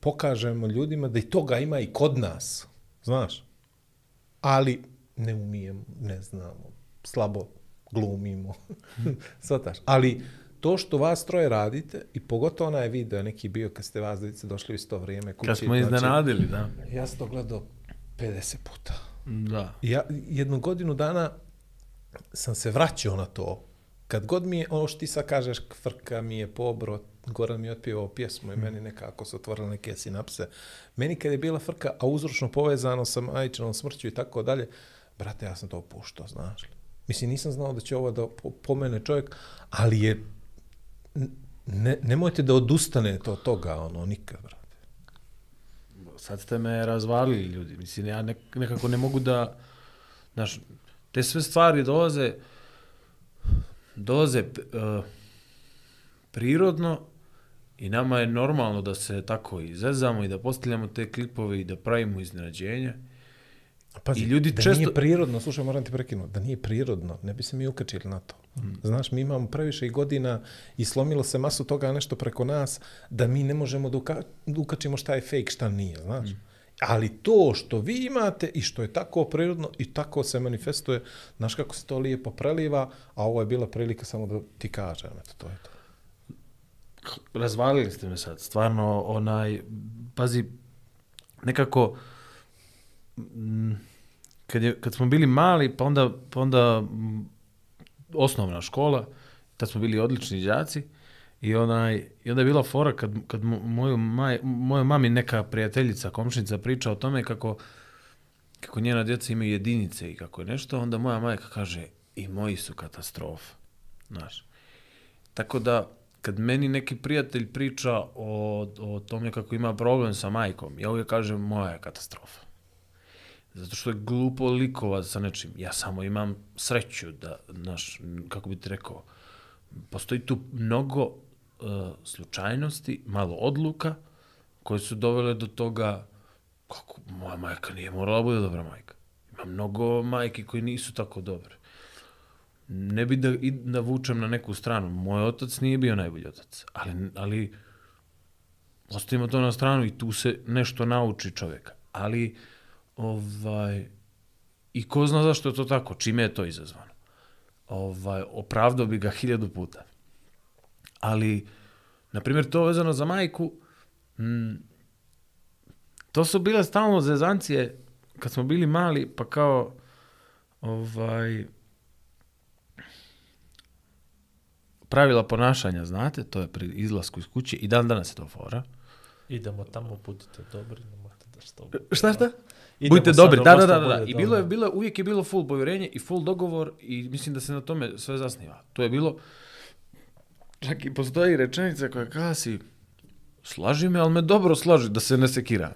pokažemo ljudima da i toga ima i kod nas, znaš. Ali ne umijemo, ne znamo, slabo glumimo, svataš. Ali to što vas troje radite i pogotovo onaj video neki bio kad ste vas dvice došli u isto vrijeme kući. Kad smo iznenadili, da. Znači, ja sam to gledao 50 puta. Da. Ja jednu godinu dana sam se vraćao na to. Kad god mi je, ono što ti sad kažeš, frka mi je pobro, Goran mi je otpjevao pjesmu i meni nekako se otvorile neke sinapse. Meni kad je bila frka, a uzročno povezano sa majčinom smrću i tako dalje, brate, ja sam to opuštao, znaš li. Mislim, nisam znao da će ovo da pomene čovjek, ali je, ne, nemojte da odustanete od toga, ono, nikad, brate. Sad ste me razvalili ljudi. Mislim, ja nekako ne mogu da... Znaš, te sve stvari dolaze dolaze uh, prirodno i nama je normalno da se tako izezamo i da postavljamo te klipove i da pravimo iznenađenje. Pazi, I ljudi da često- nije prirodno, slušaj, moram ti prekinuti, da nije prirodno, ne bi se mi ukačili na to. Mm. Znaš, mi imamo previše godina i slomilo se masu toga nešto preko nas da mi ne možemo da, uka, ukačimo šta je fake, šta nije, znaš. Mm. Ali to što vi imate i što je tako prirodno i tako se manifestuje, znaš kako se to lijepo preliva, a ovo je bila prilika samo da ti kažem, eto, to je to. razvalili ste me sad. Stvarno, onaj, pazi, nekako, Mm, kad, je, kad smo bili mali, pa onda, pa onda mm, osnovna škola, tad smo bili odlični đaci, i, onaj, i onda je bila fora kad, kad moju maj, mojoj mami neka prijateljica, komšnica priča o tome kako, kako njena djeca imaju jedinice i kako je nešto, onda moja majka kaže i moji su katastrofa. Znaš. Tako da, kad meni neki prijatelj priča o, o tome kako ima problem sa majkom, ja uvijek kažem moja je katastrofa. Zato što je glupo likova sa nečim. Ja samo imam sreću da, znaš, kako bi ti rekao, postoji tu mnogo uh, slučajnosti, malo odluka, koje su dovele do toga kako moja majka nije morala bude dobra majka. Ima mnogo majki koji nisu tako dobre. Ne bi da, da vučem na neku stranu. Moj otac nije bio najbolji otac, ali, ali ostavimo to na stranu i tu se nešto nauči čovjeka. Ali, ovaj, i ko zna zašto je to tako, čime je to izazvano. Ovaj, opravdao bi ga hiljadu puta. Ali, na primjer, to vezano za majku, mm, to su bile stalno zezancije kad smo bili mali, pa kao, ovaj, pravila ponašanja, znate, to je pri izlasku iz kuće i dan danas je to fora. Idemo tamo, budite dobri, nemojte da što... Šta, šta? Idemo Budite dobri, da, da, da, da, I bilo je, bilo, je- uvijek je bilo full povjerenje i full dogovor i mislim da se na tome sve zasniva. To je bilo, čak i postoji rečenica koja glasi, slaži me, ali me dobro slaži, da se ne sekiram.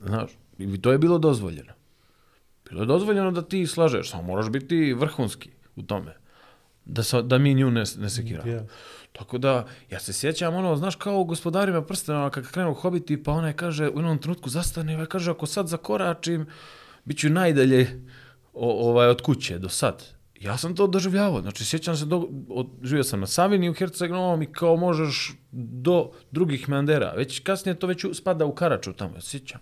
Znaš, i to je bilo dozvoljeno. Bilo je dozvoljeno da ti slažeš, samo moraš biti vrhunski u tome. Da, sa, da mi nju ne, ne sekiramo. Ja. Tako da, ja se sjećam ono, znaš, kao u gospodarima prstenova, kad krenu hobiti, pa onaj kaže, u jednom trenutku zastane, ovaj kaže, ako sad zakoračim, bit ću najdalje o, ovaj, od kuće do sad. Ja sam to doživljavao, znači sjećam se, do, od, živio sam na Savini u Herceg-Novom i kao možeš do drugih Mandera, već kasnije to već u- spada u Karaču tamo, ja sjećam.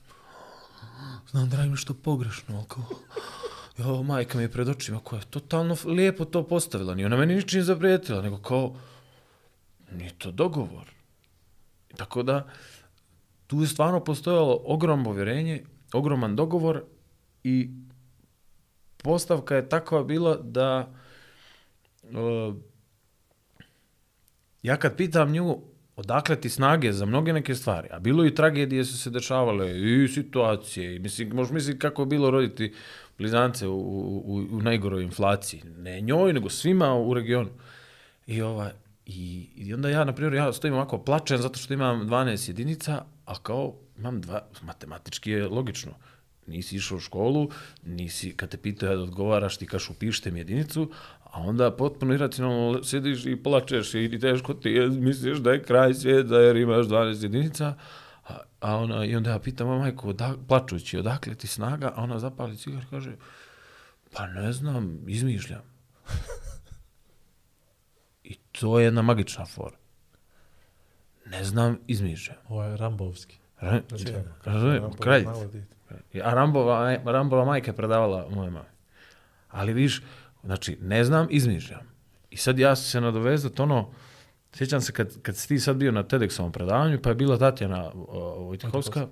Znam da radim što pogrešno, ali kao... Jo, majka mi je pred očima koja je totalno lijepo to postavila. Nije ona meni ničim zaprijetila, nego kao, nije to dogovor. Tako da, tu je stvarno postojalo ogromno povjerenje, ogroman dogovor i postavka je takva bila da uh, ja kad pitam nju odakle ti snage za mnoge neke stvari, a bilo i tragedije su se dešavale i situacije, i mislim, možeš misliti kako je bilo roditi blizance u, u, u najgoroj inflaciji. Ne njoj, nego svima u regionu. I, ova, i, I onda ja, na primjer, ja stojim ovako, plačem zato što imam 12 jedinica, a kao imam dva, matematički je logično. Nisi išao u školu, nisi, kad te pitaju da odgovaraš, ti kaš upišite mi jedinicu, a onda potpuno iracionalno sediš i plačeš i teško ti je, misliš da je kraj svijeta jer imaš 12 jedinica, a, a ona, i onda ja pitam moju majku, odak, plačući, odakle ti snaga, a ona zapali cigar i kaže, pa ne znam, izmišljam. To je jedna magična fora. Ne znam, izmišljam. Ovo je Rambovski. Ra- Znači, Razumijem, Rambo kralj. A Rambova, Rambova majka je predavala moje mame. Ali viš, znači, ne znam, izmišljam. I sad ja se nadovezat, ono, sjećam se kad, kad si ti sad bio na TEDxovom predavanju, pa je bila Tatjana o, Vojtihovska,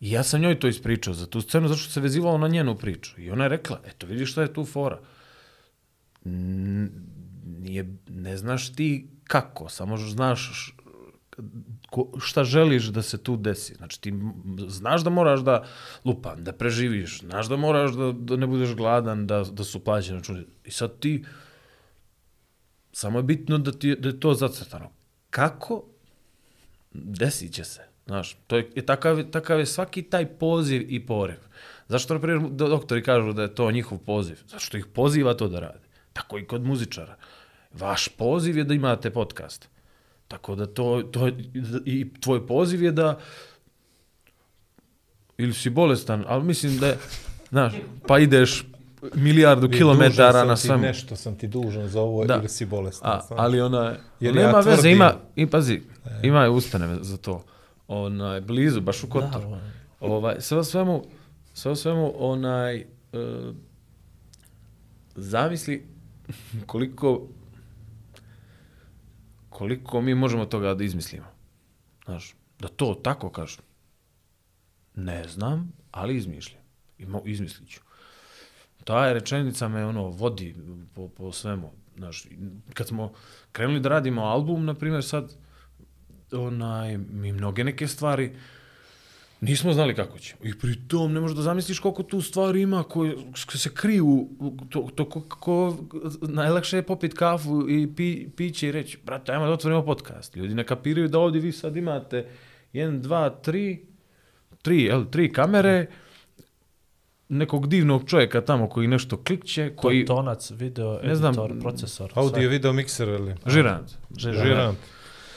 i ja sam njoj to ispričao za tu scenu, zato što se vezivalo na njenu priču. I ona je rekla, eto, vidiš šta je tu fora. Nije, ne znaš ti kako, samo znaš ko, šta želiš da se tu desi. Znači ti znaš da moraš da lupan, da preživiš, znaš da moraš da, da ne budeš gladan, da, da su plaćeni računi. I sad ti, samo je bitno da, ti, da je to zacrtano. Kako? Desit će se. Znaš, to je, je takav, takav je svaki taj poziv i poriv. Zašto, na primjer, doktori kažu da je to njihov poziv? Zašto ih poziva to da rade? Tako i kod muzičara. Vaš poziv je da imate podcast. Tako da to, to i tvoj poziv je da ili si bolestan, ali mislim da je, znaš, pa ideš milijardu Dužan kilometara sam na svemu. Nešto sam ti dužan za ovo Da. ili si bolestan. A, znaš. ali ona, Jer nema ja veze, tvrdim- ima, i pazi, ima je ustane za to. Onaj, blizu, baš u Kotoru. Da, ono. Ovaj, sve o svemu, sve o svemu, onaj, e, zavisli koliko koliko mi možemo toga da izmislimo. Znaš, da to tako kažem. Ne znam, ali izmišljam. I mo, izmislit ću. Ta rečenica me ono vodi po, po svemu. Znaš, kad smo krenuli da radimo album, na primjer, sad, onaj, mi mnoge neke stvari nismo znali kako će. I pri tom ne možeš da zamisliš koliko tu stvari ima koje se kriju, to, to ko, ko, najlakše je popit kafu i pi, piće i reći, brate, ajmo da otvorimo podcast. Ljudi ne kapiraju da ovdje vi sad imate jedan, dva, tri, tri, jel, tri kamere, nekog divnog čovjeka tamo koji nešto klikće, koji... Tonac, video, Ne znam, editor, procesor. Audio, video, mikser ili? Žirant. Žirant.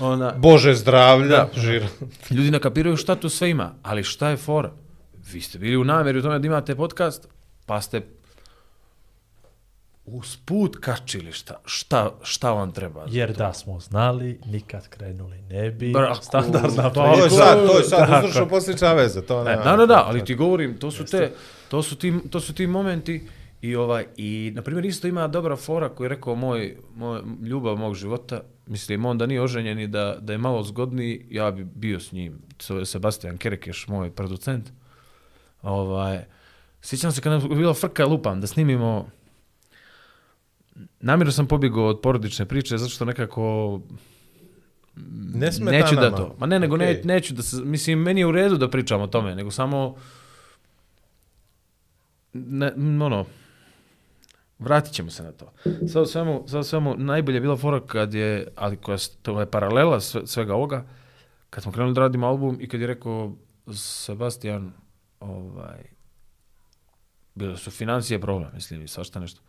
Ona, Bože zdravlja. Da. Žirant. Ljudi ne kapiraju šta tu sve ima, ali šta je fora? Vi ste bili u namjeri u tome da imate podcast, pa ste usput kačili šta, šta, šta vam treba. Jer da smo znali, nikad krenuli ne bi. Brako. Standardna To To je sad, to je sad Tako. uzročno posljedična veza. To E, nema- da, da, da, ali ti govorim, to su te, to su ti, to su ti momenti i ovaj, i na primjer isto ima dobra fora koji je rekao moj, moj ljubav mog života, mislim, on da nije oženjen i da, da je malo zgodniji, ja bi bio s njim, Sebastian Kerekeš, moj producent. Ovaj, sjećam se kada je bila frka lupam, da snimimo, namjerno sam pobjegao od porodične priče, zato što nekako Ne smeta neću da nama. to. Ma ne, nego ne, Okej. neću da se, mislim, meni je u redu da pričam o tome, nego samo, ne, ono, vratit ćemo se na to. Sad u svemu, sad u svemu, najbolje je bila fora kad je, ali koja, to je paralela sve, svega ovoga, kad smo krenuli da radimo album i kad je rekao Sebastian, ovaj, bilo su financije problem, mislim, i svašta nešto.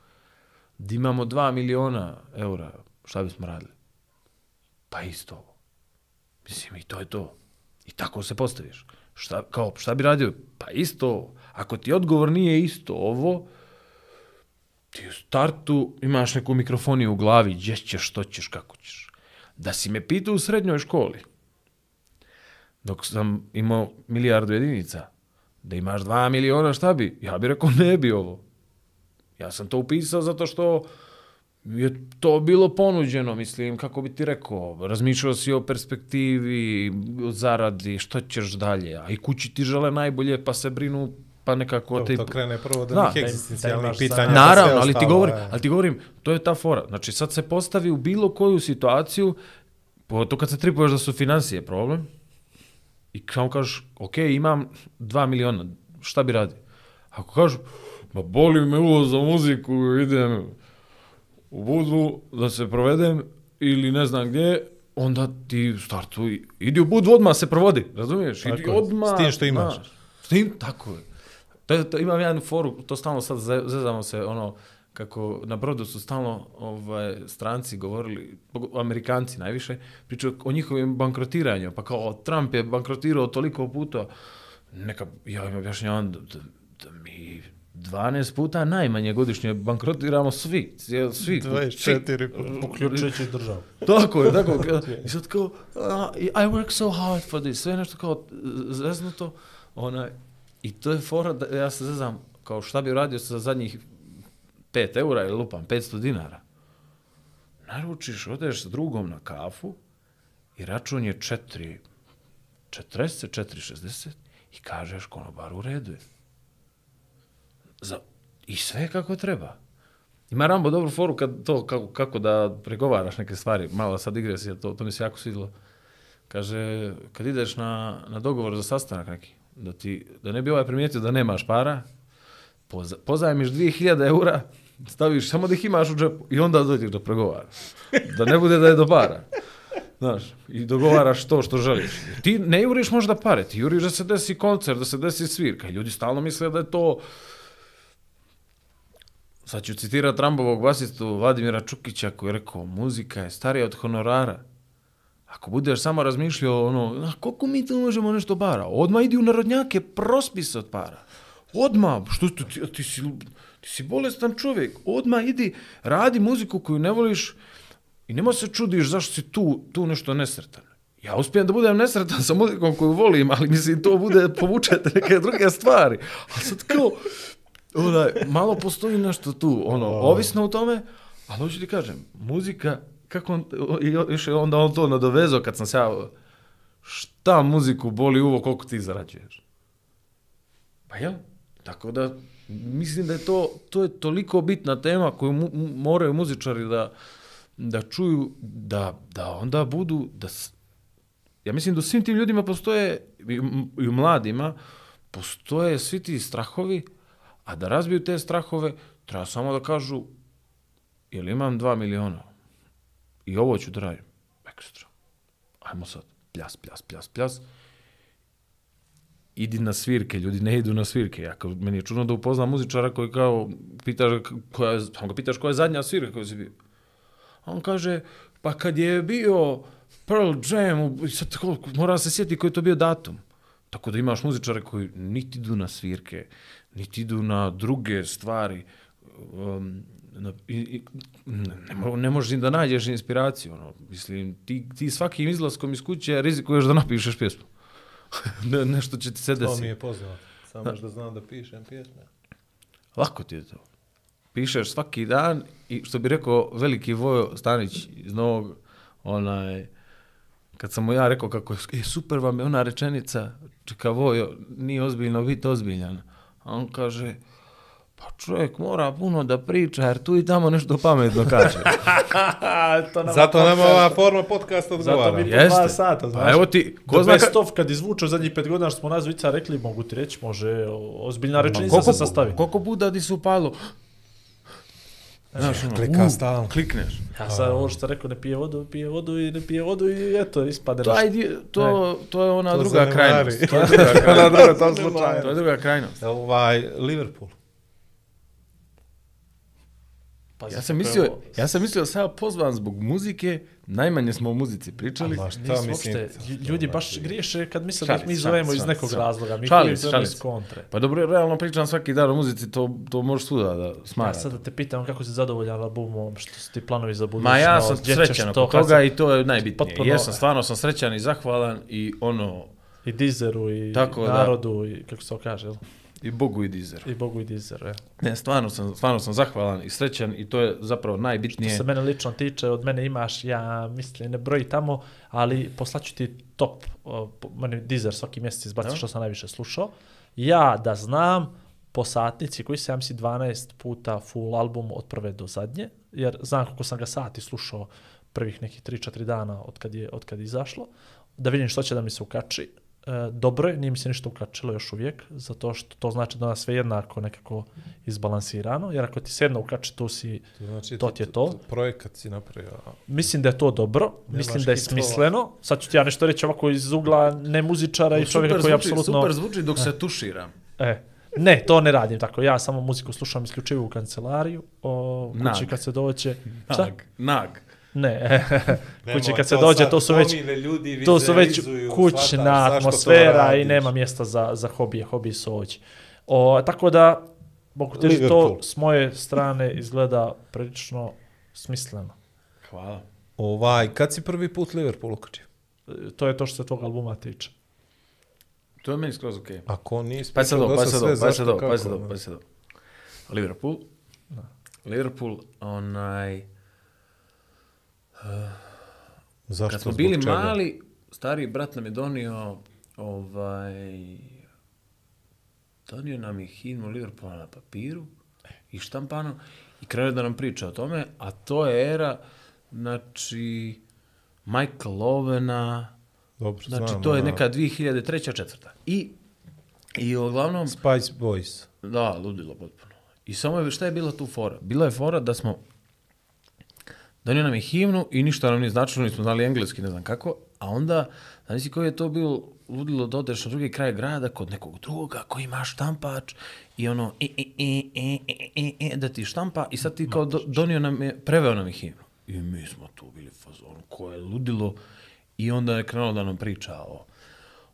Da imamo dva miliona eura, šta bismo radili? Pa isto ovo. Mislim, i to je to. I tako se postaviš. Šta, kao, šta bi radio? Pa isto ovo. Ako ti odgovor nije isto ovo, ti u startu imaš neku mikrofoniju u glavi, gdje ćeš, što ćeš, kako ćeš. Da si me pitao u srednjoj školi, dok sam imao milijardu jedinica, da imaš dva miliona, šta bi? Ja bih rekao, ne bi ovo. Ja sam to upisao zato što je to bilo ponuđeno, mislim, kako bi ti rekao, razmišljao si o perspektivi, o zaradi, što ćeš dalje, a i kući ti žele najbolje, pa se brinu, pa nekako To, ti... to krene prvo do Da, nekih da da egzistencijalnih pitanja. pa Naravno, ali ti, govorim, e. ali ti govorim, to je ta fora. Znači, sad se postavi u bilo koju situaciju, to kad se tripuješ da su financije problem, i samo kažeš, ok, imam 2 miliona, šta bi radio? Ako kažu, ma boli me uvo za muziku, idem u Budvu da se provedem, ili ne znam gdje, onda ti u startu, i- idi u Budvu, odmah se provodi, razumiješ? Idi Tako je, odmah. s tim što imaš. znaš. S tim, tako je. To, to imam jedan foru, to stalno sad ze- zezamo se, ono, kako na brodu su stalno ovaj, stranci govorili, Amerikanci najviše, pričaju o njihovim bankrotiranju, pa kao Trump je bankrotirao toliko puta, neka, ja im objašnjavam da, da, da mi 12 puta najmanje godišnje bankrotiramo svi, cijel- svi. 24 svi. Uključujući državu. Tako je, tako. I sad kao, "Ah, I work so hard for this, sve nešto kao zeznuto. Onaj, I to je fora da ja se zezam, kao šta bi radio sa zadnjih 5 eura ili lupam, 500 dinara. Naručiš, odeš s drugom na kafu i račun je 4, 40, 4,60 i kažeš konobar u redu je. Za, I sve kako treba. Ima Rambo dobru foru kad to kako, kako da pregovaraš neke stvari. Malo sad igresija, to, to mi se jako svidilo. Kaže, kad ideš na, na dogovor za sastanak neki, da, ti, da ne bi ovaj primijetio da nemaš para, poza, pozajmiš 2000 eura, staviš samo da ih imaš u džepu i onda dođeš da pregovaraš. Da ne bude da je do para. Znaš, i dogovaraš to što želiš. Ti ne juriš možda pare, ti juriš da se desi koncert, da se desi svirka. Ljudi stalno misle da je to Sad ću citirati Rambovog basistu Vladimira Čukića koji je rekao muzika je starija od honorara. Ako budeš samo razmišljao ono, a koliko mi tu možemo nešto para? Odmah idi u narodnjake, prospi se od para. Odmah, što ti, ti, ti, si, ti si bolestan čovjek, odmah idi, radi muziku koju ne voliš i nema se čudiš zašto si tu, tu nešto nesretan. Ja uspijem da budem nesretan sa muzikom koju volim, ali mislim to bude, povučete neke druge stvari. A sad kao, onaj, malo postoji nešto tu, ono, ovisno o tome, ali hoću ti kažem, muzika, kako on, još je onda on to nadovezao kad sam se ja, šta muziku boli uvo, koliko ti zarađuješ? Pa jel? Tako da, mislim da je to, to je toliko bitna tema koju mu, mu- moraju muzičari da, da čuju, da, da onda budu, da, ja mislim da u svim tim ljudima postoje, i, i u mladima, postoje svi ti strahovi, a da razbiju te strahove, treba samo da kažu, jel imam dva miliona i ovo ću da radim, ekstra. Ajmo sad, pljas, pljas, pljas, pljas. Idi na svirke, ljudi ne idu na svirke. Ja, kao, meni je čudno da upoznam muzičara koji kao, pitaš, koja, je- samo ga pitaš koja je zadnja svirka koju si bio. On kaže, pa kad je bio Pearl Jam, sad koliko, moram se sjetiti koji je to bio datum. Tako da imaš muzičare koji niti idu na svirke, niti idu na druge stvari. Um, na, i, i, ne, ne mo- ne možeš ni da nađeš inspiraciju. Ono. Mislim, ti, ti svakim izlaskom iz kuće rizikuješ da napišeš pjesmu. ne, nešto će ti se To mi desiti. je poznato. Samo da znam da pišem pjesme. Lako ti je to. Pišeš svaki dan i što bi rekao veliki Vojo Stanić iz Novog, onaj, kad sam mu ja rekao kako je, super vam je ona rečenica, čeka Vojo, nije ozbiljno biti ozbiljan. A on kaže, pa čovjek mora puno da priča, jer tu i tamo nešto pametno kaže. to nama Zato nam podcast- ova forma podcasta Zato odgovara. mi Jeste. dva sata, znaš. Pa evo ti, ko zna best ka- of kad izvučeš zadnjih pet godina što smo nas dvojica rekli, mogu ti reći, može ozbiljna rečenica se sastavi. Koliko puta ti su upalo? Znaš, ono, Klika u, stalno. Klikneš. Ja sad ovo što rekao, ne pije vodu, pije vodu i ne pije vodu i eto, ispade To, nešto. ajde, to, to je ona To druga krajnost. To je druga krajnost. To je druga krajnost. Ovaj, Liverpool. Pazi, Ja sam mislio, ovo- ja sam mislio da sam ja pozvan zbog muzike, najmanje smo o muzici pričali. Ma šta Nismo mislim? uopšte, lju- ljudi baš griješe kad misle da ih mi zovemo šalim iz nekog šalim se. razloga. Mi se, zovemo šalim iz kontre. Pa dobro, realno pričam svaki dan o muzici, to, to možeš svuda da Ja smara. sad da te pitam kako si zadovoljan albumom, što su ti planovi za budućnost. Ma ja sam srećan to, oko toga i to je najbitnije. potpuno- Jesam, stvarno sam srećan i zahvalan i ono, I Dizeru, i Tako da. narodu, i kako se to kaže, jel? I Bogu i Dizer. i Bogu i Dizeru. Ja. Ne, stvarno sam, stvarno sam zahvalan i srećan i to je zapravo Što najbitnije. se mene lično tiče, od mene imaš, ja mislim, ne broji tamo, ali poslaću ti top, meni Deezer svaki mjesec izbaci Da. što sam najviše slušao. Ja da znam, po satnici koji sam si 12 puta full album od prve do zadnje, jer znam koliko sam ga sati slušao prvih nekih 3-4 dana od kad je, od kad je izašlo, da vidim što će da mi se ukači. E, dobro je, nije mi se ništa ukačilo još uvijek, zato što to znači da nas sve jednako nekako izbalansirano, jer ako ti se jedno ukači, tu si To, znači, To ti je to. Projekat si napravio. Mislim da je to dobro, Nemaš mislim da je smisleno. Sad ću ti ja nešto reći ovako iz ugla ne muzičara i čovjeka koji je apsolutno... super zvuči dok se tuširam. E, ne, to ne radim tako. Ja samo muziku slušam isključivo u kancelariju, o, kući Nag. kad se dođe... Šta? Nag. Ne, kući Nemoj, kad se dođe, to su već... ljudi To su već kućna atmosfera i nema mjesta za, za hobije, hobiji su ovdje. O, tako da, mogu ti to Liverpool. s moje strane izgleda prilično smisleno. Hvala. Ovaj, kad si prvi put Liverpool ukačio? E, To je to što se tvog albuma tiče. To je meni skroz okej. Ako nisi Pa sad ovo, pa sad sve, pa sad ovo, pa kako, sad ovo, ne? pa sad ovo. Liverpool. Liverpool, onaj... Zašto? Kad smo bili čega? mali, stariji brat nam je donio ovaj donio nam je himnu Liverpoola na papiru i štampano i krenuo da nam priča o tome, a to je era znači Michael Ovena, Dobro, znači znam, to je ono, neka 2003. četvrta. I i uglavnom Spice Boys. Da, ludilo potpuno. I samo je, šta je bila tu fora? Bila je fora da smo, donio nam je himnu i ništa nam nije značilo, nismo znali engleski, ne znam kako, a onda, znači koji je to bilo ludilo da odeš na drugi kraj grada kod nekog druga koji ima štampač i ono, i, i, i, i, i, i, da ti štampa i sad ti kao do, donio nam je, preveo nam je himnu. I mi smo tu bili u fazonu, ko je ludilo. I onda je krenuo da nam priča o,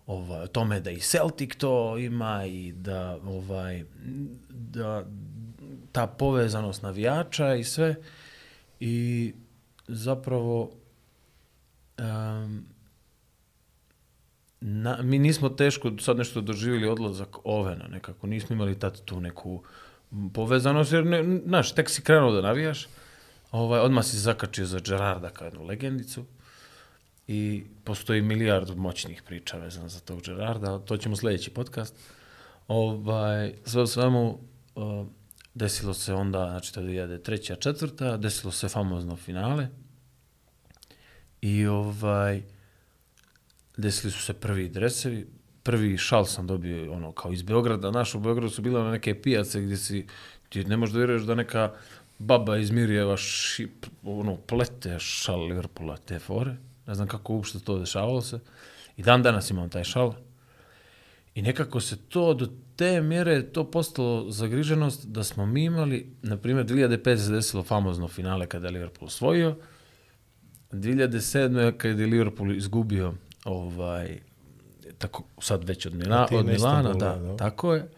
ovaj, o tome da i Celtic to ima i da ovaj da ta povezanost navijača i sve i zapravo um, na, mi nismo teško sad nešto doživjeli odlazak Ovena nekako, nismo imali tad tu neku povezanost, jer ne, znaš, tek si krenuo da navijaš, ovaj, odmah si se zakačio za Gerarda kao jednu legendicu, i postoji milijard moćnih priča vezano za tog Gerarda, to ćemo sljedeći podcast. Ovaj, sve u svemu, uh, desilo se onda, znači to je treća, četvrta, desilo se famozno finale. I ovaj, desili su se prvi dresevi, prvi šal sam dobio ono kao iz Beograda, naš u Beogradu su bile neke pijace gdje si ti ne možeš da vjeruješ da neka baba iz Mirjeva šip, ono, plete šal Liverpoola te fore. Ne znam kako uopšte to dešavalo se. I dan danas imam taj šal. I nekako se to do te mjere to postalo zagriženost da smo mi imali, na primjer, 2005 se desilo famozno finale kada je Liverpool osvojio. 2007. kada je Liverpool izgubio ovaj, tako sad već od, Mila, od Milana, da, da. tako je.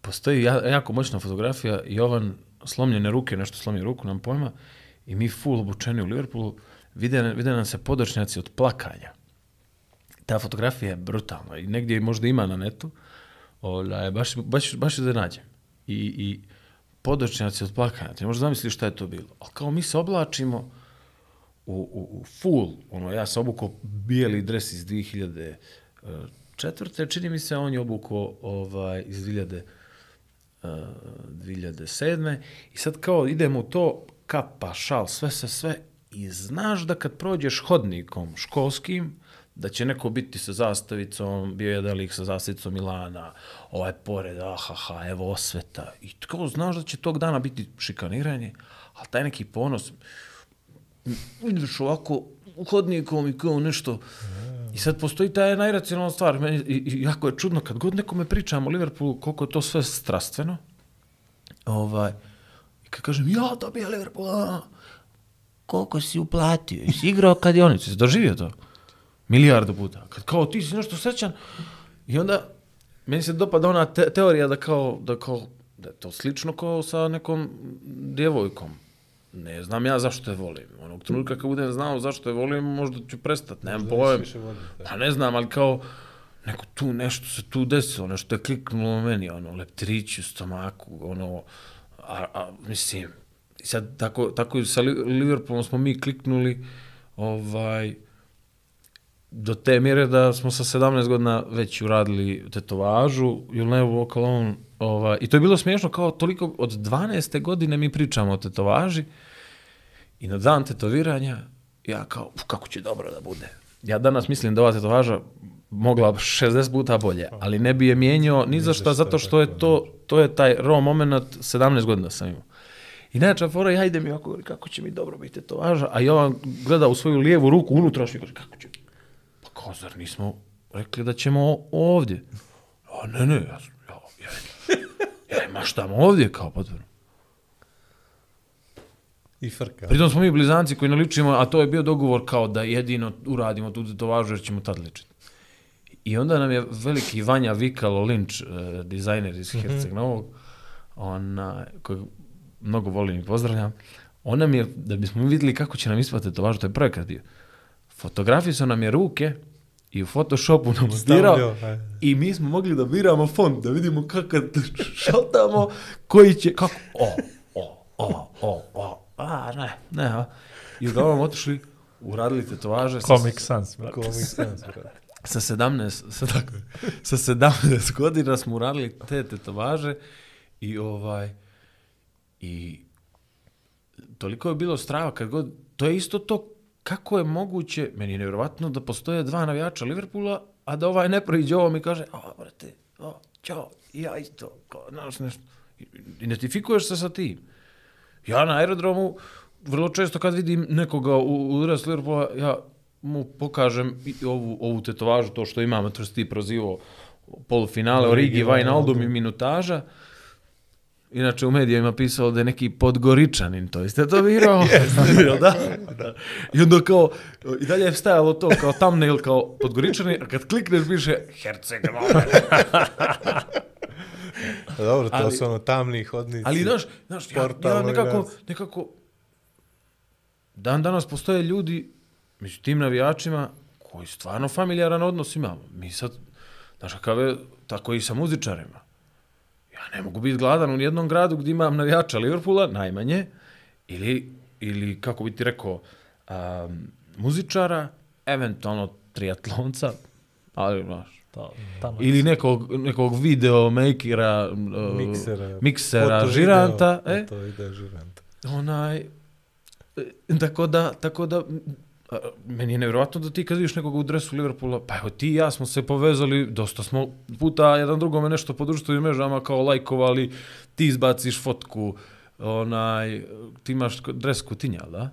Postoji ja- jako moćna fotografija, Jovan slomljene ruke, nešto slomio ruku, nam pojma, i mi full obučeni u Liverpoolu, vide, vide nam se podočnjaci od plakanja. Ta fotografija je brutalna i negdje možda ima na netu, Ola, baš, baš, baš je da nađem. I, I podočnjaci od plakanja, ti možda zamisliti šta je to bilo. Ali kao mi se oblačimo, u, u, u full, ono, ja sam obukao bijeli dres iz 2004. Čini mi se, on je obukao ovaj, iz 2000, uh, 2007. I sad kao idemo u to, kapa, šal, sve se sve, i znaš da kad prođeš hodnikom školskim, da će neko biti sa zastavicom, bio je jedan lik sa zastavicom Milana, ovaj pored, ahaha, evo osveta. I kao znaš da će tog dana biti šikaniranje, ali taj neki ponos, ideš ovako hodnikom i kao nešto. I sad postoji ta najracionalna stvar. Meni, i, i, jako je čudno, kad god nekome pričam o Liverpoolu, koliko je to sve strastveno, ovaj, i kad kažem, ja dobija Liverpool, a, koliko si uplatio, jesi igrao kadionicu, jesi doživio to? Milijardu puta. Kad kao ti si nešto srećan, i onda, meni se dopada ona te, teorija da kao, da kao, da je to slično kao sa nekom djevojkom. Ne znam ja zašto je volim. Onog trenutka kad budem znao zašto je volim, možda ću prestati, nemam pojem. Pa ne znam, ali kao, neko tu nešto se tu desilo, nešto je kliknulo meni, ono, leptrić u stomaku, ono, a, a mislim, sad tako, tako sa Li- Liverpoolom smo mi kliknuli, ovaj, do te mjere da smo sa 17 godina već uradili tetovažu, You'll Never Walk Alone, ovaj, i to je bilo smiješno, kao toliko, od 12. godine mi pričamo o tetovaži, i na dan tetoviranja, ja kao, uf, kako će dobro da bude. Ja danas mislim da ova tetovaža mogla 60 puta bolje, ali ne bi je mijenjao ni za šta, zato što je to, to je taj raw moment, 17 godina sam imao. I najjača fora, ja idem i ovako, kako će mi dobro biti tetovaža, a Jovan gleda u svoju lijevu ruku, unutrašnju, i kaže, kako će? Pa kao, zar nismo rekli da ćemo ovdje? A ne, ne, ja, ja, ja, ja maštam ovdje, kao potvrno. I frka. Pritom smo mi blizanci koji naličimo, a to je bio dogovor kao da jedino uradimo tu tetovažu jer ćemo tad ličiti. I onda nam je veliki Vanja Vikalo Linč, uh, dizajner iz Herceg Novog, ona, kojeg mnogo volim i pozdravljam, on nam je, da bismo vidjeli kako će nam ispati tetovažu, to je projekat bio. Fotografisao nam je ruke i u Photoshopu nam montirao aj. i mi smo mogli da biramo font, da vidimo kako šaltamo, koji će, kako, o, o, o, o, o, a, ne, ne, a. I uglavnom otišli, uradili tetovaže sa, Comic Sans, brate. Comic Sans, brate. sa 17, sa, tako, sa 17 godina smo uradili te tetovaže i ovaj, i toliko je bilo strava kad god, to je isto to kako je moguće, meni je nevjerovatno da postoje dva navijača Liverpoola, a da ovaj ne proiđe ovo mi kaže, a, brate, o, čao, ja isto, kao, znaš nešto. Identifikuješ se sa tim. Ja na aerodromu, vrlo često kad vidim nekoga u, u dres Liverpoola, ja mu pokažem i ovu, ovu tetovažu, to što imam, to što ti prozivo polufinale, Origi, Wijnaldum. i minutaža. Inače u medijima pisalo da je neki podgoričanin to istetovirao. Jel da? da. I onda kao, i dalje je stajalo to kao thumbnail, kao podgoričanin, a kad klikneš piše Herceg Novi. Dobro, to Ali- su ono tamni hodnici. Ali, znaš, znaš ja, ja nekako, nekako, dan danas postoje ljudi među tim navijačima koji stvarno familijaran odnos imamo. Mi sad, znaš, kakav je, tako i sa muzičarima. Ja ne mogu biti gladan u nijednom gradu gdje imam navijača Liverpoola, najmanje, ili, ili kako bi ti rekao, um, muzičara, eventualno triatlonca, ali, znaš, tamo. ili nekog, nekog video makera, uh, Miksera. miksera foto, žiranta, video, e, To ide žiranta. onaj, e, tako da, tako da, meni je nevjerojatno da ti kad vidiš nekog u dresu Liverpoola, pa evo ti i ja smo se povezali, dosta smo puta jedan drugome nešto po društvenim mrežama kao lajkovali, ti izbaciš fotku, onaj, ti imaš dres kutinja, da?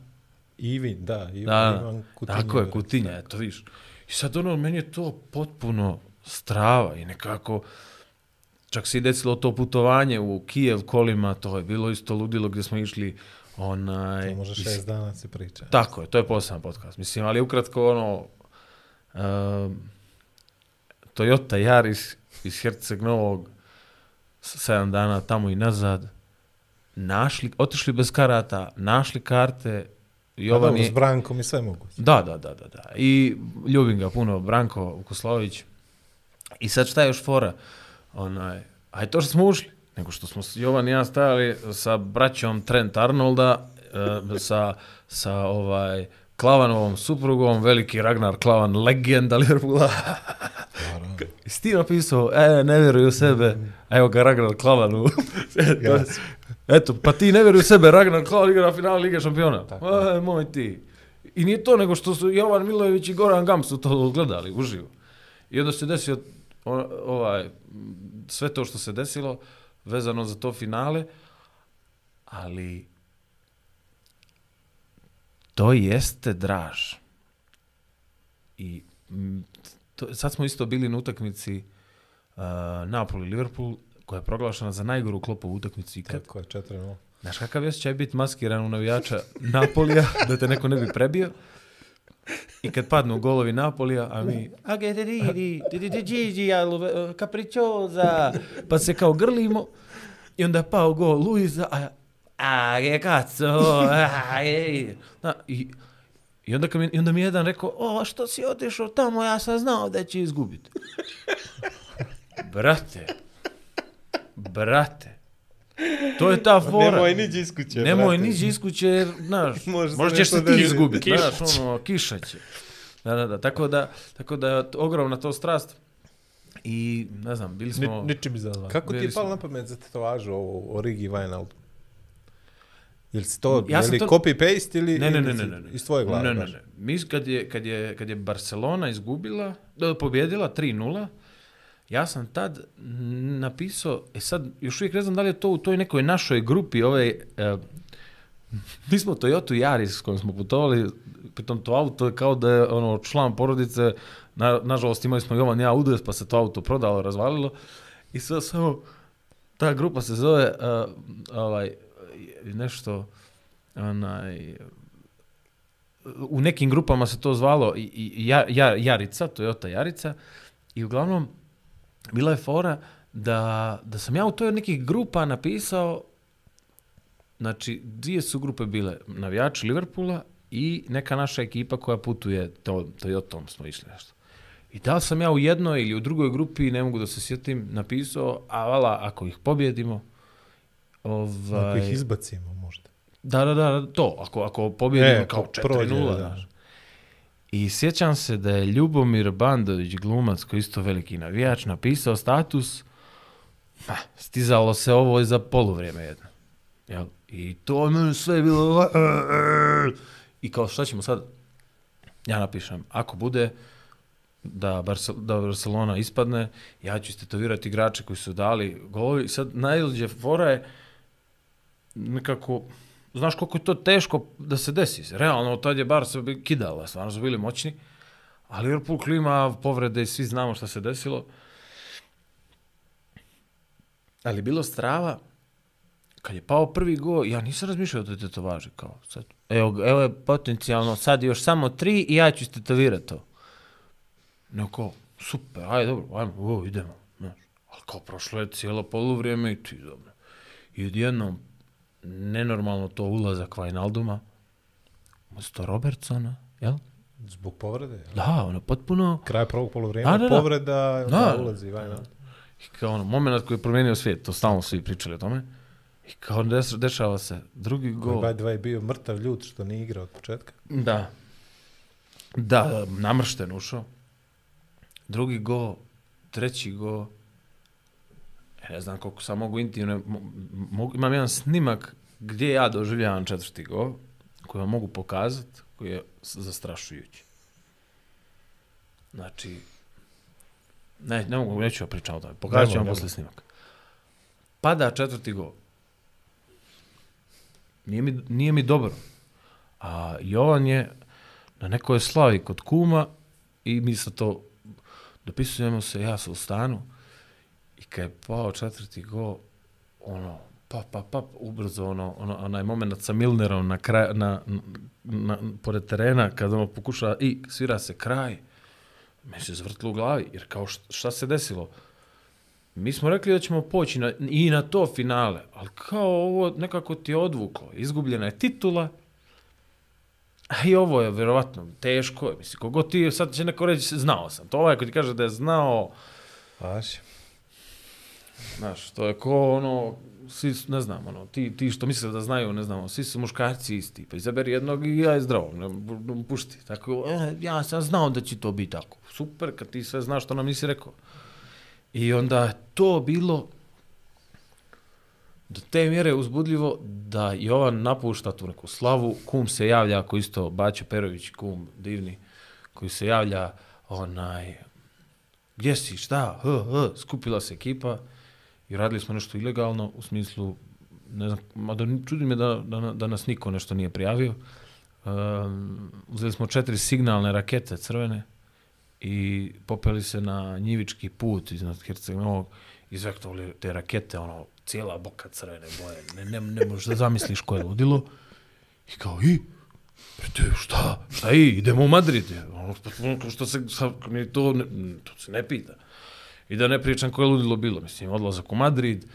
Ivin, da. Ivin, Da, Ivan Kutinje, tako je, kutinja, eto viš. I sad ono, meni je to potpuno strava i nekako, čak se i desilo to putovanje u Kijev kolima, to je bilo isto ludilo gdje smo išli onaj... To može šest dana se priča. Tako je, to je poseban podcast. Mislim, ali ukratko ono, um, Toyota Yaris iz Herceg Novog, sedam dana tamo i nazad, našli, otišli bez karata, našli karte, Jovan je... s Brankom i sve moguće. Da, da, da, da, da. I ljubim ga puno, Branko Vukoslović. I sad šta je još fora? Onaj, aj to što smo ušli, nego što smo Jovan i ja stajali sa braćom Trent Arnolda, e, sa, sa ovaj, Klavanovom suprugom, veliki Ragnar Klavan, legenda Liverpoola. I s ti napisao, e, ne vjeruju u sebe, evo ga Ragnar Klavanu. Eto. Eto, pa ti ne vjeruju u sebe, Ragnar Klavan igra na finalu Lige šampiona. Tako E, moj ti. I nije to nego što su Jovan Milojević i Goran Gam su to gledali uživo. I onda se desio ovaj, sve to što se desilo vezano za to finale, ali to jeste draž. I to, sad smo isto bili na utakmici uh, Napoli-Liverpool, koja je proglašena za najgoru klopovu utakmicu ikad. Tako je, 4-0. Znaš kakav je osjećaj biti maskiran u navijača Napolija, da te neko ne bi prebio? I kad padnu golovi Napolija, a mi Gigi, Capricciosa, pa se kao grlimo i onda pao gol Luiza, a ja, a je kaco, a. Da, i, i, onda, mi, I onda mi je jedan rekao, o, što si otišao tamo, ja sam znao da će izgubiti. Brate, brate, to je ta fora. Nemoj niđi iz kuće, Nemoj brate. niđi iz kuće, jer, znaš, možda ćeš se ti izgubiti, Kiša znaš, ono, kiša će. Da, da, da, tako da, tako da je ogromna to strast. I, ne znam, bili Ni, smo... ničim izazvan. Kako ti je palo na pamet za tetovažu ovo Origi Wijnaldum? Jel si to, Ja je sam li to- copy-paste ili, Ne, ne, ili ne, ne, ne, ne. iz tvoje glave? Ne, ne, ne. Mi kad je, kad je, kad je Barcelona izgubila, da, pobjedila 3-0, ja sam tad napisao, e sad, još uvijek ne znam da li je to u toj nekoj našoj grupi, ovaj, e, mi smo Toyota Yaris s kojom smo putovali, pritom to auto je kao da je ono, član porodice, na, nažalost imali smo Jovan i ja udes, pa se to auto prodalo, razvalilo, i sve samo, ta grupa se zove, uh, ovaj, nešto, onaj, u nekim grupama se to zvalo i, i, ja, ja, Jarica, Toyota Jarica, i uglavnom bila je fora da, da sam ja u toj nekih grupa napisao, znači dvije su grupe bile, navijači Liverpoola i neka naša ekipa koja putuje to, Toyotom smo išli nešto. I da sam ja u jednoj ili u drugoj grupi, ne mogu da se sjetim, napisao, a vala, ako ih pobjedimo, ovaj, Ako ih izbacimo možda. Da, da, da, to, ako, ako pobjedimo E, kao ako prođe, 4-0, da. znaš. I sjećam se da je Ljubomir Bandović, glumac, koji je isto veliki navijač, napisao status, pa, stizalo se ovo i za poluvrijeme jedno. Jel? I to je meni sve bilo... Eh, eh, eh. I kao, šta ćemo sad? Ja napišem, ako bude da, Barcel da Barcelona ispadne, ja ću istetovirati igrače koji su dali golovi. Sad, najluđe fora je nekako, znaš koliko je to teško da se desi. Realno, tad je Barca kidala, stvarno su bili moćni. Ali Liverpool klima povrede i svi znamo šta se desilo. Ali bilo strava, kad je pao prvi go, ja nisam razmišljao da te to važi. Kao, sad, evo, evo je potencijalno, sad još samo tri i ja ću istetovirati to. No kao, super, ajde dobro, ajmo, o, idemo. Znaš. Ali kao prošlo je cijelo poluvrijeme i ti dobro. I odjednom, nenormalno to ulazak Wijnalduma, umjesto Robertsona, jel? Zbog povrede? jel? Da, ono, potpuno, Kraj prvog da. povreda, Da. da, ulazi Wijnaldum. I kao ono, moment koji je promijenio svijet, to stalno svi pričali o tome. I kao des, dešava se, drugi Koji gol. the way bio mrtav ljut što nije igrao od početka. Da. Da, namršten ušao. Drugi gol, treći go, e, ne znam koliko sam mogu intimno, mo, mo, imam jedan snimak gdje ja doživljavam četvrti go, koji vam mogu pokazati, koji je zastrašujući. Znači, ne, ne mogu, neću ja pričam o tome, pokazat ću vam posle snimak. Pada četvrti gol. Nije mi, nije mi dobro. A Jovan je na nekoj slavi kod kuma i mi sa to dopisujemo se, ja sam u stanu i kad je pao četvrti gol, ono, pa, pa, pa, ubrzo, ono, ono, onaj moment sa Milnerom na kraj, na, na, na, pored terena, kad ono pokuša i svira se kraj, meni se zvrtilo u glavi, jer kao šta, se desilo? Mi smo rekli da ćemo poći na, i na to finale, ali kao ovo nekako ti je odvuklo. Izgubljena je titula, a i ovo je vjerovatno teško. Mislim, kogo ti, sad će neko reći, znao sam. To ovaj ko ti kaže da je znao, Važi. Znaš, to je ko ono, svi, su- ne znam, ono, ti, ti što misle da znaju, ne znam, ono, svi su muškarci isti, pa izaberi jednog i ja je zdravo, ne, pušti. Tako, e, ja sam znao da će to biti tako. Super, kad ti sve znaš što nam nisi rekao. I onda to bilo do te mjere uzbudljivo da Jovan napušta tu neku slavu, kum se javlja, ako isto Baćo Perović, kum divni, koji se javlja, onaj, gdje si, šta, h, h, skupila se ekipa i radili smo nešto ilegalno, u smislu, ne znam, mada čudi me da, da, da nas niko nešto nije prijavio. Um, uzeli smo četiri signalne rakete crvene i popeli se na njivički put iznad Herceg-Novog, izvektovali te rakete, ono, cijela boka crvene boje, ne, ne, ne možeš da zamisliš ko je ludilo. I kao, i, Te, šta? Šta i? Idemo u Madrid. Ono, što se, sa, mi to, ne, to se ne pita. I da ne pričam koje ludilo bilo. Mislim, odlazak u Madrid,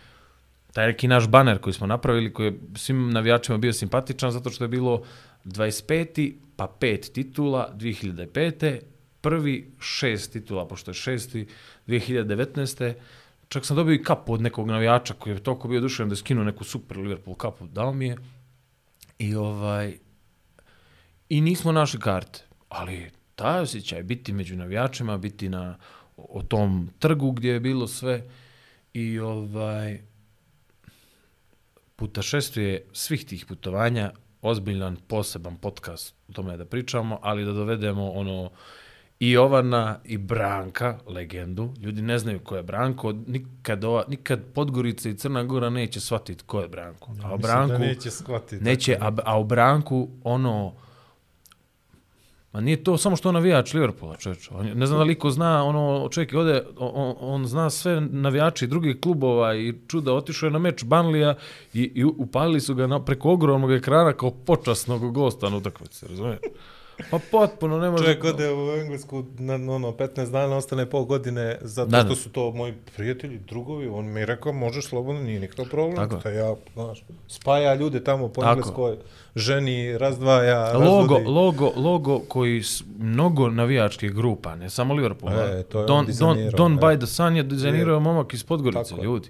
taj neki naš baner koji smo napravili, koji je svim navijačima bio simpatičan, zato što je bilo 25. pa 5 titula 2005. Prvi šest titula, pošto je šesti 2019. Čak sam dobio i kapu od nekog navijača koji je toliko bio dušan da je skinuo neku super Liverpool kapu, dao mi je. I ovaj, i nismo našli karte. Ali taj osjećaj biti među navijačima, biti na o tom trgu gdje je bilo sve i ovaj putašestvije svih tih putovanja, ozbiljan poseban podcast o tome da pričamo, ali da dovedemo ono i Jovana i Branka, legendu. Ljudi ne znaju ko je Branko, nikad, ova, nikad Podgorica i Crna Gora neće shvatiti ko je Branko. A o Branku, da neće shvatiti. Neće, a, a u Branku, ono, Ma nije to samo što on navijač Liverpoola, čovječ. On, ne znam da liko zna, ono, čovjek je ode, on, on zna sve navijači drugih klubova i čuda, otišao je na meč Banlija i, i upalili su ga na, preko ogromnog ekrana kao počasnog gosta na utakmici, razumiješ? Pa potpuno ne može... Čovjek ode u Englesku na ono, 15 dana, ostane pol godine zato Da, što su to moji prijatelji, drugovi. On mi je rekao, možeš slobodno, nije nikakav problem. Tako. Tako. Ja, znaš, spaja ljude tamo po Tako. Engleskoj, ženi, razdvaja, Logo, razvodi. logo, logo koji s mnogo navijačkih grupa, ne samo Liverpoola. E, to je on Don, Don, Don e. by the Sun je dizajnirao momak iz Podgorice, Tako je.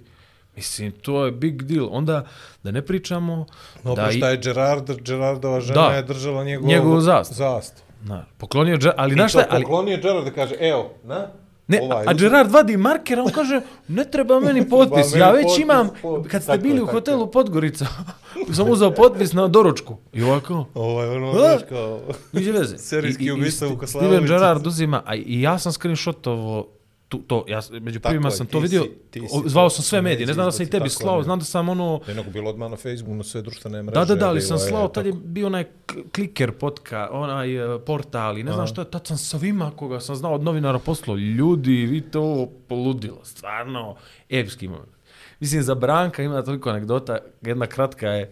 Mislim, to je big deal. Onda, da ne pričamo... No, da pa šta je Gerard, Gerardova žena Da. je držala njegovu, Njegovu zastavu. zastavu. Na, poklonio Džer, ali I znaš šta, ali, poklonio Gerard da kaže, evo, na, ne, ovaj, a Gerard vadi marker, a on kaže, ne treba meni potpis, ja već potpis, imam, potpis. kad ste Tako je, bili u tako hotelu Podgorica, sam uzao potpis na doručku. I ovako, Ovaj, ono, A? znaš, kao, Niđe veze. Serijski ubistva u Koslavovici. Steven Gerrard uzima, a i ja sam screenshotovo tu, to, ja među Tako prvima je, sam to vidio, si- ti zvao sam sve medije, ne znam da sam i tebi slao, znam da sam ono, Da je nego bilo odmah na Facebooku, na sve društvene mreže. da, da, da, ali sam slao, tad je bio onaj kliker potka, onaj uh, portal i ne znam što je, tad sam svima koga sam znao od novinara poslao, ljudi, vi to poludilo, stvarno, epski moment. Mislim, za Branka ima toliko anegdota, jedna kratka je,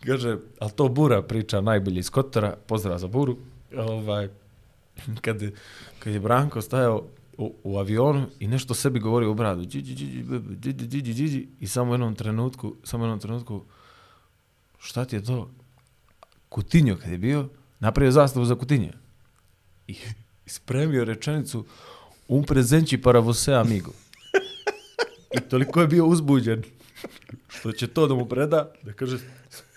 kaže, ali to Bura priča najbolji iz Kotora, pozdrav za Buru, ovaj, kad, je- kad je Branko stajao u, u avionu i nešto sebi govori u bradu, džiđi, džiđi, bebe, džiđi, džiđi, džiđi, i samo u jednom trenutku, samo u jednom trenutku, šta ti je to? Kutinjo kad je bio, napravio zastavu za Kutinje. I, i spremio rečenicu un prezenci para você amigo. I toliko je bio uzbuđen što će to da mu preda, da kaže,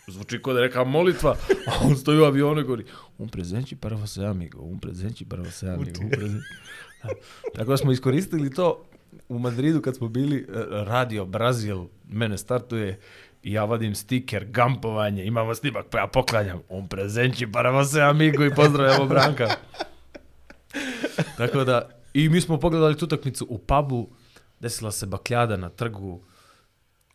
zvuči kao da je neka molitva, a on stoji u avionu i govori, un prezenci para você amigo, un prezenci para você amigo, un prezenci. Tako da smo iskoristili to u Madridu kad smo bili, e, radio Brazil, mene startuje i ja vadim stiker, gampovanje, imamo snimak, pa ja poklanjam, on prezenči para você amigo i pozdravljamo Branka. Tako da, i mi smo pogledali tu utakmicu u pubu, desila se bakljada na trgu,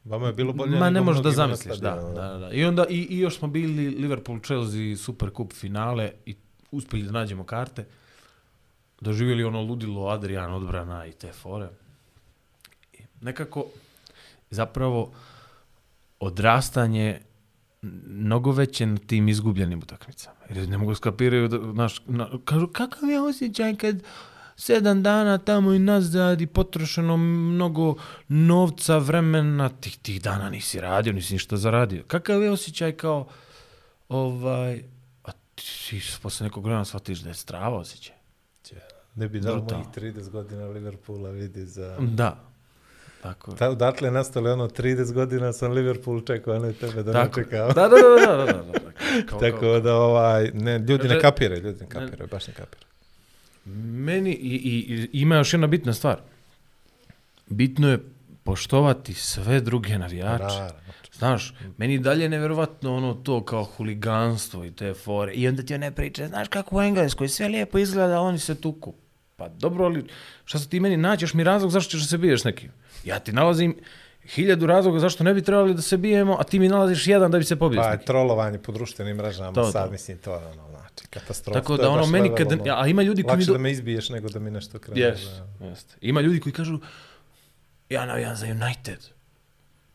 Vama je bilo bolje Ma ne možeš da zamisliš, da, da, da. I onda i, i još smo bili Liverpool Chelsea Super Cup finale i uspjeli da nađemo karte. Doživjeli ono ludilo Adrian odbrana i te fore. I nekako zapravo odrastanje mnogo veće na tim izgubljenim utakmicama. Jer ne mogu skapiraju da, naš, na, kažu, kakav je osjećaj kad sedam dana tamo i nazad i potrošeno mnogo novca, vremena, tih, tih dana nisi radio, nisi ništa zaradio. Kakav je osjećaj kao, ovaj, a ti posle nekog vremena shvatiš da je strava osjećaj. Ne bi dao mojih 30 godina Liverpoola vidi za... Da. Tako. Ta, odatle je nastalo ono 30 godina sam Liverpool čekao, a ne tebe da Tako. ne čekao. Da, da, da, da, da, da, da. Kao, Tako kao, da ovaj, ne, ljudi ne kapiraju, ljudi ne kapiraju, baš ne kapiraju. Meni i, i, ima još jedna bitna stvar. Bitno je poštovati sve druge navijače. Naravno. Znaš, meni dalje je nevjerovatno ono to kao huliganstvo i te fore. I onda ti one priče, znaš kako u Engleskoj sve lijepo izgleda, oni se tuku. Pa dobro, ali šta se ti meni naćeš mi razlog zašto ćeš da se biješ s nekim? Ja ti nalazim hiljadu razloga zašto ne bi trebali da se bijemo, a ti mi nalaziš jedan da bi se pobio Pa nekim. trolovanje po društvenim mrežama, To, sad to. mislim to je ono, znači, katastrofa. Tako je da ono meni kad, ono, a ima ljudi koji mi do... da me izbiješ nego da mi nešto krene. Yes, da- jest. Ima ljudi koji kažu, ja navijam za United.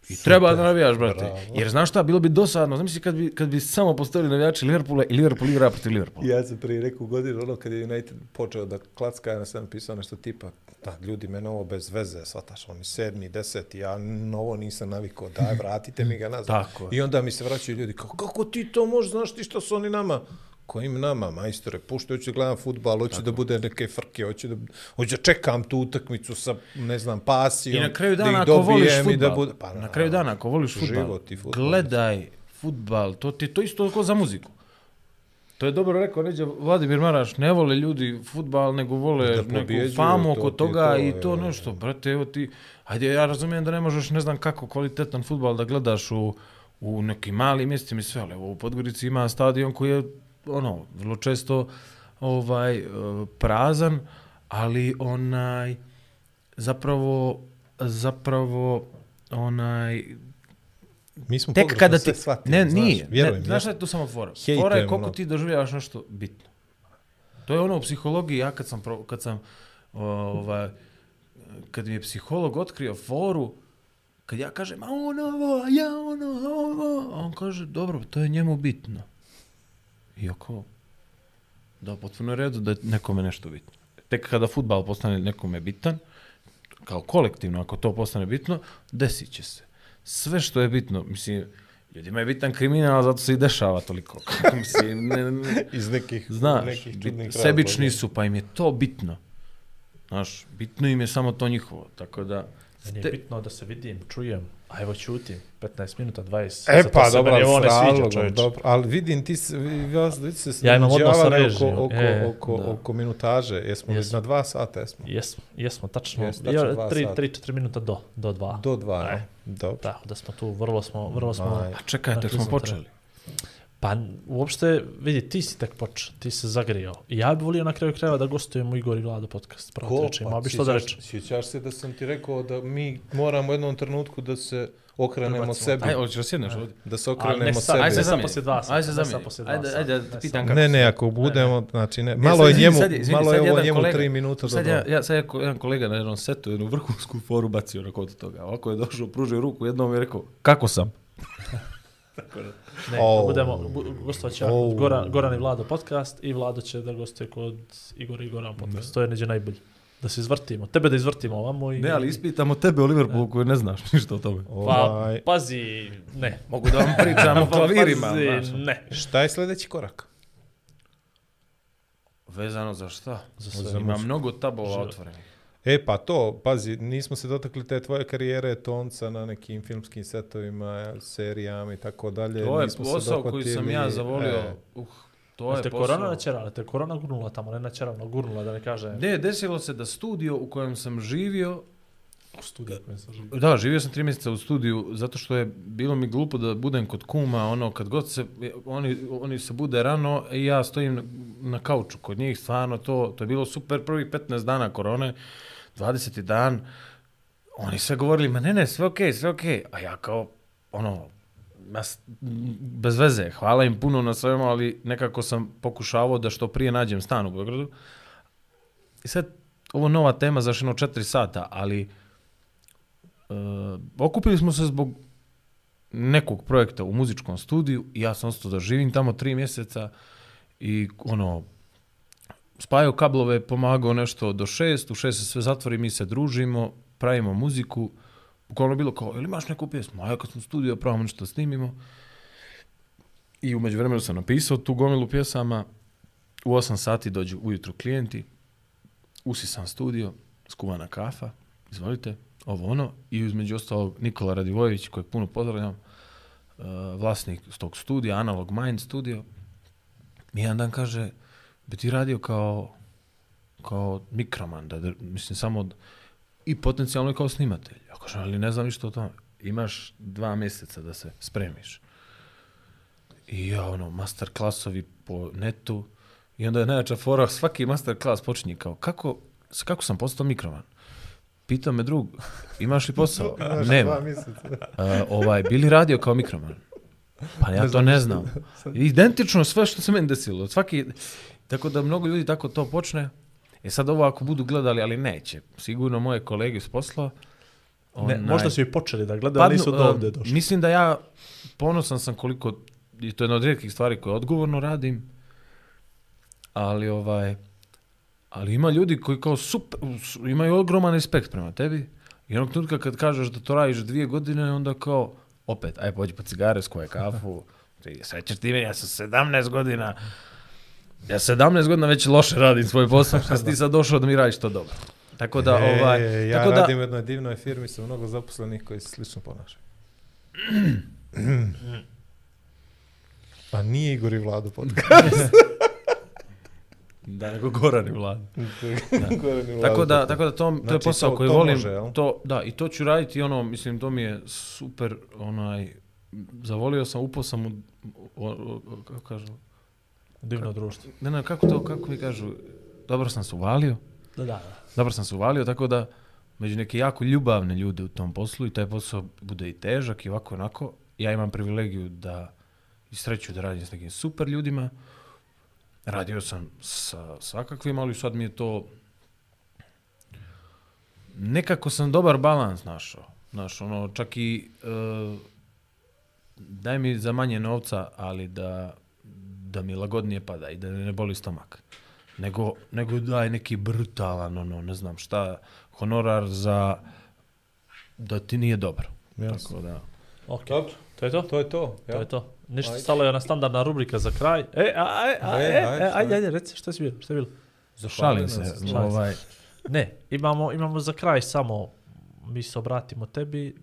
I treba da navijaš, brate. bravo. Jer znaš šta, bilo bi dosadno. Zamisli kad bi, kad bi samo postavili navijači Liverpoola i Liverpool igra protiv Liverpoola. Ja sam prije neku godinu, ono kad je United počeo da klacka, ja sam pisao nešto tipa, da ljudi mene ovo bez veze, shvataš, oni sedmi, deseti, ja na ovo nisam navikao, daj, vratite mi ga nazad. Tako. I onda mi se vraćaju ljudi, kao, kako ti to možeš, znaš ti što su oni nama? Kojim nama, majstore, pušta, hoću da gledam futbal, hoću da bude neke frke, hoću da, hoću da čekam tu utakmicu sa, ne znam, pasijom, I na kraju da dana ih ako voliš futbal, da bude, pa, na kraju dana ako voliš futbal, fudbal. gledaj futbal, to ti to isto kao za muziku. To je dobro rekao Neđa Vladimir Maraš, ne vole ljudi futbal, nego vole Da neku famu to oko je toga to, i to je. nešto. Brate, evo ti, ajde, ja razumijem da ne možeš ne znam kako kvalitetan futbal da gledaš u, u nekim malim mjestima i sve, ali evo u Podgorici ima stadion koji je ono, vrlo često ovaj, eh, prazan, ali onaj, zapravo, zapravo, onaj, Mi smo tek kada ti... shvatili, ne, znaš, nije. vjerujem, ne, znaš šta je tu samo fora? Fora je koliko ono. ti doživljavaš nešto bitno. To je ono u psihologiji, ja kad sam, pro, kad sam ovaj, kad mi je psiholog otkrio foru, kad ja kažem, a on ovo, a ja ono, a ovo, a on kaže, dobro, to je njemu bitno. I oko, da, potpuno je redu da je nekome nešto bitno. Tek kada futbal postane nekome bitan, kao kolektivno, ako to postane bitno, desit će se. Sve što je bitno, mislim, ljudima je bitan kriminal, zato se i dešava toliko. mislim, ne, ne, Iz nekih, Znaš, nekih bit, čudnih sebični razloga. su, pa im je to bitno. Znaš, bitno im je samo to njihovo, tako da... Meni je bitno da se vidim, čujem, a evo ćutim, 15 minuta, 20. E pa, dobro, s razlogom, dobro. Ali vidim, ti se, vi, vi vas dvojica se Ja imam odnos sa režijom, oko, oko, e, oko, da. oko minutaže. Jesmo Jesmo. na dva sata, jesmo? Jesmo, jesmo, tačno. Jes, tačno ja, tri, sata. tri, četiri minuta do, do dva. Do dva, Aj. ja. Dobro. Tako da smo tu, vrlo smo, vrlo smo... Aj. A čekaj, tek smo počeli. Pa, uopšte, vidi, ti si tek počeo, ti se zagrijao. Ja bih volio na kraju krajeva da gostujem u Igor i Vlado podcast. Pravo ti rečem, imao bi što da rečem. Sjećaš se da sam ti rekao da mi moramo u jednom trenutku da se okrenemo Prebacimo. sebi. Aj, hoćeš da sjedneš ovdje? Da se ne okrenemo sebi. Aj se ne zamijeni. sad poslije dva sata. Aj se ne sad zamijeni. poslije dva Ajde, sata, ajde, ne da Ne, kako ne, si. ako budemo, znači ne, malo je njemu, sad je- izvini, malo je ovo njemu kolega- tri minuta do Sad dva. ja, ja, sad je ko- jedan kolega na jednom setu jednu vrhunsku foru bacio na kod toga. Ovako je došao, pružio ruku jednom i rekao, kako sam? Ne, Oh. budemo, bu, gostovat će Oh. Goran, Goran i Vlado podcast i Vlado će da gostuje kod Igora i Goran podcast. To je neđe najbolje. Da se izvrtimo. Tebe da izvrtimo ovamo i... Ne, ali ispitamo tebe o Liverpoolu koji ne znaš ništa o tome. Pa, Ovaj, pazi, ne. Mogu da vam pričam o klavirima. Pazi, znaš. ne. šta je sljedeći korak? Vezano za šta? Za sve. Ima mnogo tabova otvorenih. E pa to, pazi, nismo se dotakli te tvoje karijere tonca na nekim filmskim setovima, serijama i tako dalje. To je Nismo se posao koji sam ja zavolio. e, Uh, to je te posao. korona načerala, te korona gurnula tamo, ne načerala, gurnula da ne kaže. Ne, desilo se da studio u kojem sam živio studiju sam živio. Da, živio sam tri mjeseca u studiju zato što je bilo mi glupo da budem kod kuma, ono kad god se oni oni se bude rano i ja stojim na, na kauču kod njih, stvarno to to je bilo super prvih 15 dana korone, 20. dan. Oni sve govorili, ma ne, ne, sve okej, sve okej. A ja kao, ono, ja, s- bez veze, hvala im puno na svemu, ali nekako sam pokušavao da što prije nađem stan u Beogradu. I sad, ovo nova tema za još jedno četiri sata, ali uh, Eh, okupili smo se zbog nekog projekta u muzičkom studiju i ja sam ostao da živim tamo tri mjeseca i ono, spajao kablove, pomagao nešto do šest, u šest se sve zatvori, mi se družimo, pravimo muziku, bukvalno bilo kao, ili imaš neku pjesmu? A ja kad sam u studiju, pravimo nešto da snimimo. I umeđu vremenu sam napisao tu gomilu pjesama, u 8 sati dođu ujutru klijenti, usisam studio, skuvana kafa, izvolite, ovo ono, i između ostalog Nikola Radivojević, kojeg puno pozdravljam, uh, vlasnik tog studija, Analog Mind studio, mi jedan dan kaže, bi ti radio kao, kao mikroman, da, mislim, samo od, i potencijalno i kao snimatelj. Ja kažem, ali ne znam ništa o tome. Imaš dva mjeseca da se spremiš. I ja, ono, master klasovi po netu. I onda je najjača fora, svaki master klas počinje kao, kako, kako sam postao mikroman? Pitao me drug, imaš li posao? Imaš Nema. Uh, ovaj, bili radio kao mikroman? Pa ja to ne znam. Identično sve što se meni desilo. Svaki, tako da mnogo ljudi tako to počne. E sad ovo ako budu gledali, ali neće. Sigurno moje kolege s posla. Ne, onaj- možda su i počeli da gledaju, ali nisu do uh, ovde došli. Mislim da ja ponosan sam koliko, i to je jedna od rijetkih stvari koje odgovorno radim, ali ovaj, ali ima ljudi koji kao super, su- imaju ogroman respekt prema tebi i onog trenutka kad kažeš da to radiš dvije godine, onda kao, opet, aj pođi po cigare, skoje kafu, ti sećaš ti meni, ja sam 17 godina, ja 17 godina već loše radim svoj posao, što si ti sad došao da mi radiš to dobro. Tako da, E, ovaj, ja tako da, radim u jednoj divnoj firmi sa mnogo zaposlenih koji se slično ponašaju. A nije Igor i Vlado podcast. da, nego Goran i Vlada. Goran i Vlado Tako da, tako da to, to je Znači, posao to- koji to volim. može, jel? to, da, i to ću raditi, ono, mislim, to mi je super, onaj, zavolio sam, upao sam u, o, o, o, kako kažu, Divno društvo. ne, ne, kako to, kako mi kažu, dobro sam se uvalio, Da, da, da. dobro sam se uvalio, tako da, među neke jako ljubavne ljude u tom poslu i taj posao bude i težak i ovako onako, ja imam privilegiju da, i sreću da radim s nekim super ljudima, radio sam sa svakakvim, ali sad mi je to nekako sam dobar balans našao. Znaš, ono, čak i e, daj mi za manje novca, ali da, da mi lagodnije pada i da ne boli stomak. Nego, nego daj neki brutalan, ono, ne znam šta, honorar za da ti nije dobro. Jasno. Tako da, Ok, Dobro, to je to? to je to. To je to. Ništa, Ajde. stala je ona standardna rubrika za kraj. E, a, a, a, E, e, ajde, e, šta ajde, je? ajde, reci, šta si bilo, šta je bilo? šalim se. Šalim. Ovaj, Ne, imamo, imamo za kraj samo, mi se obratimo tebi,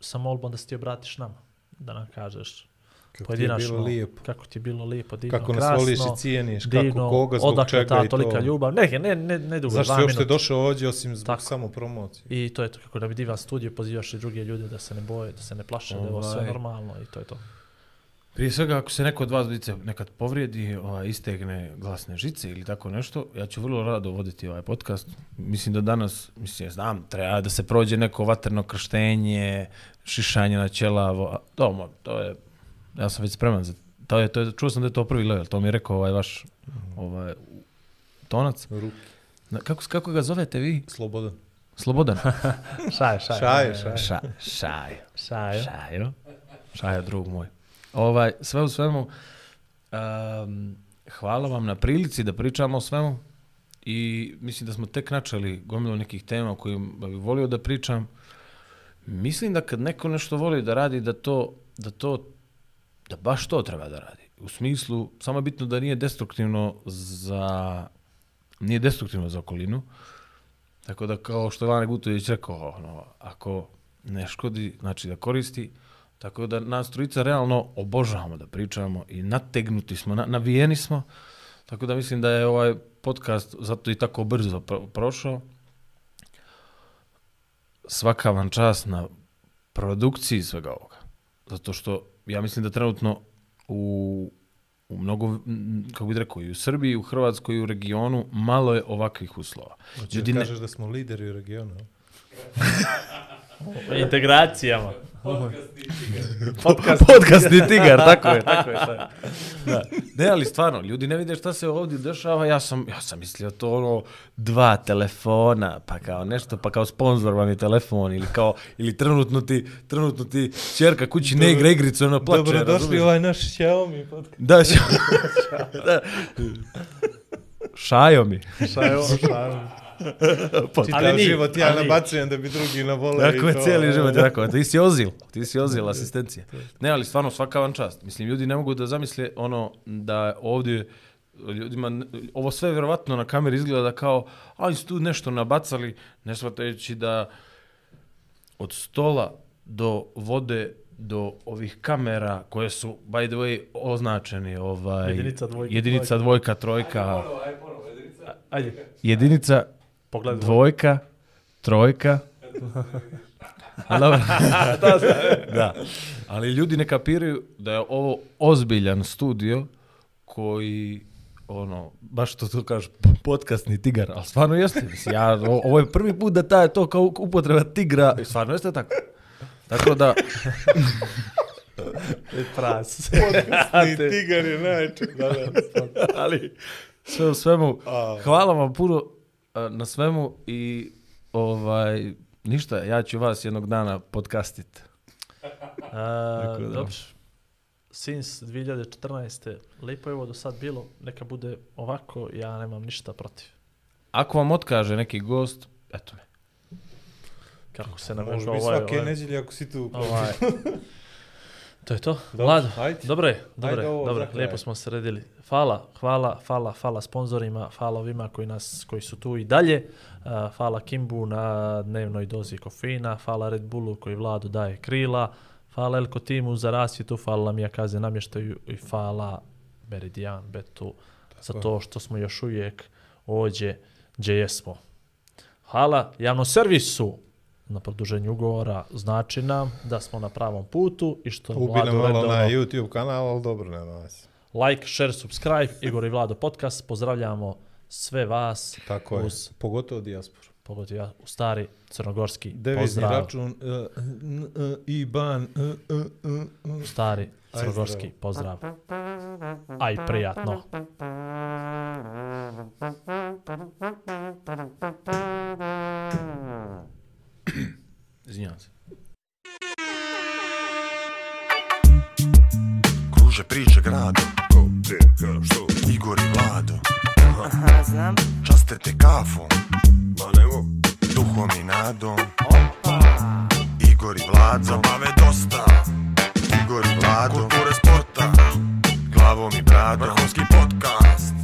sa molbom da se ti obratiš nama. Da nam kažeš Kako ti je pojedinačno bilo lijepo. kako ti je bilo lijepo, divno, Kako nas krasno, voliš i cijeniš, divno, kako koga, zbog odakle čega ta i to. tolika ljubav. Ne, ne, ne, ne dugo, Zašto dva si uopšte minuta. došao ovdje osim zbog Tako. samo promocije? I to je to, kako da bi divan studio, pozivaš i druge ljude da se ne boje, da se ne plaše, da je ovo sve Ovaj. normalno i to je to. Prije svega, ako se neko od vas dvice nekad povrijedi, ovaj, istegne glasne žice ili tako nešto, ja ću vrlo rado voditi ovaj podcast. Mislim da danas, mislim, ja znam, treba da se prođe neko vaterno krštenje, šišanje na ćelavo. To, to je, ja sam već spreman za to. Je, to je, čuo sam da je to prvi level, to mi je rekao ovaj vaš ovaj, tonac. Ruki. Na- Kako, kako ga zovete vi? Slobodan. Slobodan? Šaj, šaj. Šaje, šaje. Ša, šaj. Šaj. Šajo. Šajo, drug moj. Ovaj, sve u svemu, um, hvala vam na prilici da pričamo o svemu i mislim da smo tek načeli gomilu nekih tema o kojima bih volio da pričam. Mislim da kad neko nešto voli da radi, da to, da to, da baš to treba da radi. U smislu, samo je bitno da nije destruktivno za, nije destruktivno za okolinu. Tako da, kao što je Lane Gutović rekao, ono, ako ne škodi, znači da koristi, tako da nas trojica realno obožavamo da pričamo i nategnuti smo, na, navijeni smo, tako da mislim da je ovaj podcast zato i tako brzo pro, prošao. svaka vam čast na produkciji svega ovoga. Zato što ja mislim da trenutno u, u mnogo, kako bih rekao, i u Srbiji, i u Hrvatskoj, i u regionu, malo je ovakvih uslova. Ljudi da ne- kažeš da smo lideri u regionu? Integracijama. Podcast. Podcastni tigar, tako je, tako je. Tako je. Da. Ne, ali stvarno, ljudi ne vide šta se ovdje dešava, ja sam, ja sam mislio to ono dva telefona, pa kao nešto, pa kao sponsor vam je telefon, ili kao, ili trenutno ti, trenutno ti čerka kući ne igra igricu, ono plače. Dobro došli ovaj naš Xiaomi podcast. Da, ša... da. Šajo mi. Šajo, Čitav Ali nije, život ja ali nabacujem da bi drugi na vole. Tako je cijeli život, tako. Ti si ozil, ti si ozil asistencija. Ne, ali stvarno svaka vam čast. Mislim, ljudi ne mogu da zamisle ono da ovdje ljudima, ovo sve vjerovatno na kameri izgleda kao, ali su tu nešto nabacali, ne shvatajući da od stola do vode do ovih kamera koje su by the way označeni ovaj Jedinica, dvojka, jedinica dvojka trojka Ajde, jedinica pogledaj. dvojka, trojka. A dobro. da. Ali ljudi ne kapiraju da je ovo ozbiljan studio koji ono, baš što to kažeš, podcastni tigar, ali stvarno jeste. Mislim, ja, o- ovo je prvi put da ta je to kao upotreba tigra, i stvarno jeste tako. Tako da, Pras. Ni tigar je najče. Da, da. ali sve u svemu, hvala vam puno na svemu i ovaj, ništa, ja ću vas jednog dana podcastit. A. Dobro. Since 2014. Lepo je ovo do sad bilo. Neka bude ovako, ja nemam ništa protiv. Ako vam otkaže neki gost, eto me. Kako se ne Može može bi ovaj... svake ovaj, nedjelje ako si tu. ovaj. To je to. Dobro, ajde. dobro je, dobro je, dobro, lijepo smo sredili. Hvala, hvala, hvala, hvala sponzorima, hvala ovima koji, nas, koji su tu i dalje. Uh, hvala Kimbu na dnevnoj dozi kofeina, hvala Red Bullu koji Vladu daje krila, hvala Elko timu za rasvjetu, hvala Mija Kaze namještaju i hvala Meridian Betu za to što smo još uvijek ovdje gdje jesmo. Hvala javnom servisu na produženju ugovora znači nam da smo na pravom putu i što Ubi Vlado nam malo redovno- na YouTube kanal, ali dobro, nema vas. like, share, subscribe, Igor i Vlado podcast. Pozdravljamo sve vas Tako je, uz, pogotovo dijasporu. pogotovo ja, u stari crnogorski Devizni pozdrav. račun, uh, n, uh, IBAN, uh, uh, uh, uh. Stari Aj, crnogorski pozdrav. Aj, prijatno. Izvinjavam se. Kruže priče grado. Ko, gde, ka, što? Igor i Vlado. Aha, Aha znam. Časte te kafom. Ma nemo. Duhom i nadom. Opa. Igor i Vlado. Zabave dosta. Igor i Vlado. Kulture sporta. Glavom i bradom. Vrhovski podcast.